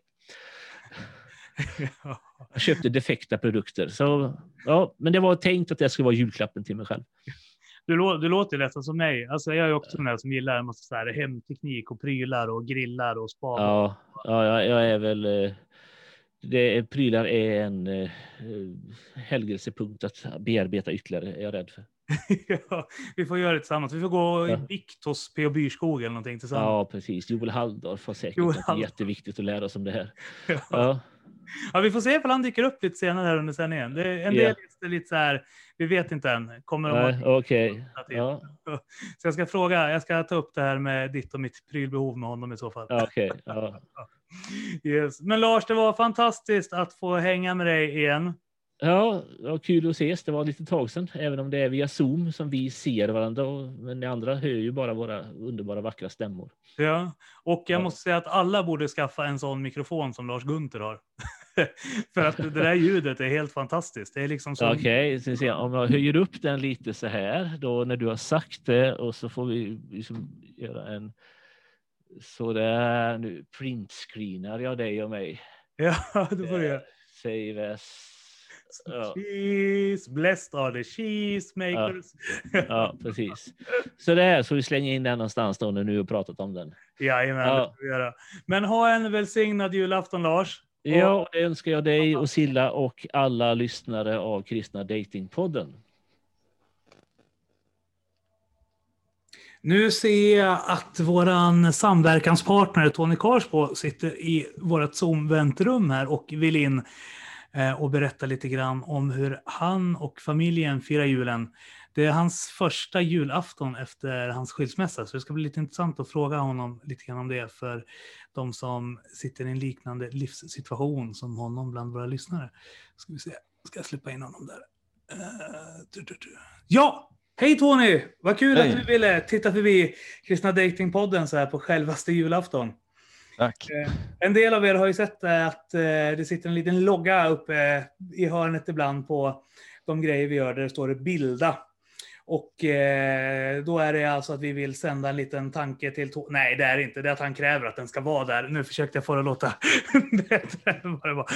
Jag köpte defekta produkter. Så, ja, men det var tänkt att det skulle vara julklappen till mig själv. Du, lå- du låter nästan som mig. Alltså, jag är också den som gillar en massa så här hemteknik och prylar och grillar och spavar. Ja, ja jag, jag är väl... det, prylar är en eh, helgelsepunkt att bearbeta ytterligare, är jag rädd för. ja, vi får göra det tillsammans. Vi får gå Ja. bikt hos P.O. Byrskog eller någonting tillsammans. Ja, precis. Joel Halldorf har säkert Joel Halldorf. jätteviktigt att lära oss om det här. Ja. Ja, Ja, vi får se ifall han dyker upp lite senare här under sändningen. Det, en del Ja. är lite så här, vi vet inte än. Kommer de nej, okej. Ja, Så jag ska fråga, jag ska ta upp det här med ditt och mitt prylbehov med honom i så fall. okej. Ja. Yes. Men Lars, det var fantastiskt att få hänga med dig igen. Ja, kul att ses. Det var lite tag sedan, även om det är via Zoom som vi ser varandra. Men ni andra hör ju bara våra underbara vackra stämmor. Ja. Och jag Ja. måste säga att alla borde skaffa en sån mikrofon som Lars Gunther har. För att det där ljudet är helt fantastiskt. Det är liksom så... Okej, ser, om jag höjer upp den lite så här, då när du har sagt det och så får vi liksom göra en sådär nu printscreenar jag dig och mig. Ja, det får du göra. Save as. Ja. Cheese, blessed are the cheesemakers. Ja, precis. Så det här, så vi slänger in den någonstans då när nu har pratat om den. Jajamän, Ja. det får vi göra. Men ha en välsignad julafton Lars. Ja, det önskar jag dig och Silla och alla lyssnare av Kristna Datingpodden. Nu ser jag att vår samverkanspartner Tony Karsbo sitter i vårt Zoom-väntrum här och vill in eh, och berätta lite grann om hur han och familjen firar julen. Det är hans första julafton efter hans skilsmässa, så det ska bli lite intressant att fråga honom lite grann om det för de som sitter i en liknande livssituation som honom bland våra lyssnare. Ska vi se, ska jag släppa in honom där? Eh, ja! Hej Tony! Vad kul Hej. att du ville titta förbi Kristna Datingpodden så här på självaste julafton. Tack. Eh, En del av er har ju sett eh, att eh, det sitter en liten logga uppe i hörnet ibland på de grejer vi gör där det står det bilda. Och eh, då är det alltså att vi vill sända en liten tanke till To- Nej, det är inte. Det är att han kräver att den ska vara där. Nu försökte jag få det att låta bättre än vad det var.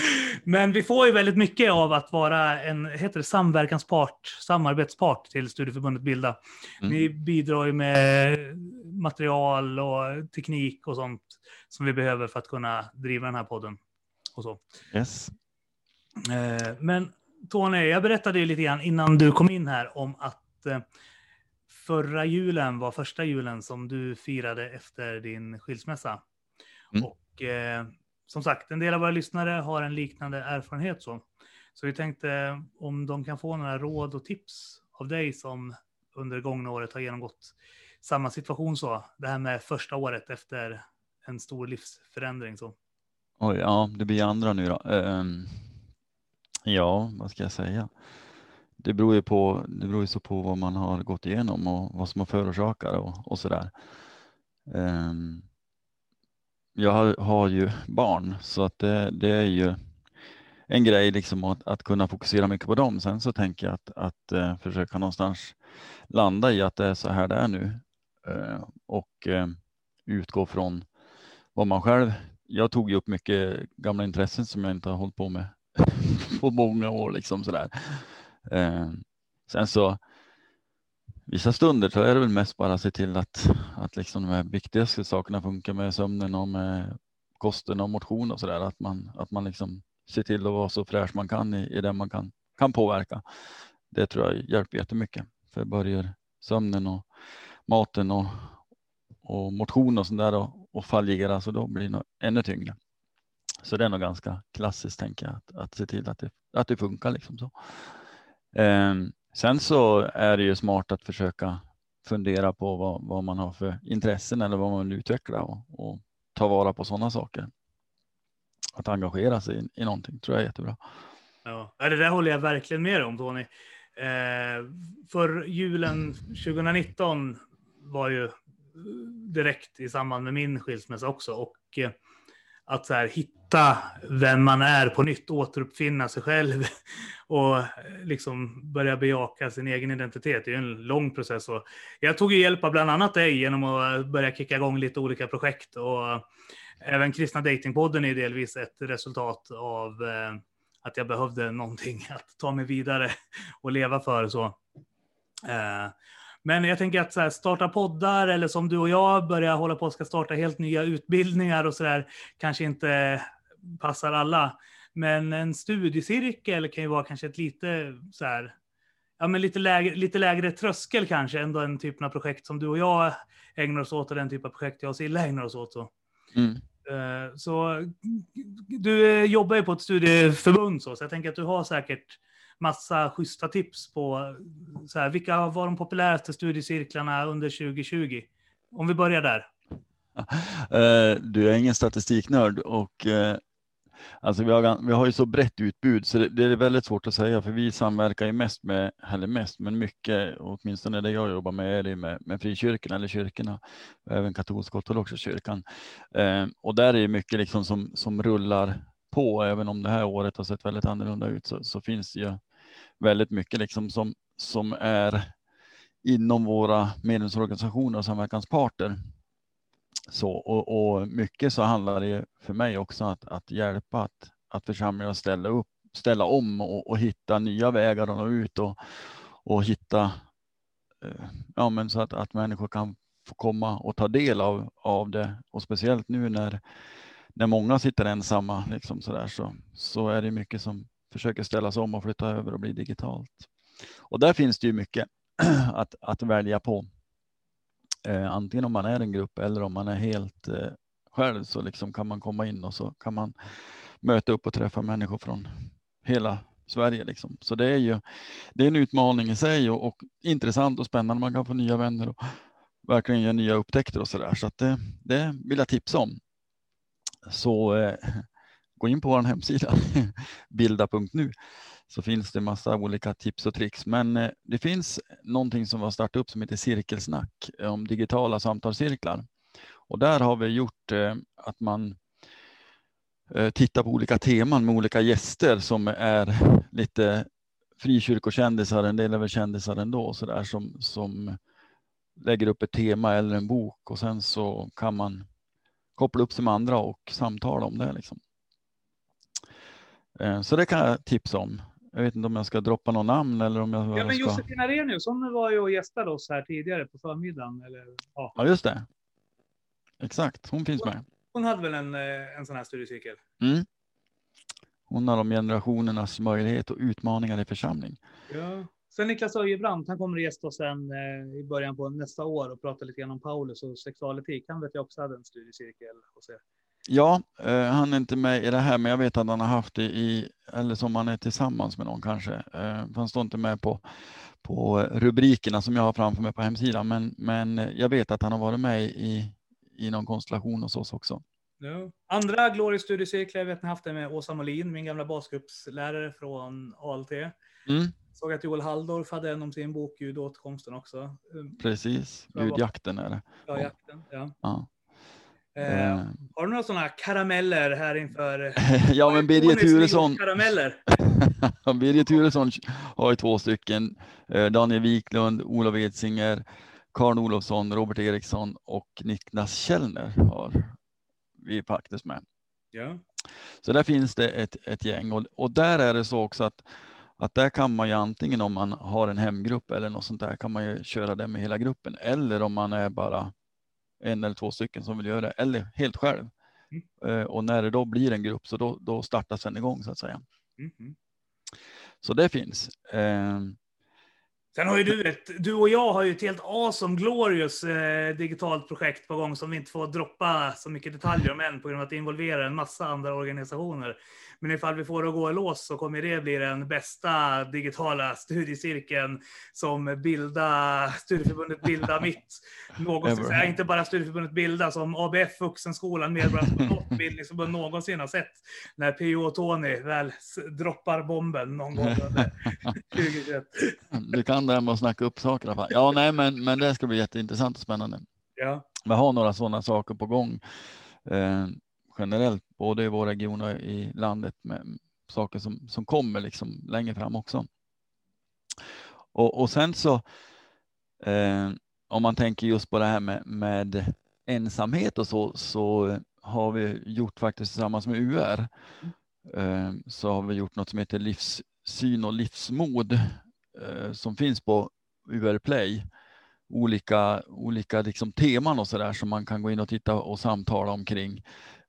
Men vi får ju väldigt mycket av att vara en heter det, samverkanspart, samarbetspart till Studieförbundet Bilda. Mm. Ni bidrar ju med material och teknik och sånt som vi behöver för att kunna driva den här podden. Och så. Yes. Eh, Men Tony, jag berättade ju lite grann innan du kom in här om att förra julen var första julen som du firade efter din skilsmässa. Mm. Och eh, som sagt, en del av våra lyssnare har en liknande erfarenhet. Så, så vi tänkte om de kan få några råd och tips av dig som under det gångna året har genomgått samma situation så. Det här med första året efter en stor livsförändring. Så. Oj, ja, det blir andra nu då. Ehm, ja, vad ska jag säga? Det beror ju på, det beror ju så på vad man har gått igenom och vad som har förorsakat det och, så där. Um, ehm, jag har, har ju barn så att det, det är ju en grej liksom att, att kunna fokusera mycket på dem. Sen så tänker jag att, att uh, försöka någonstans landa i att det är så här det är nu uh, och uh, utgå från vad man själv jag tog ju upp mycket gamla intressen som jag inte har hållit på med på många år. Liksom så där. Eh, sen så vissa stunder så är det väl mest bara att se till att, att liksom de här viktigaste sakerna funkar med sömnen och med kosten och motion och så där Att man, att man liksom ser till att vara så fräsch man kan i, i det man kan, kan påverka. Det tror jag hjälper jättemycket. För börjar sömnen och maten och, och motion och sånt där och, och fallera så då blir det nog ännu tyngre. Så det är nog ganska klassiskt tänker jag att, att se till att det, att det funkar liksom så. Ehm, sen så är det ju smart att försöka fundera på vad, vad man har för intressen eller vad man vill utveckla och, och ta vara på sådana saker. Att engagera sig i, i någonting tror jag är jättebra. Ja, ja, det där håller jag verkligen med om Tony. Eh, för julen 2019 var ju direkt i samband med min skilsmässa också. Och eh, att så här, hitta vem man är på nytt, återuppfinna sig själv och eh, liksom börja bejaka sin egen identitet. Det är ju en lång process. Och jag tog ju hjälp av bland annat dig genom att eh, börja kicka igång lite olika projekt. Och eh, även Kristna Datingpodden är delvis ett resultat av att jag behövde någonting att ta mig vidare och leva för. så. Men jag tänker att så här, starta poddar eller som du och jag börjar hålla på och ska starta helt nya utbildningar och så där kanske inte passar alla. Men en studiecirkel kan ju vara kanske ett lite så här, ja men lite lägre, lite lägre tröskel kanske än den typen av projekt som du och jag ägnar oss åt och den typ av projekt jag och Silla ägnar oss åt. Så. Mm. Eh, Så du jobbar ju på ett studieförbund så, så jag tänker att du har säkert massa schyssta tips på så här, vilka var de populäraste studiecirklarna under 2020? Om vi börjar där. Eh, du är ingen statistiknörd och eh, alltså vi, har, vi har ju så brett utbud så det, det är väldigt svårt att säga för vi samverkar ju mest med, eller mest, men mycket, åtminstone det jag jobbar med är det med, med frikyrkorna eller kyrkorna, och även katolska ortodoxa kyrkan. Eh, och där är det mycket liksom som, som rullar på, även om det här året har sett väldigt annorlunda ut så, så finns det ju väldigt mycket liksom som, som är inom våra medlemsorganisationer och samverkansparter. Så, och, och mycket så handlar det ju för mig också att, att hjälpa att, att församlingar ställa upp, ställa om och, och hitta nya vägar att nå ut och, och hitta, eh, ja men så att, att människor kan få komma och ta del av, av det. Och speciellt nu när, när många sitter ensamma liksom så, där, så, så är det mycket som försöker ställas om och flytta över och bli digitalt. Och där finns det ju mycket att, att välja på. Eh, antingen om man är en grupp eller om man är helt eh, själv så liksom kan man komma in och så kan man möta upp och träffa människor från hela Sverige. Liksom. Så det är ju det är en utmaning i sig och, och intressant och spännande. Man kan få nya vänner och verkligen göra nya upptäckter och så där. Så att det, det vill jag tipsa om. Så eh, gå in på vår hemsida bilda.nu så finns det massa olika tips och tricks. Men eh, det finns någonting som vi har startat upp som heter Cirkelsnack eh, om digitala samtalscirklar. Och där har vi gjort eh, att man tittar på olika teman med olika gäster som är lite frikyrkokändisar, en del är väl kändisar ändå, så där, som, som lägger upp ett tema eller en bok och sen så kan man koppla upp sig med andra och samtala om det. Liksom. Eh, Så det kan jag tipsa om. Jag vet inte om jag ska droppa någon namn eller om jag Ja, men ska... Josefin Arrhenius, hon var ju och gästade oss här tidigare på förmiddagen. Eller, ja. Ja, just det. Exakt, hon finns med. Hon hade väl en, eh, en sån här studiecirkel? Mm. Hon har om generationernas möjlighet och utmaningar i församling. Ja. Sen Niklas Öjebrant, han kommer att gästa oss sen eh, i början på nästa år och prata lite grann om Paulus och sexualetik. Han vet jag också hade en studiecirkel hos er. Ja, eh, han är inte med i det här, men jag vet att han har haft det i, eller som han är tillsammans med någon kanske. Eh, han står inte med på, på rubrikerna som jag har framför mig på hemsidan, men, men jag vet att han har varit med i, i någon konstellation hos oss också. Ja. Andra Glory studiecirklar, jag vet ni har haft det med Åsa Molin, min gamla basgruppslärare från ALT. Mm, Såg att Joel Halldorf hade en om sin bok återkomsten också. Eh, precis. Gudjakten är det. Ja, jakten. Ja. Ja. Eh, Eh. har du några sådana karameller här inför? ja, men Birger Turesson, Karameller. Birger Turesson har ju två stycken. Eh, Daniel Wiklund, Olof Edsinger, Karl Olofsson, Robert Eriksson och Niklas Källner har vi faktiskt med. Ja. Så där finns det ett, ett gäng och, och där är det så också att, att där kan man ju antingen om man har en hemgrupp eller något sånt där kan man ju köra det med hela gruppen eller om man är bara en eller två stycken som vill göra det eller helt själv. Eh, och när det då blir en grupp så då, då startas den igång så att säga. Mhm. Så det finns. Sen har ju du ett, du och jag har ju ett helt awesome glorious eh, digitalt projekt på gång som vi inte får droppa så mycket detaljer om än på grund av att det involverar en massa andra organisationer. Men ifall vi får det att gå i lås så kommer det bli den bästa digitala studiecirkeln som Bilda, Studieförbundet Bilda Mitt någonsin, ja, inte bara Studieförbundet Bilda, som ABF Vuxenskolan, Medborgarnas utbildningsförbund någonsin har sett när P.O. och Tony väl droppar bomben någon gång under 2021. Du kan det här med att snacka upp saker i alla fall. Ja, nej, men, men det ska bli jätteintressant och spännande. Ja. Vi har några sådana saker på gång eh, generellt, både i vår region och i landet med saker som, som kommer liksom längre fram också. Och, och sen så, eh, om man tänker just på det här med, med ensamhet och så, så har vi gjort faktiskt tillsammans med UR, eh, så har vi gjort något som heter livssyn och livsmod Eh, som finns på UR Play. Olika, olika liksom teman och så där som man kan gå in och titta och samtala omkring.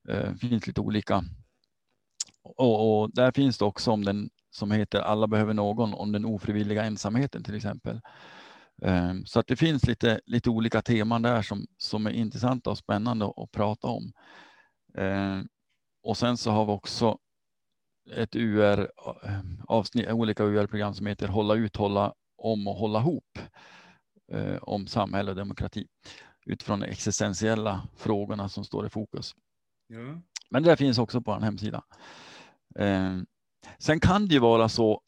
Det finns lite olika och, och där finns det också om den som heter Alla behöver någon, om den ofrivilliga ensamheten till exempel. Eh, så att det finns lite, lite olika teman där som, som är intressanta och spännande att, prata om. Och sen så har vi också ett UR, eh, avsnitt, olika UR-program som heter Hålla ut, hålla om och hålla ihop eh, om samhälle och demokrati utifrån de existentiella frågorna som står i fokus. Ja. Men det finns också på en hemsida. Eh, sen kan det ju vara så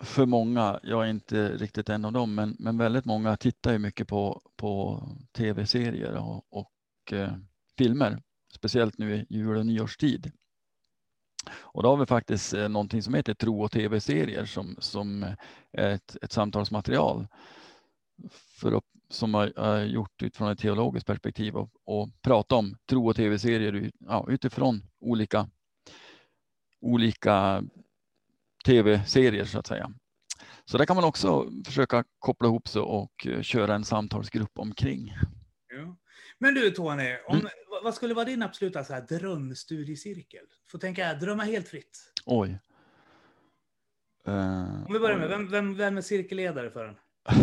för många, jag är inte riktigt en av dem, men, men väldigt många tittar ju mycket på, på tv-serier och, och eh, filmer, speciellt nu i jul och nyårstid. Och då har vi faktiskt eh, någonting som heter tro och tv-serier som, som eh, är ett, ett samtalsmaterial för att, som har gjort utifrån ett teologiskt perspektiv och, och prata om tro och tv-serier ja, utifrån olika, olika tv-serier så att säga. Så där kan man också försöka koppla ihop sig och eh, köra en samtalsgrupp omkring. Ja. Men du Tony, om, Mm. vad- skulle vara din absoluta så här, drömstudiecirkel? Får tänka, drömma helt fritt. Oj. Eh, Om vi börjar oj. med, vem, vem, vem är cirkelledare för den?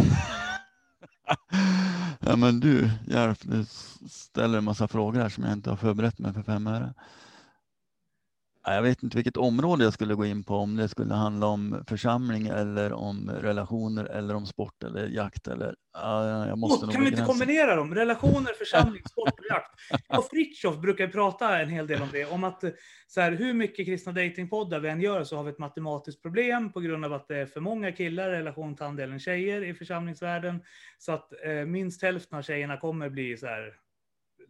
Ja men du, Järf, du ställer en massa frågor här som jag inte har förberett mig för fem öre. Ja, Jag vet inte vilket område jag skulle gå in på, om det skulle handla om församling eller om relationer eller om sport eller jakt eller... Ja, jag måste Oh, kan vi inte kombinera dem? Relationer, församling, sport och jakt. Och Fritiof brukar prata en hel del om det. Om att eh, så här, hur mycket kristna datingpoddar vi än gör så har vi ett matematiskt problem på grund av att det är för många killar i relation till andelen tjejer i församlingsvärlden. Så att eh, minst hälften av tjejerna kommer bli så här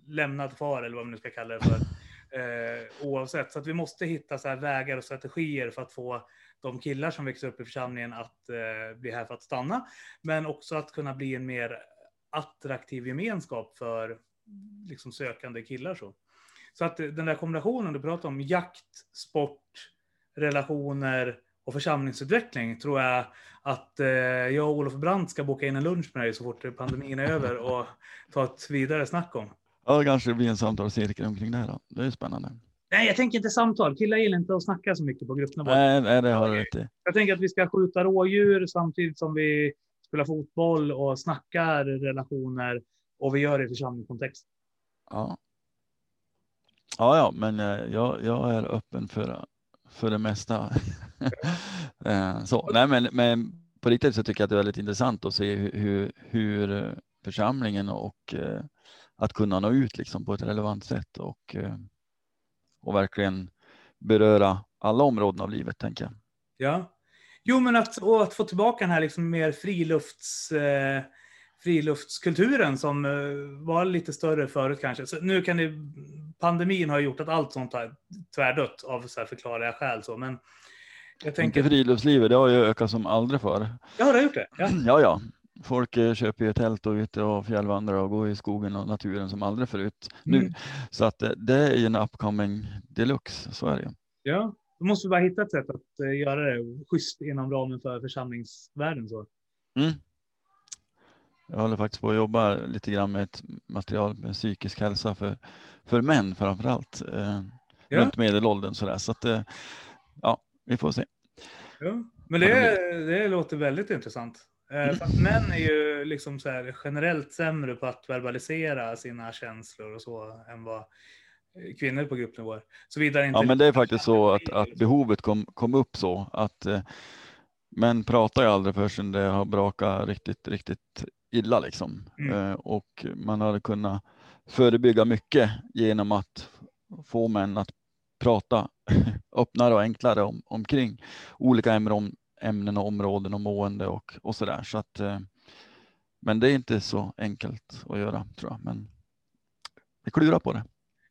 lämnad kvar eller vad man nu ska kalla det för. Eh, oavsett. Så att vi måste hitta så här vägar och strategier för att få de killar som växer upp i församlingen att eh, bli här för att stanna. Men också att kunna bli en mer attraktiv gemenskap för liksom, sökande killar. Så. så att den där kombinationen du pratar om, jakt, sport, relationer och församlingsutveckling tror jag att eh, jag och Olof Brandt ska boka in en lunch med dig så fort pandemin är över och ta ett vidare snack om. Ja, det kanske blir en samtalscirkel omkring det här då. Det är spännande. Nej, jag tänker inte samtal. Killar gillar inte att snacka så mycket på gruppnivå. Nej, nej, det har du rätt i. Jag tänker att vi ska skjuta rådjur samtidigt som vi spelar fotboll och snackar relationer och vi gör det i församlingskontext. Ja. Ja, ja, men eh, jag, jag är öppen för, för det mesta. Eh, så, nej, men, men på riktigt så tycker jag att det är väldigt intressant att se hur, hur, eh, församlingen och att kunna nå ut liksom på ett relevant sätt och, eh, och verkligen beröra alla områden av livet, tänker jag. Ja. Jo, men att, att få tillbaka den här liksom mer frilufts, eh, friluftskulturen som eh, var lite större förut kanske. Så nu kan det, pandemin har gjort att allt sånt har tvärdött av så här förklarliga skäl. Så, men jag tänker... Inte friluftslivet, det har ju ökat som aldrig förr. Ja, det har gjort det. Ja. Ja, ja. Folk eh, köper ju tält och ute och fjällvandrar och går i skogen och naturen som aldrig förut nu. Mm. Så att eh, det är ju en upcoming deluxe, så är det ju. ja, då måste vi bara hitta ett sätt att eh, göra det schysst inom ramen för församlingsvärlden. Så. Mm. Jag håller faktiskt på att jobba lite grann med ett material med psykisk hälsa för, för män framför allt. Eh, Ja. Runt medelåldern sådär. Så att eh, ja, vi får se. Ja, men det, det låter väldigt intressant. Eh, för att män är ju liksom så här generellt sämre på att verbalisera sina känslor och så än vad kvinnor på gruppnivå är. Såvida inte Ja, men det är faktiskt så att, att behovet kom, kom upp så att eh, män pratar ju aldrig förrän det har brakat riktigt, riktigt illa liksom. Mm. Eh, och man hade kunnat förebygga mycket genom att få män att prata öppnare och enklare om, omkring olika ämnen, ämnen och områden och mående och, och så där. Så att, eh, men det är inte så enkelt att göra tror jag. Men vi klurar på det.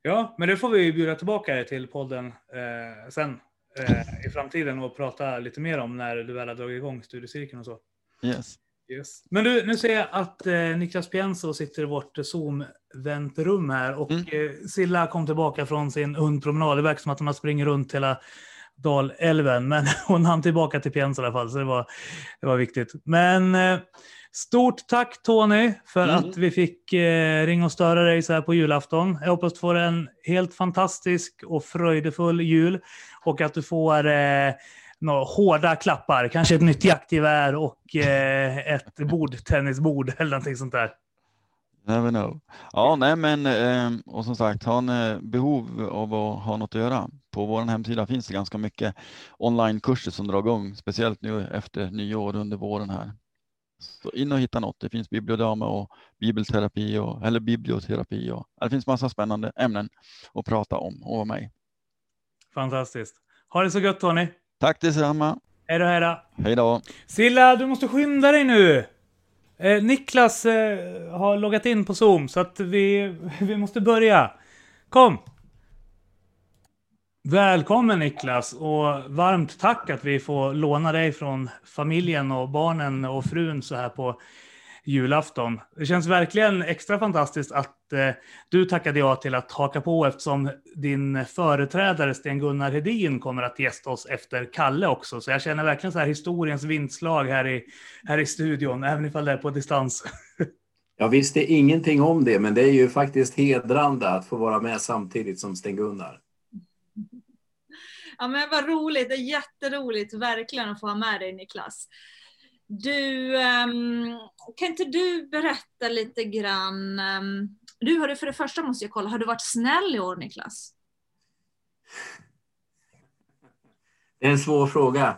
Ja, men det får vi bjuda tillbaka till podden eh, sen eh, i framtiden och prata lite mer om när du väl har dragit igång studiecirkeln och så. Yes. Yes. Men du, nu ser jag att eh, Niklas Pienso sitter i vårt Zoom-väntrum här och Mm. eh, Silla kom tillbaka från sin hundpromenad. Det verkar som att de har springit runt hela Dalälven. Men hon hann tillbaka till Pens i alla fall, så det var, det var viktigt. Men eh, stort tack Tony för Mm. att vi fick eh, ringa och störa dig så här på julafton. Jag hoppas du får en helt fantastisk och fröjdefull jul och att du får eh, några hårda klappar, kanske ett nytt jaktgevär och eh, ett bordtennisbord eller någonting sånt där. Never know. Ja, nej men eh, och som sagt, har ni eh, behov av att ha något att göra? På vår hemsida finns det ganska mycket onlinekurser som drar igång, speciellt nu efter nyår under våren här. Så in och hitta något. Det finns bibliodrama och bibelterapi och, eller biblioterapi och det finns massa spännande ämnen att prata om och vara med. Fantastiskt. Ha det så gött Tony. Tack detsamma. Hej då, hej då. Hej då. Silla, du måste skynda dig nu. Eh, Niklas eh, har loggat in på Zoom så att vi, vi måste börja. Kom! Välkommen Niklas och varmt tack att vi får låna dig från familjen och barnen och frun så här på julafton. Det känns verkligen extra fantastiskt att eh, du tackade ja till att haka på eftersom din företrädare Sten-Gunnar Hedin kommer att gästa oss efter Kalle också. Så jag känner verkligen så här historiens vindslag här i, här i studion, även ifall det är på distans. Jag visste ingenting om det, men det är ju faktiskt hedrande att få vara med samtidigt som Sten-Gunnar. Ja, men vad roligt. Det är jätteroligt verkligen att få ha med dig Niklas. Du, ehm, kan inte du berätta lite grann? ehm, du har du för det första måste jag kolla, har du varit snäll i år Niklas? Det är en svår fråga.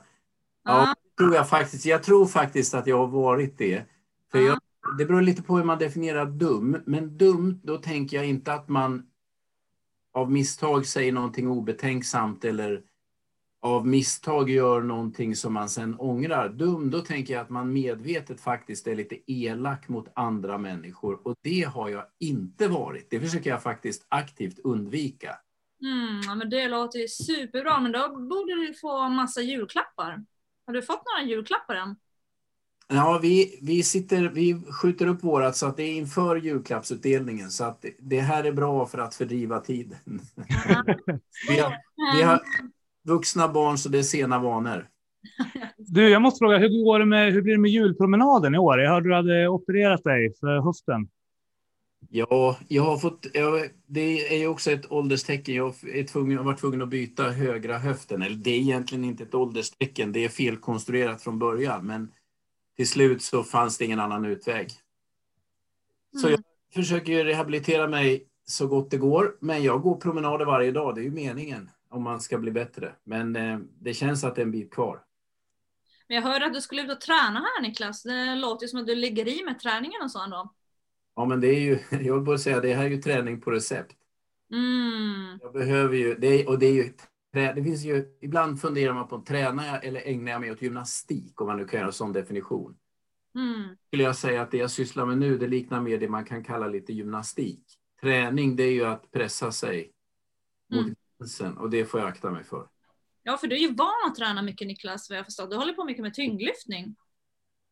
Ja, tror jag, faktiskt. jag tror faktiskt att jag har varit det. För jag, det beror lite på hur man definierar dum. Men dum, då tänker jag inte att man av misstag säger någonting obetänksamt eller av misstag gör någonting som man sen ångrar. Dum, då tänker jag att man medvetet faktiskt är lite elak mot andra människor och det har jag inte varit. Det försöker jag faktiskt aktivt undvika. Mm, ja, men det låter ju superbra, men då borde du få massa julklappar. Har du fått några julklappar än? Ja, vi, vi, sitter, vi skjuter upp vårat så att det är inför julklappsutdelningen. Så att det här är bra för att fördriva tiden. vi, har, vi har vuxna barn så det är sena vanor. Du, jag måste fråga, hur, går det med, hur blir det med julpromenaden i år? Jag hörde du hade opererat dig för höften. Ja, jag har fått, jag, det är ju också ett ålderstecken. Jag är tvungen, har varit tvungen att byta högra höften. Eller det är egentligen inte ett ålderstecken, det är felkonstruerat från början. Men till slut så fanns det ingen annan utväg. Så jag försöker rehabilitera mig så gott det går. Men jag går promenader varje dag, det är ju meningen om man ska bli bättre. Men eh, det känns att det är en bit kvar. Men jag hörde att du skulle ut och träna här Niklas. Det låter ju som att du ligger i med träningen och så ändå. Ja, men det är ju, jag vill bara säga, det här är ju träning på recept. Mm. Jag behöver ju, det är, och det är ju, det finns ju, ibland funderar man på, tränar jag eller ägnar jag mig åt gymnastik? Om man nu kan göra en sån definition. Mm. Skulle jag säga att det jag sysslar med nu, det liknar mer det man kan kalla lite gymnastik. Träning, det är ju att pressa sig mot Mm. gränsen och det får jag akta mig för. Ja, för du är ju van att träna mycket Niklas, vad jag förstår. Du håller på mycket med tyngdlyftning.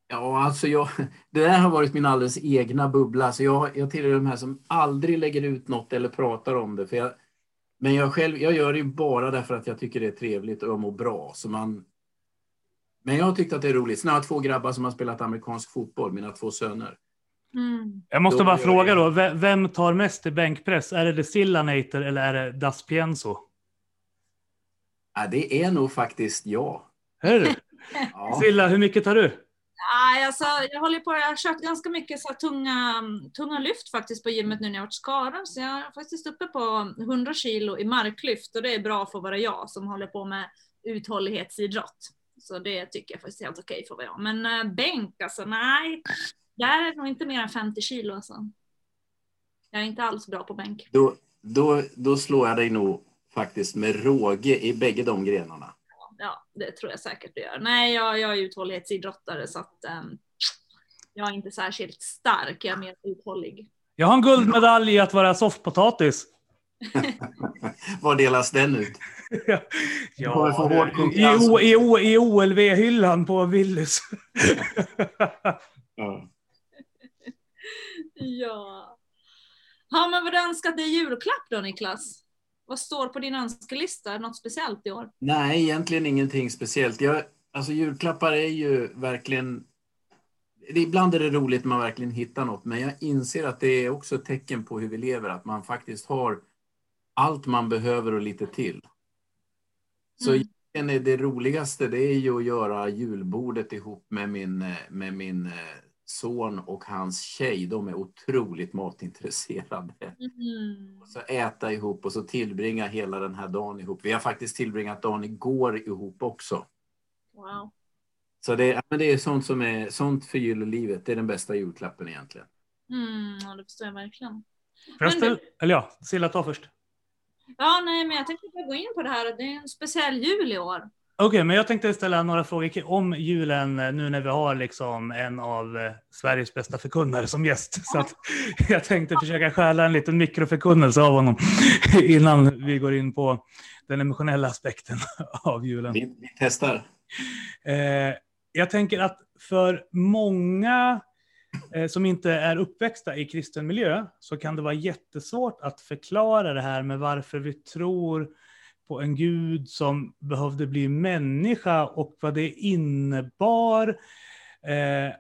Ja, alltså jag, det där har varit min alldeles egna bubbla. Så jag, jag tillhör de här som aldrig lägger ut något eller pratar om det. För jag, men jag själv, jag gör det ju bara därför att jag tycker det är trevligt och jag mår bra. Så man, men jag har tyckt att det är roligt. Sen har jag två grabbar som har spelat amerikansk fotboll, mina två söner. Mm. Jag måste Då bara fråga jag- då, ve- vem tar mest i bänkpress? Är det Destillanator eller är det Das Pienso? Ja, det är nog faktiskt jag. Är det? Ja. Silla, hur mycket tar du? Nej, alltså, jag håller på, jag har kört ganska mycket så här tunga, tunga lyft faktiskt på gymmet nu när jag har varit skadad. Så jag är faktiskt uppe på 100 kilo i marklyft och det är bra för att vara jag som håller på med uthållighetsidrott. Så det tycker jag faktiskt är helt okej för att vara jag. Men äh, bänk, alltså nej. Där är det nog inte mer än 50 kilo alltså. Jag är inte alls bra på bänk. Då, då, då slår jag dig nog faktiskt med råge i bägge de grenarna. Ja, det tror jag säkert du gör. Nej, jag, jag är uthållighetsidrottare så att ehm, jag är inte särskilt stark, jag är mer uthållig. Jag har en guldmedalj i att vara soffpotatis. Var delas den ut? Ja, hård i, i, O- i OLV-hyllan på Willys. Ja. Ja. Har man väl önskat dig julklapp då Niklas? Vad står på din önskelista? Något speciellt i år? Nej, egentligen ingenting speciellt. Jag, alltså julklappar är ju verkligen... Ibland är det roligt när man verkligen hittar något, men jag inser att det är också ett tecken på hur vi lever, att man faktiskt har allt man behöver och lite till. Så Mm. egentligen är det roligaste, det är ju att göra julbordet ihop med min, eh, med min eh, son och hans tjej. De är otroligt matintresserade. Mm. Och så äta ihop och så tillbringa hela den här dagen ihop. Vi har faktiskt tillbringat dagen igår ihop också. Wow. Så det, men det är sånt som är sånt förgyller livet. Det är den bästa julklappen egentligen. Mm, ja, det förstår jag verkligen. Ställa, eller ja, Silla ta först. Ja, nej, men jag tänkte bara gå in på det här. Det är en speciell jul i år. Okej, men jag tänkte ställa några frågor om julen eh, nu när vi har liksom en av eh, Sveriges bästa förkunnare som gäst. Så jag tänkte försöka stjäla en liten mikroförkunnelse av honom innan vi går in på den emotionella aspekten av julen. Vi, vi testar. Eh, jag tänker att för många som inte är uppväxta i kristen miljö så kan det vara jättesvårt att förklara det här med varför vi tror på en gud som behövde bli människa och vad det innebar. Eh,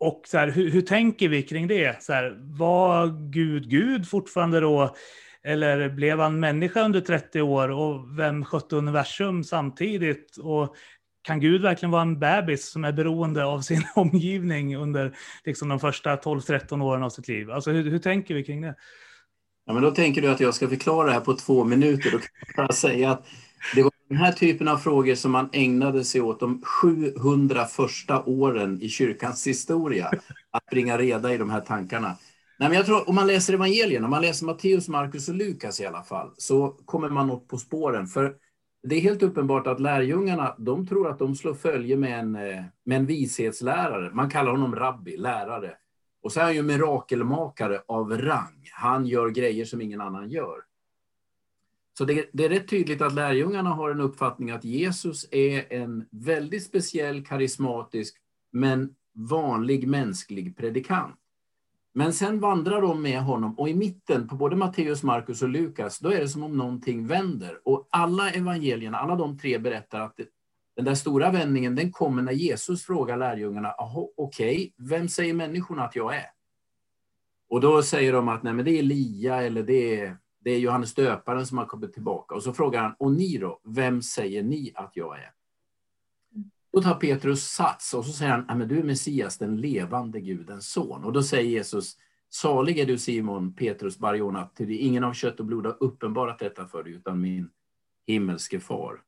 och så här, hur, hur tänker vi kring det? Så här, var Gud Gud fortfarande då? Eller blev han människa under 30 år? Och vem skötte universum samtidigt? Och kan Gud verkligen vara en bebis som är beroende av sin omgivning under liksom, de första 12-13 åren av sitt liv? Alltså, hur, hur tänker vi kring det? Ja, men då tänker du att jag ska förklara det här på två minuter. Då kan jag bara säga att det var den här typen av frågor som man ägnade sig åt de 700 första åren i kyrkans historia. Att bringa reda i de här tankarna. Nej, men jag tror, om man läser evangelierna, om man läser Matteus, Markus och Lukas i alla fall, så kommer man något på spåren. För det är helt uppenbart att lärjungarna, de tror att de slår följe med en, eh, med en vishetslärare. Man kallar honom rabbi, lärare. Och så är han ju mirakelmakare av rang. Han gör grejer som ingen annan gör. Så det, det är rätt tydligt att lärjungarna har en uppfattning att Jesus är en väldigt speciell, karismatisk, men vanlig mänsklig predikant. Men sen vandrar de med honom och i mitten på både Matteus, Markus och Lukas, då är det som om någonting vänder. Och alla evangelierna, alla de tre berättar att den där stora vändningen, den kommer när Jesus frågar lärjungarna, okej, okay, vem säger människorna att jag är? Och då säger de att nej, men det är Elia eller det är, det är Johannes döparen som har kommit tillbaka. Och så frågar han, och ni då, vem säger ni att jag är? Då tar Petrus sats och så säger han, men du är Messias, den levande Gudens son. Och då säger Jesus, salig är du Simon, Petrus Barjona, till ingen av kött och blod har uppenbarat detta för dig, utan min himmelske far.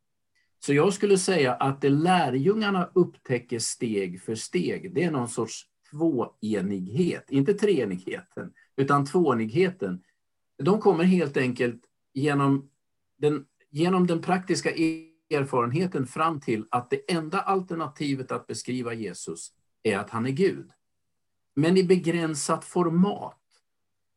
Så jag skulle säga att det lärjungarna upptäcker steg för steg, det är någon sorts tvåenighet, inte treenigheten, utan tvåenigheten. De kommer helt enkelt genom den, genom den praktiska erfarenheten fram till att det enda alternativet att beskriva Jesus är att han är Gud. Men i begränsat format.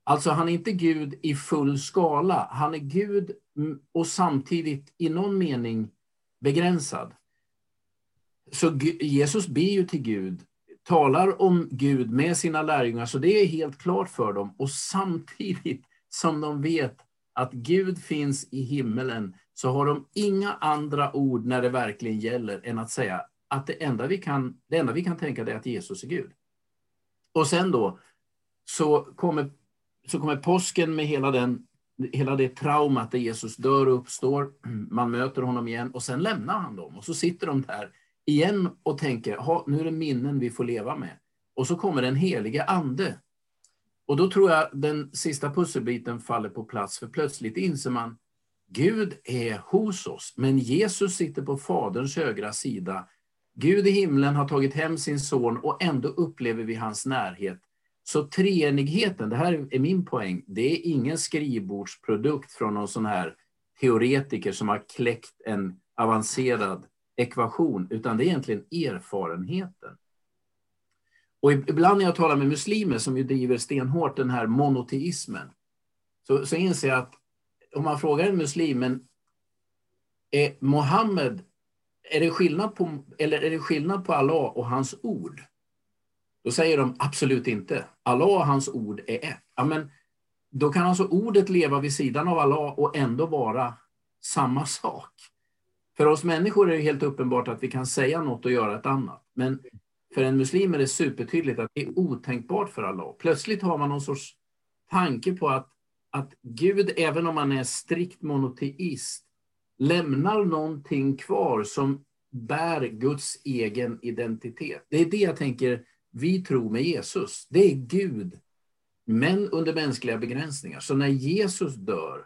Alltså han är inte Gud i full skala. Han är Gud mm, och samtidigt i någon mening begränsad. Så Jesus ber ju till Gud, talar om Gud med sina lärjungar, så det är helt klart för dem. Och samtidigt som de vet att Gud finns i himmelen, så har de inga andra ord när det verkligen gäller än att säga att det enda vi kan, det enda vi kan tänka är att Jesus är Gud. Och sen då så kommer, så kommer påsken med hela, den, hela det traumat där Jesus dör och uppstår. Man möter honom igen och sen lämnar han dem. Och så sitter de där igen och tänker, nu är det minnen vi får leva med. Och så kommer den helige ande. Och då tror jag den sista pusselbiten faller på plats, för plötsligt inser man, Gud är hos oss, men Jesus sitter på Faderns högra sida. Gud i himlen har tagit hem sin son och ändå upplever vi hans närhet. Så treenigheten, det här är min poäng, det är ingen skrivbordsprodukt från någon sån här teoretiker som har kläckt en avancerad ekvation, utan det är egentligen erfarenheten. Och ibland när jag talar med muslimer som ju driver stenhårt den här monoteismen, så, så inser jag att om man frågar en muslim, men är Mohammed, är det skillnad på, eller är det skillnad på Allah och hans ord? Då säger de absolut inte. Allah och hans ord är ett. Ja, men då kan alltså ordet leva vid sidan av Allah och ändå vara samma sak. För oss människor är det helt uppenbart att vi kan säga något och göra ett annat. Men för en muslim är det supertydligt att det är otänkbart för Allah. Plötsligt har man någon sorts tanke på att, att Gud, även om man är strikt monoteist, lämnar någonting kvar som bär Guds egen identitet. Det är det jag tänker vi tror med Jesus. Det är Gud, men under mänskliga begränsningar. Så när Jesus dör,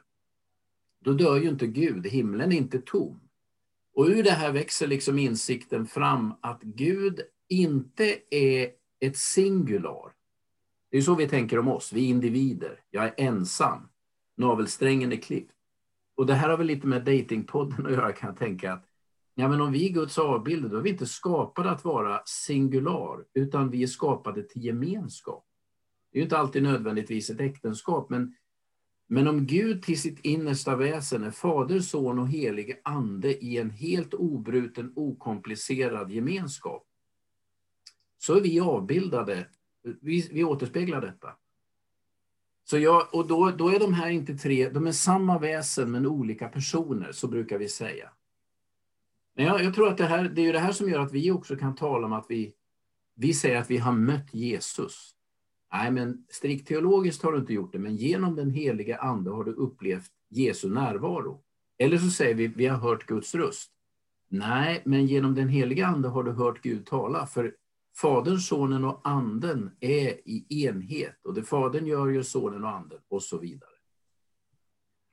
då dör ju inte Gud. Himlen är inte tom. Och ur det här växer liksom insikten fram att Gud inte är ett singular. Det är så vi tänker om oss, vi är individer. Jag är ensam. Navelsträngen är klippt. Och det här har väl lite med datingpodden att göra kan jag tänka. att Ja, men om vi är Guds avbild, då är vi inte skapade att vara singular, utan vi är skapade till gemenskap. Det är ju inte alltid nödvändigtvis ett äktenskap, men, men om Gud till sitt innersta väsen är Fader, Son och Helige Ande i en helt obruten, okomplicerad gemenskap, så är vi avbildade, vi, vi återspeglar detta. Så jag, och då, då är de här inte tre, de är samma väsen men olika personer, så brukar vi säga. Men jag, jag, tror att det, här, det är ju det här som gör att vi också kan tala om att vi, vi säger att vi har mött Jesus. Nej, men strikt teologiskt har du inte gjort det, men genom den heliga ande har du upplevt Jesu närvaro. Eller så säger vi, vi har hört Guds röst. Nej, men genom den heliga ande har du hört Gud tala, för Fadern, Sonen och Anden är i enhet och det Fadern gör gör Sonen och Anden och så vidare.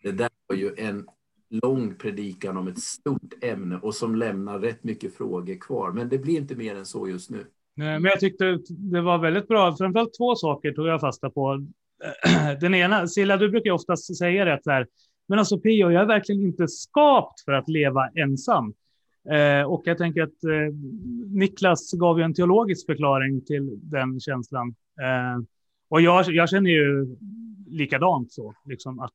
Det där var ju en lång predikan om ett stort ämne och som lämnar rätt mycket frågor kvar. Men det blir inte mer än så just nu. Men jag tyckte det var väldigt bra. Framförallt två saker tog jag fasta på. Den ena, Silla, du brukar ju oftast säga det här. Men alltså Pio, jag är verkligen inte skapt för att leva ensam. Eh, och jag tänker att eh, Niklas gav ju en teologisk förklaring till den känslan. Eh, och jag, jag känner ju likadant så, liksom att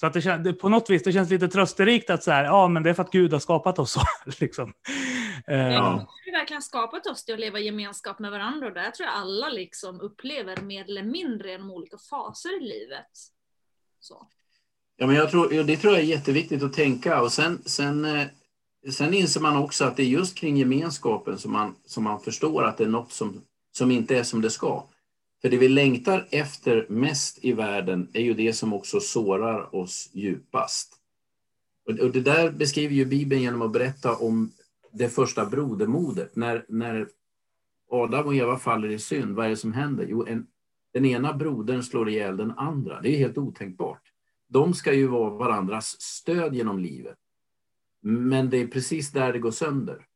så att det, det, på något vis det känns lite trösterikt att så här, ja, men det är för att Gud har skapat oss så. liksom. Ja. Har verkligen skapat oss till att leva i gemenskap med varandra och där tror jag alla liksom upplever mer eller mindre genom olika faser i livet. Så. Ja, men jag tror, det tror jag är jätteviktigt att tänka och sen, sen, eh, sen inser man också att det är just kring gemenskapen som man, som man förstår att det är något som, som inte är som det ska. För det vi längtar efter mest i världen är ju det som också sårar oss djupast. Och det där beskriver ju Bibeln genom att berätta om det första brodermodet. När, när Adam och Eva faller i synd, vad är det som händer? Jo, en, den ena brodern slår ihjäl den andra. Det är helt otänkbart. De ska ju vara varandras stöd genom livet. Men det är precis där det går sönder.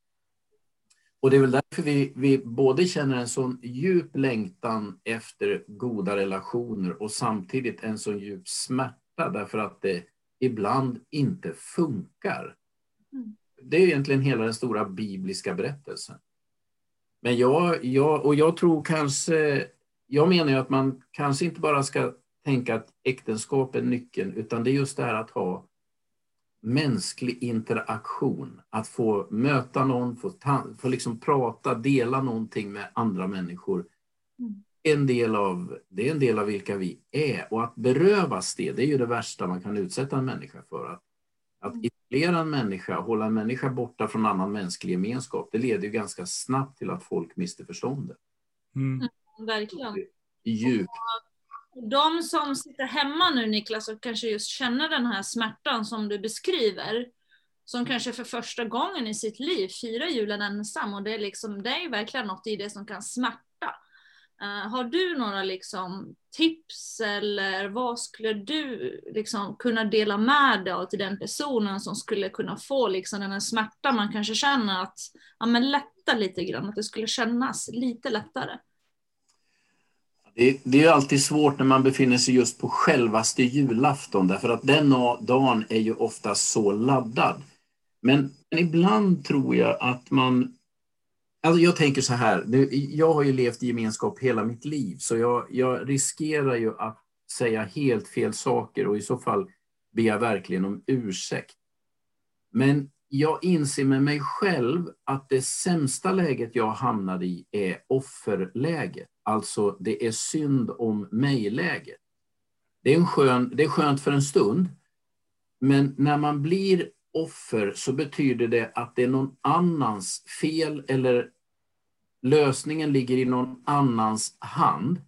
Och det är väl därför vi, vi både känner en sån djup längtan efter goda relationer och samtidigt en sån djup smärta därför att det ibland inte funkar. Mm. Det är egentligen hela den stora bibliska berättelsen. Men jag, jag, och jag tror kanske, jag menar ju att man kanske inte bara ska tänka att äktenskap är nyckeln, utan det är just det här att ha mänsklig interaktion. Att få möta någon, få, ta, få liksom prata, dela någonting med andra människor. Mm. En del av, det är en del av vilka vi är. Och att berövas det, det är ju det värsta man kan utsätta en människa för. Att, att mm. isolera en människa, hålla en människa borta från annan mänsklig gemenskap, det leder ju ganska snabbt till att folk mister förståndet. Mm. Mm, verkligen. Djupt de som sitter hemma nu Niklas och kanske just känner den här smärtan som du beskriver, som kanske för första gången i sitt liv firar julen ensam och det är, liksom, det är verkligen något i det som kan smärta. Uh, har du några liksom, tips eller vad skulle du liksom, kunna dela med dig av till den personen som skulle kunna få liksom, den här smärtan man kanske känner att ja, men lätta lite grann, att det skulle kännas lite lättare? Det, det är alltid svårt när man befinner sig just på självaste julafton därför att den dagen är ju ofta så laddad. Men, men ibland tror jag att man... Alltså jag tänker så här, nu, jag har ju levt i gemenskap hela mitt liv så jag, jag riskerar ju att säga helt fel saker och i så fall ber jag verkligen om ursäkt. Men jag inser med mig själv att det sämsta läget jag hamnar i är offerläget. Alltså det är synd om mig-läget. Det är, en skön, det är skönt för en stund, men när man blir offer så betyder det att det är någon annans fel eller lösningen ligger i någon annans hand.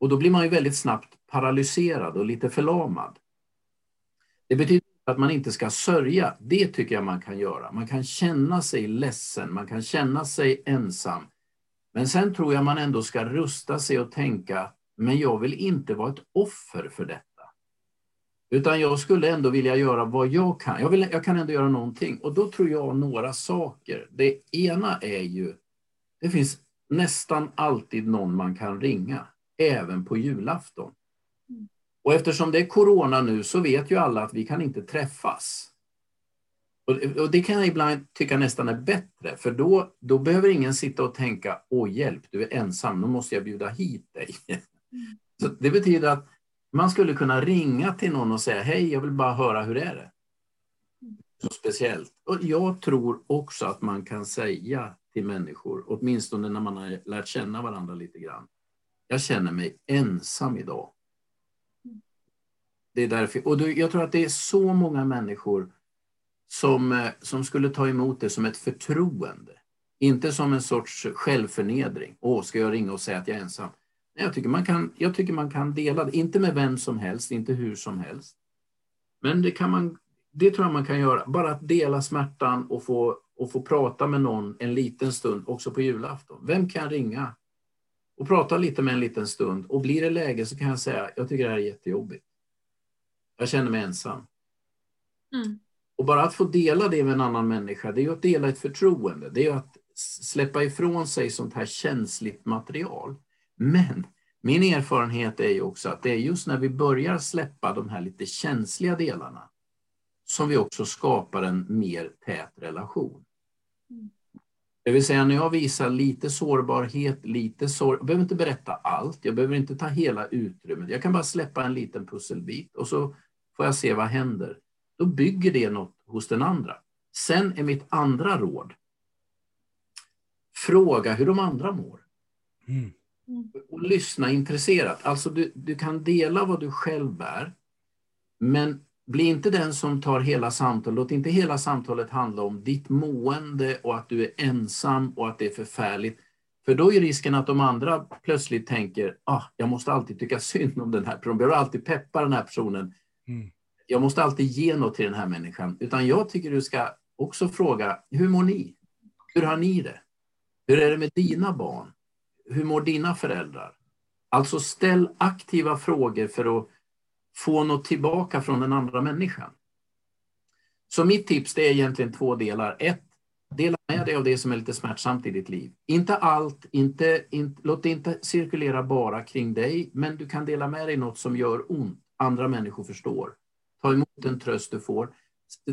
Och då blir man ju väldigt snabbt paralyserad och lite förlamad. Det betyder att man inte ska sörja. Det tycker jag man kan göra. Man kan känna sig ledsen, man kan känna sig ensam. Men sen tror jag man ändå ska rusta sig och tänka, men jag vill inte vara ett offer för detta. Utan jag skulle ändå vilja göra vad jag kan. Jag, vill, jag kan ändå göra någonting. Och då tror jag några saker. Det ena är ju, det finns nästan alltid någon man kan ringa, även på julafton. Och eftersom det är corona nu så vet ju alla att vi kan inte träffas. Och, det kan jag ibland tycka nästan är bättre, för då, då behöver ingen sitta och tänka, åh hjälp, du är ensam, nu måste jag bjuda hit dig. Så det betyder att man skulle kunna ringa till någon och säga, hej, jag vill bara höra, hur är det? Så speciellt. Och jag tror också att man kan säga till människor, åtminstone när man har lärt känna varandra lite grann, jag känner mig ensam idag. Det är därför, och jag tror att det är så många människor som, eh, som skulle ta emot det som ett förtroende. Inte som en sorts självförnedring. Åh, ska jag ringa och säga att jag är ensam? Nej, jag, tycker man kan, jag tycker man kan dela det, inte med vem som helst, inte hur som helst. Men det, kan man, det tror jag man kan göra, bara att dela smärtan och få, och få prata med någon en liten stund, också på julafton. Vem kan ringa? Och prata lite med en liten stund. Och blir det läge så kan jag säga, jag tycker det här är jättejobbigt. Jag känner mig ensam. Mm. Och bara att få dela det med en annan människa, det är ju att dela ett förtroende. Det är ju att släppa ifrån sig sånt här känsligt material. Men min erfarenhet är ju också att det är just när vi börjar släppa de här lite känsliga delarna som vi också skapar en mer tät relation. Det vill säga när jag visar lite sårbarhet, lite sår... Jag behöver inte berätta allt, jag behöver inte ta hela utrymmet. Jag kan bara släppa en liten pusselbit och så får jag se vad händer. Då bygger det något hos den andra. Sen är mitt andra råd, fråga hur de andra mår. Mm. Och lyssna intresserat. Alltså du, du kan dela vad du själv bär, men bli inte den som tar hela samtalet. Låt inte hela samtalet handla om ditt mående och att du är ensam och att det är förfärligt. För då är risken att de andra plötsligt tänker, ah, jag måste alltid tycka synd om den här personen, jag behöver alltid peppa den här personen. Mm. Jag måste alltid ge något till den här människan. Utan jag tycker du ska också fråga, hur mår ni? Hur har ni det? Hur är det med dina barn? Hur mår dina föräldrar? Alltså ställ aktiva frågor för att få något tillbaka från den andra människan. Så mitt tips det är egentligen två delar. Ett, dela med dig av det som är lite smärtsamt i ditt liv. Inte allt, inte, inte, låt det inte cirkulera bara kring dig, men du kan dela med dig något som gör ont. Andra människor förstår. Ta emot den tröst du får.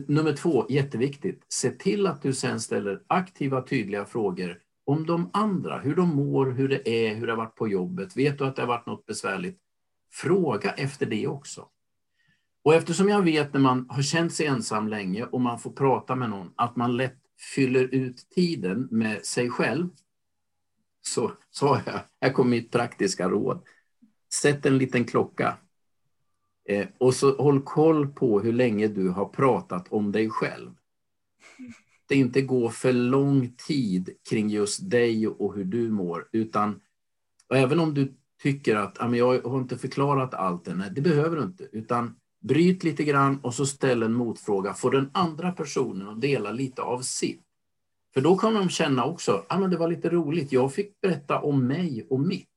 Nummer två, jätteviktigt. Se till att du sen ställer aktiva, tydliga frågor om de andra, hur de mår, hur det är, hur det har varit på jobbet. Vet du att det har varit något besvärligt? Fråga efter det också. Och eftersom jag vet när man har känt sig ensam länge och man får prata med någon, att man lätt fyller ut tiden med sig själv, så sa jag, här kommer mitt praktiska råd. Sätt en liten klocka eh, och så håll koll på hur länge du har pratat om dig själv. Det inte gå för lång tid kring just dig och hur du mår, utan och även om du tycker att ah, men jag har inte förklarat allt än. Nej, det behöver du inte. Utan bryt lite grann och så ställ en motfråga. Få den andra personen att dela lite av sitt. För då kommer de känna också, att men det var lite roligt, jag fick berätta om mig och mitt.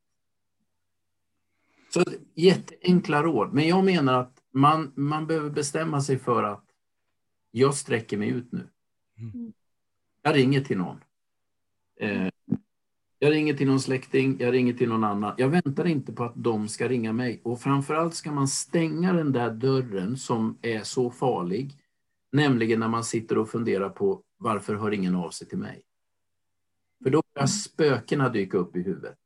Så jätteenkla råd. Men jag menar att man, man behöver bestämma sig för att jag sträcker mig ut nu. Jag ringer till någon. Eh, jag ringer till någon släkting, jag ringer till någon annan. Jag väntar inte på att de ska ringa mig. Och framförallt ska man stänga den där dörren som är så farlig. Nämligen när man sitter och funderar på varför hör ingen av sig till mig? För då börjar spökena dyka upp i huvudet.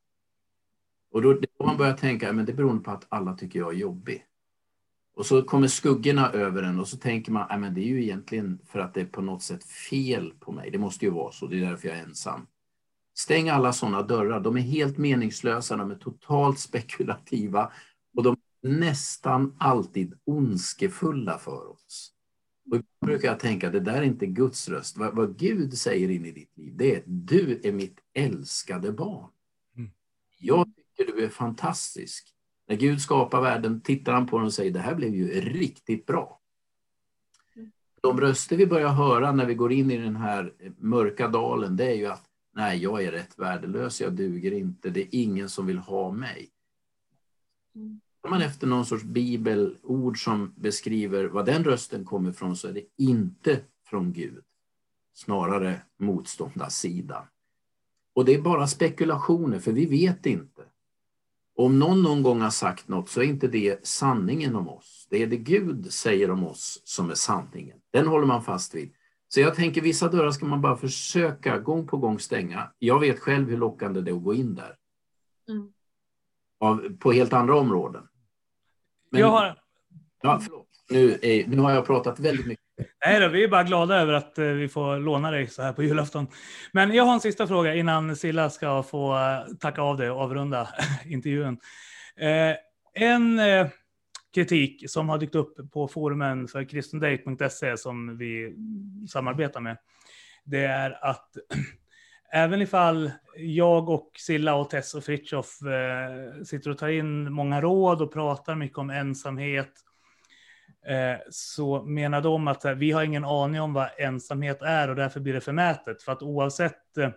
Och då, då man börjar tänka, men det beror på att alla tycker jag är jobbig. Och så kommer skuggorna över en och så tänker man, "Nej, men det är ju egentligen för att det är på något sätt fel på mig. Det måste ju vara så, det är därför jag är ensam. Stäng alla sådana dörrar. De är helt meningslösa, de är totalt spekulativa och de är nästan alltid ondskefulla för oss. Och då brukar jag tänka, det där är inte Guds röst. Vad, vad Gud säger in i ditt liv, det är du är mitt älskade barn. Jag tycker du är fantastisk. När Gud skapar världen tittar han på den och säger, det här blev ju riktigt bra. De röster vi börjar höra när vi går in i den här mörka dalen, det är ju att nej, jag är rätt värdelös, jag duger inte, det är ingen som vill ha mig. Om man efter någon sorts bibelord som beskriver vad den rösten kommer ifrån så är det inte från Gud, snarare motståndarsidan. Och det är bara spekulationer, för vi vet inte. Om någon någon gång har sagt något så är inte det sanningen om oss. Det är det Gud säger om oss som är sanningen. Den håller man fast vid. Så jag tänker vissa dörrar ska man bara försöka gång på gång stänga. Jag vet själv hur lockande det är att gå in där. Mm. Av, på helt andra områden. Men- Jag har... Ja, förlåt. Nu, är, nu har jag pratat väldigt mycket. Nej då, vi är bara glada över att eh, vi får låna dig så här på julafton. Men jag har en sista fråga innan Silla ska få eh, tacka av dig och avrunda intervjun. Eh, en kritik som har dykt upp på forumen för kristendate.se som vi samarbetar med, det är att även ifall jag och Silla och Tess och Fritjof sitter och tar in många råd och pratar mycket om ensamhet, Eh, så menar de att eh, vi har ingen aning om vad ensamhet är och därför blir det förmätet. För att oavsett eh,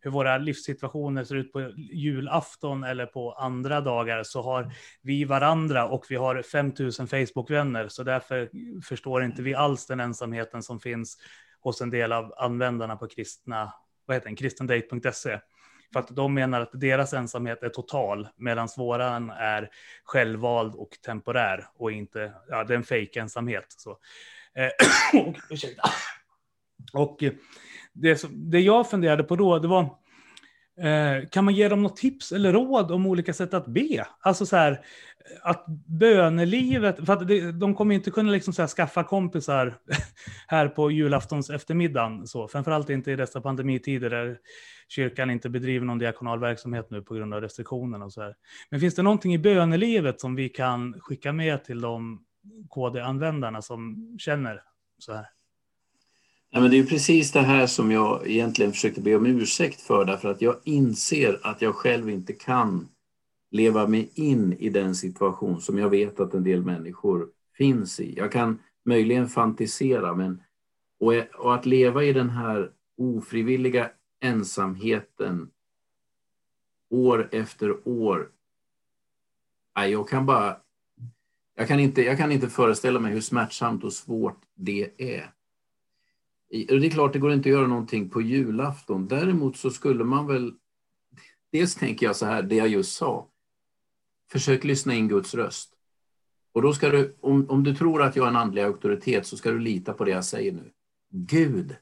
hur våra livssituationer ser ut på julafton eller på andra dagar så har vi varandra och vi har 5000 Facebookvänner. Så därför förstår inte vi alls den ensamheten som finns hos en del av användarna på kristna, vad heter den, kristendate.se. För att de menar att deras ensamhet är total, medan våran är självvald och temporär och inte, ja, det är en fake-ensamhet. Så. Eh, och, ursäkta. Och eh, det, som- det jag funderade på då, det var, eh, kan man ge dem något tips eller råd om olika sätt att be? Alltså så här, att bönelivet, för att det, de kommer inte kunna liksom så här skaffa kompisar här på julaftons eftermiddagen, så, framförallt inte i dessa pandemitider där kyrkan inte bedriver någon diakonal verksamhet nu på grund av restriktionerna och så här. Men finns det någonting i bönelivet som vi kan skicka med till de KD-användarna som känner så här? Ja, men det är precis det här som jag egentligen försökte be om ursäkt för därför att jag inser att jag själv inte kan leva mig in i den situation som jag vet att en del människor finns i. Jag kan möjligen fantisera men och, och att leva i den här ofrivilliga ensamheten år efter år. Nej, jag kan bara jag kan, inte, jag kan inte föreställa mig hur smärtsamt och svårt det är. Det är klart, det går inte att göra någonting på julafton. Däremot så skulle man väl... Dels tänker jag så här, det jag just sa. Försök lyssna in Guds röst. Och då ska du, om, om du tror att jag är en andlig auktoritet så ska du lita på det jag säger nu. Gud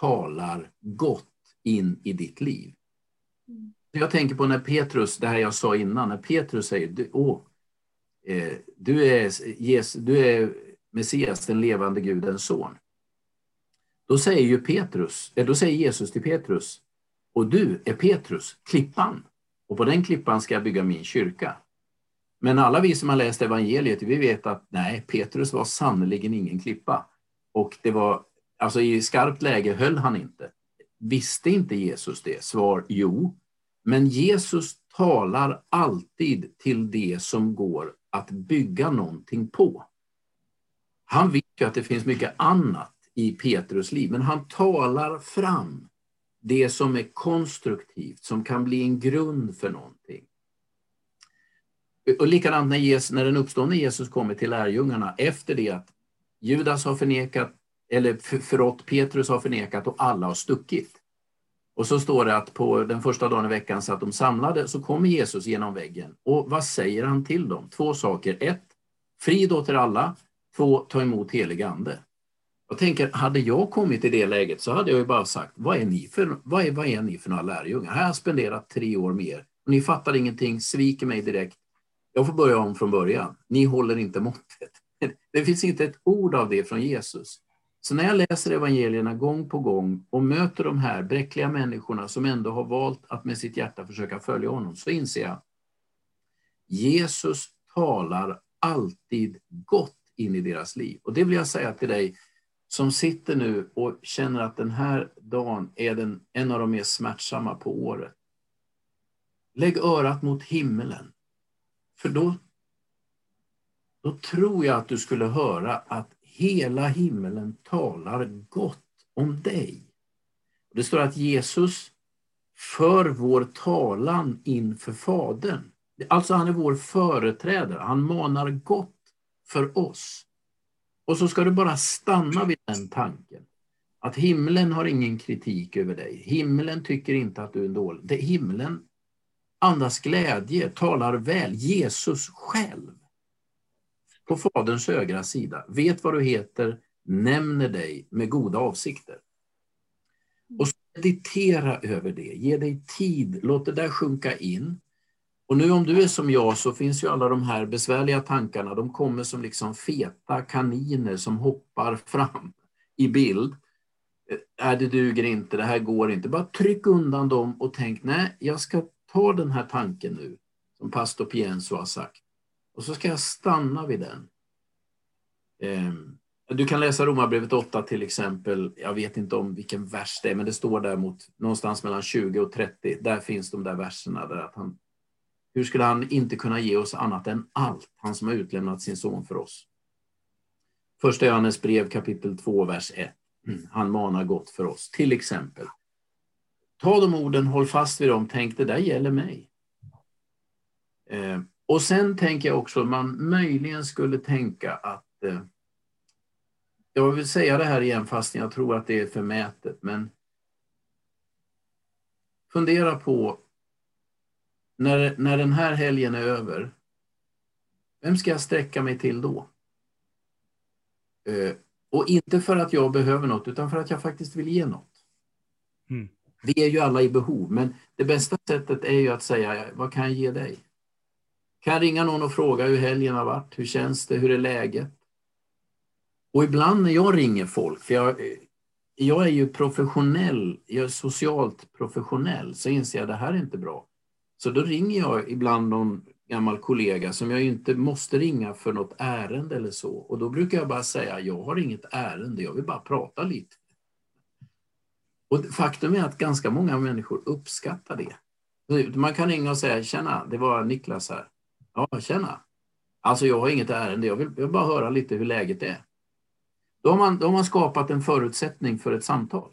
talar gott in i ditt liv. Jag tänker på när Petrus, det här jag sa innan, när Petrus säger du, åh, eh, du, är, Jesus, du är Messias, den levande Gudens son. Då säger ju Petrus, eh, då säger Jesus till Petrus, och du är Petrus, klippan, och på den klippan ska jag bygga min kyrka. Men alla vi som har läst evangeliet, vi vet att nej, Petrus var sannerligen ingen klippa. Och det var, alltså i skarpt läge höll han inte. Visste inte Jesus det? Svar jo. Men Jesus talar alltid till det som går att bygga någonting på. Han vet ju att det finns mycket annat i Petrus liv, men han talar fram det som är konstruktivt, som kan bli en grund för någonting. Och likadant när, Jesus, när den uppstående Jesus kommer till lärjungarna efter det att Judas har förnekat, eller förrått, Petrus har förnekat och alla har stuckit. Och så står det att på den första dagen i veckan så att de samlade så kommer Jesus genom väggen. Och vad säger han till dem? Två saker. Ett, frid åt er alla. Två, ta emot helig ande. Jag tänker, hade jag kommit i det läget så hade jag ju bara sagt, vad är ni för, vad är, vad är ni för några lärjungar? Här har jag spenderat tre år med er. Ni fattar ingenting, sviker mig direkt. Jag får börja om från början. Ni håller inte måttet. Det finns inte ett ord av det från Jesus. Så när jag läser evangelierna gång på gång och möter de här bräckliga människorna som ändå har valt att med sitt hjärta försöka följa honom, så inser jag Jesus talar alltid gott in i deras liv. Och det vill jag säga till dig som sitter nu och känner att den här dagen är den, en av de mer smärtsamma på året. Lägg örat mot himmelen. För då, då tror jag att du skulle höra att hela himmelen talar gott om dig. Det står att Jesus för vår talan inför Fadern. Alltså han är vår företrädare, han manar gott för oss. Och så ska du bara stanna vid den tanken. Att himlen har ingen kritik över dig. Himlen tycker inte att du är dålig. Det himlen andas glädje, talar väl. Jesus själv på Faderns högra sida, vet vad du heter, nämner dig med goda avsikter. Och meditera över det, ge dig tid, låt det där sjunka in. Och nu om du är som jag så finns ju alla de här besvärliga tankarna, de kommer som liksom feta kaniner som hoppar fram i bild. Äh, det duger inte, det här går inte. Bara tryck undan dem och tänk, nej, jag ska ta den här tanken nu, som pastor Pienso har sagt. Och så ska jag stanna vid den. Ehm, du kan läsa Romarbrevet 8 till exempel. Jag vet inte om vilken vers det är, men det står där mot någonstans mellan 20 och 30. Där finns de där verserna. Där att han, hur skulle han inte kunna ge oss annat än allt? Han som har utlämnat sin son för oss. Första Johannes brev kapitel 2, vers 1. Han manar gott för oss, till exempel. Ta de orden, håll fast vid dem, tänk det där gäller mig. Eh, och sen tänker jag också, man möjligen skulle tänka att eh, jag vill säga det här igen fast jag tror att det är förmätet, men fundera på när, när den här helgen är över, vem ska jag sträcka mig till då? Eh, och inte för att jag behöver något, utan för att jag faktiskt vill ge något. Mm. Vi är ju alla i behov, men det bästa sättet är ju att säga, vad kan jag ge dig? Kan jag ringa någon och fråga hur helgen har varit? Hur känns det? Hur är läget? Och ibland när jag ringer folk, för jag, jag är ju professionell, jag är socialt professionell, så inser jag att det här är inte bra. Så då ringer jag ibland någon gammal kollega som jag inte måste ringa för något ärende eller så. Och då brukar jag bara säga, jag har inget ärende, jag vill bara prata lite. Och faktum är att ganska många människor uppskattar det. Man kan ringa och säga, tjena, det var Niklas här. Ja, tjena. Alltså jag har inget ärende, jag vill, jag vill bara höra lite hur läget är. Då har, man, då har man skapat en förutsättning för ett samtal.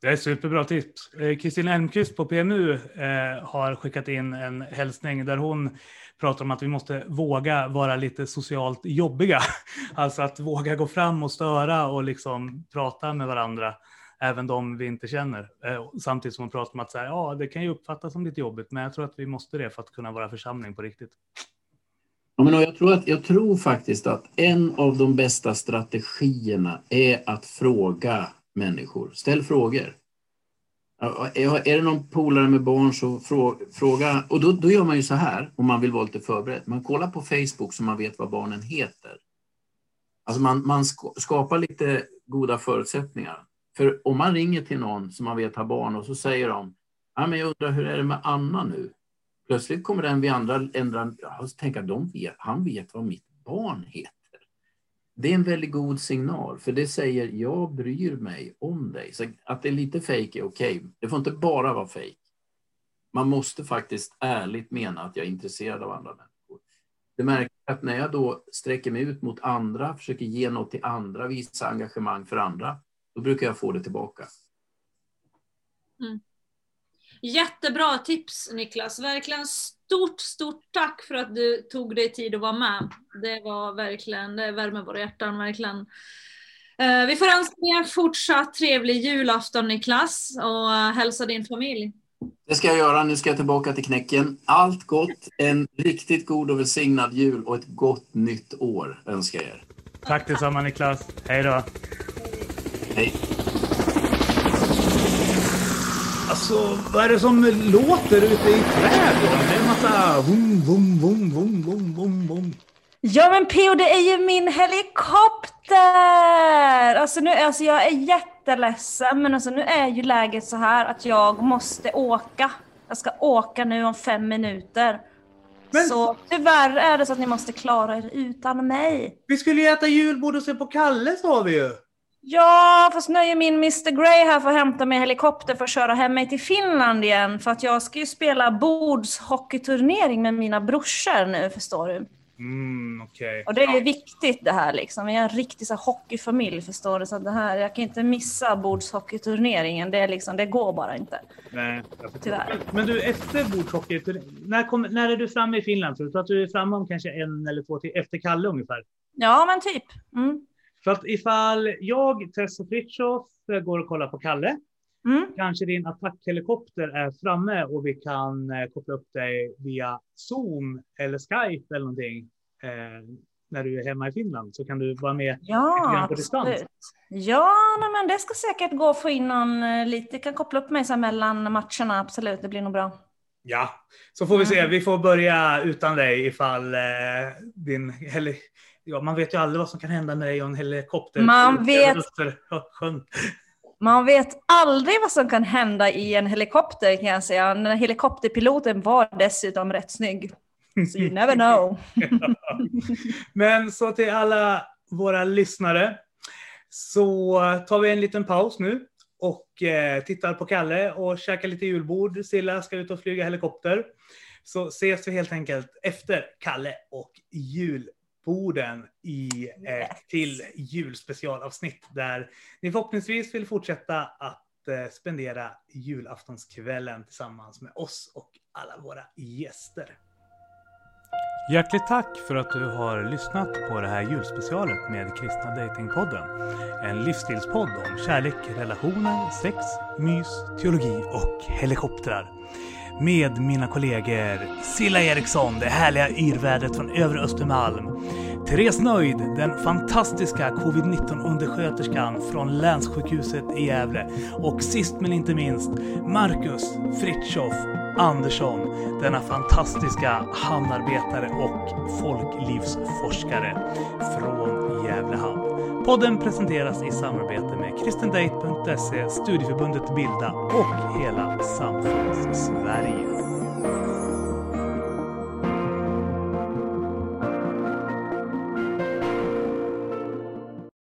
Det är superbra tips. Eh, Kristin Elmqvist på PMU eh, har skickat in en hälsning där hon pratar om att vi måste våga vara lite socialt jobbiga. Alltså att våga gå fram och störa och liksom prata med varandra, även de vi inte känner. Eh, samtidigt som hon pratar om att så här, ja, det kan ju uppfattas som lite jobbigt, men jag tror att vi måste det för att kunna vara församling på riktigt. Ja, men jag, tror att, jag tror faktiskt att en av de bästa strategierna är att fråga människor. Ställ frågor. Är det någon polare med barn så fråga. Och då, då gör man ju så här om man vill vara lite förberedd. Man kollar på Facebook så man vet vad barnen heter. Alltså man, man skapar lite goda förutsättningar. För om man ringer till någon som man vet har barn och så säger de ja, men jag undrar hur är det med Anna nu? Plötsligt kommer den vi andra ändra, tänka de vet, han vet vad mitt barn heter. Det är en väldigt god signal, för det säger jag bryr mig om dig. Så att det är lite fejk är okej. Okay. Det får inte bara vara fejk. Man måste faktiskt ärligt mena att jag är intresserad av andra människor. Det märker att när jag då sträcker mig ut mot andra, försöker ge något till andra, visa engagemang för andra, då brukar jag få det tillbaka. Mm. Jättebra tips Niklas. Verkligen stort, stort tack för att du tog dig tid att vara med. Det var verkligen, det värmer våra hjärtan verkligen. Eh, vi får önska dig en fortsatt trevlig julafton Niklas och hälsa din familj. Det ska jag göra. Nu ska jag tillbaka till knäcken. Allt gott, en riktigt god och välsignad jul och ett gott nytt år önskar jag er. Tack detsamma Niklas. Hej då. Hej. Alltså, vad är det som låter ute i trädgården? Det är en massa vum, vum, vum, vum, vum, vum, vum. Ja men P.O. det är ju min helikopter! Alltså, nu, alltså jag är jätteledsen men alltså nu är ju läget så här att jag måste åka. Jag ska åka nu om fem minuter. Så tyvärr är det så att ni måste klara er utan mig. Vi skulle ju äta julbord och se på Kalle sa vi ju. Ja, fast nu är min Mr Grey här för att hämta mig helikopter för att köra hem mig till Finland igen. För att jag ska ju spela bordshockeyturnering med mina brorsor nu, förstår du. Mm, okej. Och det är viktigt det här liksom. Vi är en riktig så här, hockeyfamilj, förstår du. Så det här, jag kan inte missa bordshockeyturneringen. Det, är liksom, det går bara inte. Nej, jag. Tyvärr. Men du, efter bordshockey, när, kom, när är du framme i Finland? Tror du att du är framme om kanske en eller två till efter Kalle ungefär? Ja, men typ. Mm. För att ifall jag, Tess och Fritiof går och kollar på Kalle, Mm. kanske din attackhelikopter är framme och vi kan eh, koppla upp dig via Zoom eller Skype eller någonting. Eh, när du är hemma i Finland så kan du vara med Ja, på distans. absolut. Ja, nej, men det ska säkert gå att få in någon eh, lite. Kan koppla upp mig så mellan matcherna, absolut. Det blir nog bra. Ja, så får vi se. Mm. Vi får börja utan dig ifall eh, din heli... Ja, man vet ju aldrig vad som kan hända med dig och en helikopter. Man vet- sjön. Man vet aldrig vad som kan hända i en helikopter kan jag säga. Den helikopterpiloten var dessutom rätt snygg. So you never know. Men så till alla våra lyssnare så tar vi en liten paus nu och eh, tittar på Kalle och käkar lite julbord. Silla ska ut och flyga helikopter. Så ses vi helt enkelt efter Kalle och julborden i ett till julspecialavsnitt där ni förhoppningsvis vill fortsätta att eh, spendera julaftonskvällen tillsammans med oss och alla våra gäster. Hjärtligt tack för att du har lyssnat på det här julspecialet med Kristna Datingpodden. En livsstilspodd om kärlek, relationer, sex, mys, teologi och helikoptrar. Med mina kollegor Silla Eriksson, det härliga yrvädret från övre Östermalm. Therese Nöjd, den fantastiska covid-19 undersköterskan från länssjukhuset i Gävle. Och sist men inte minst Marcus Fritjof Andersson, denna fantastiska hamnarbetare och folklivsforskare från Gävle hamn. Podden presenteras i samarbete med kristendate.se, Studieförbundet Bilda och hela Samfunds Sverige.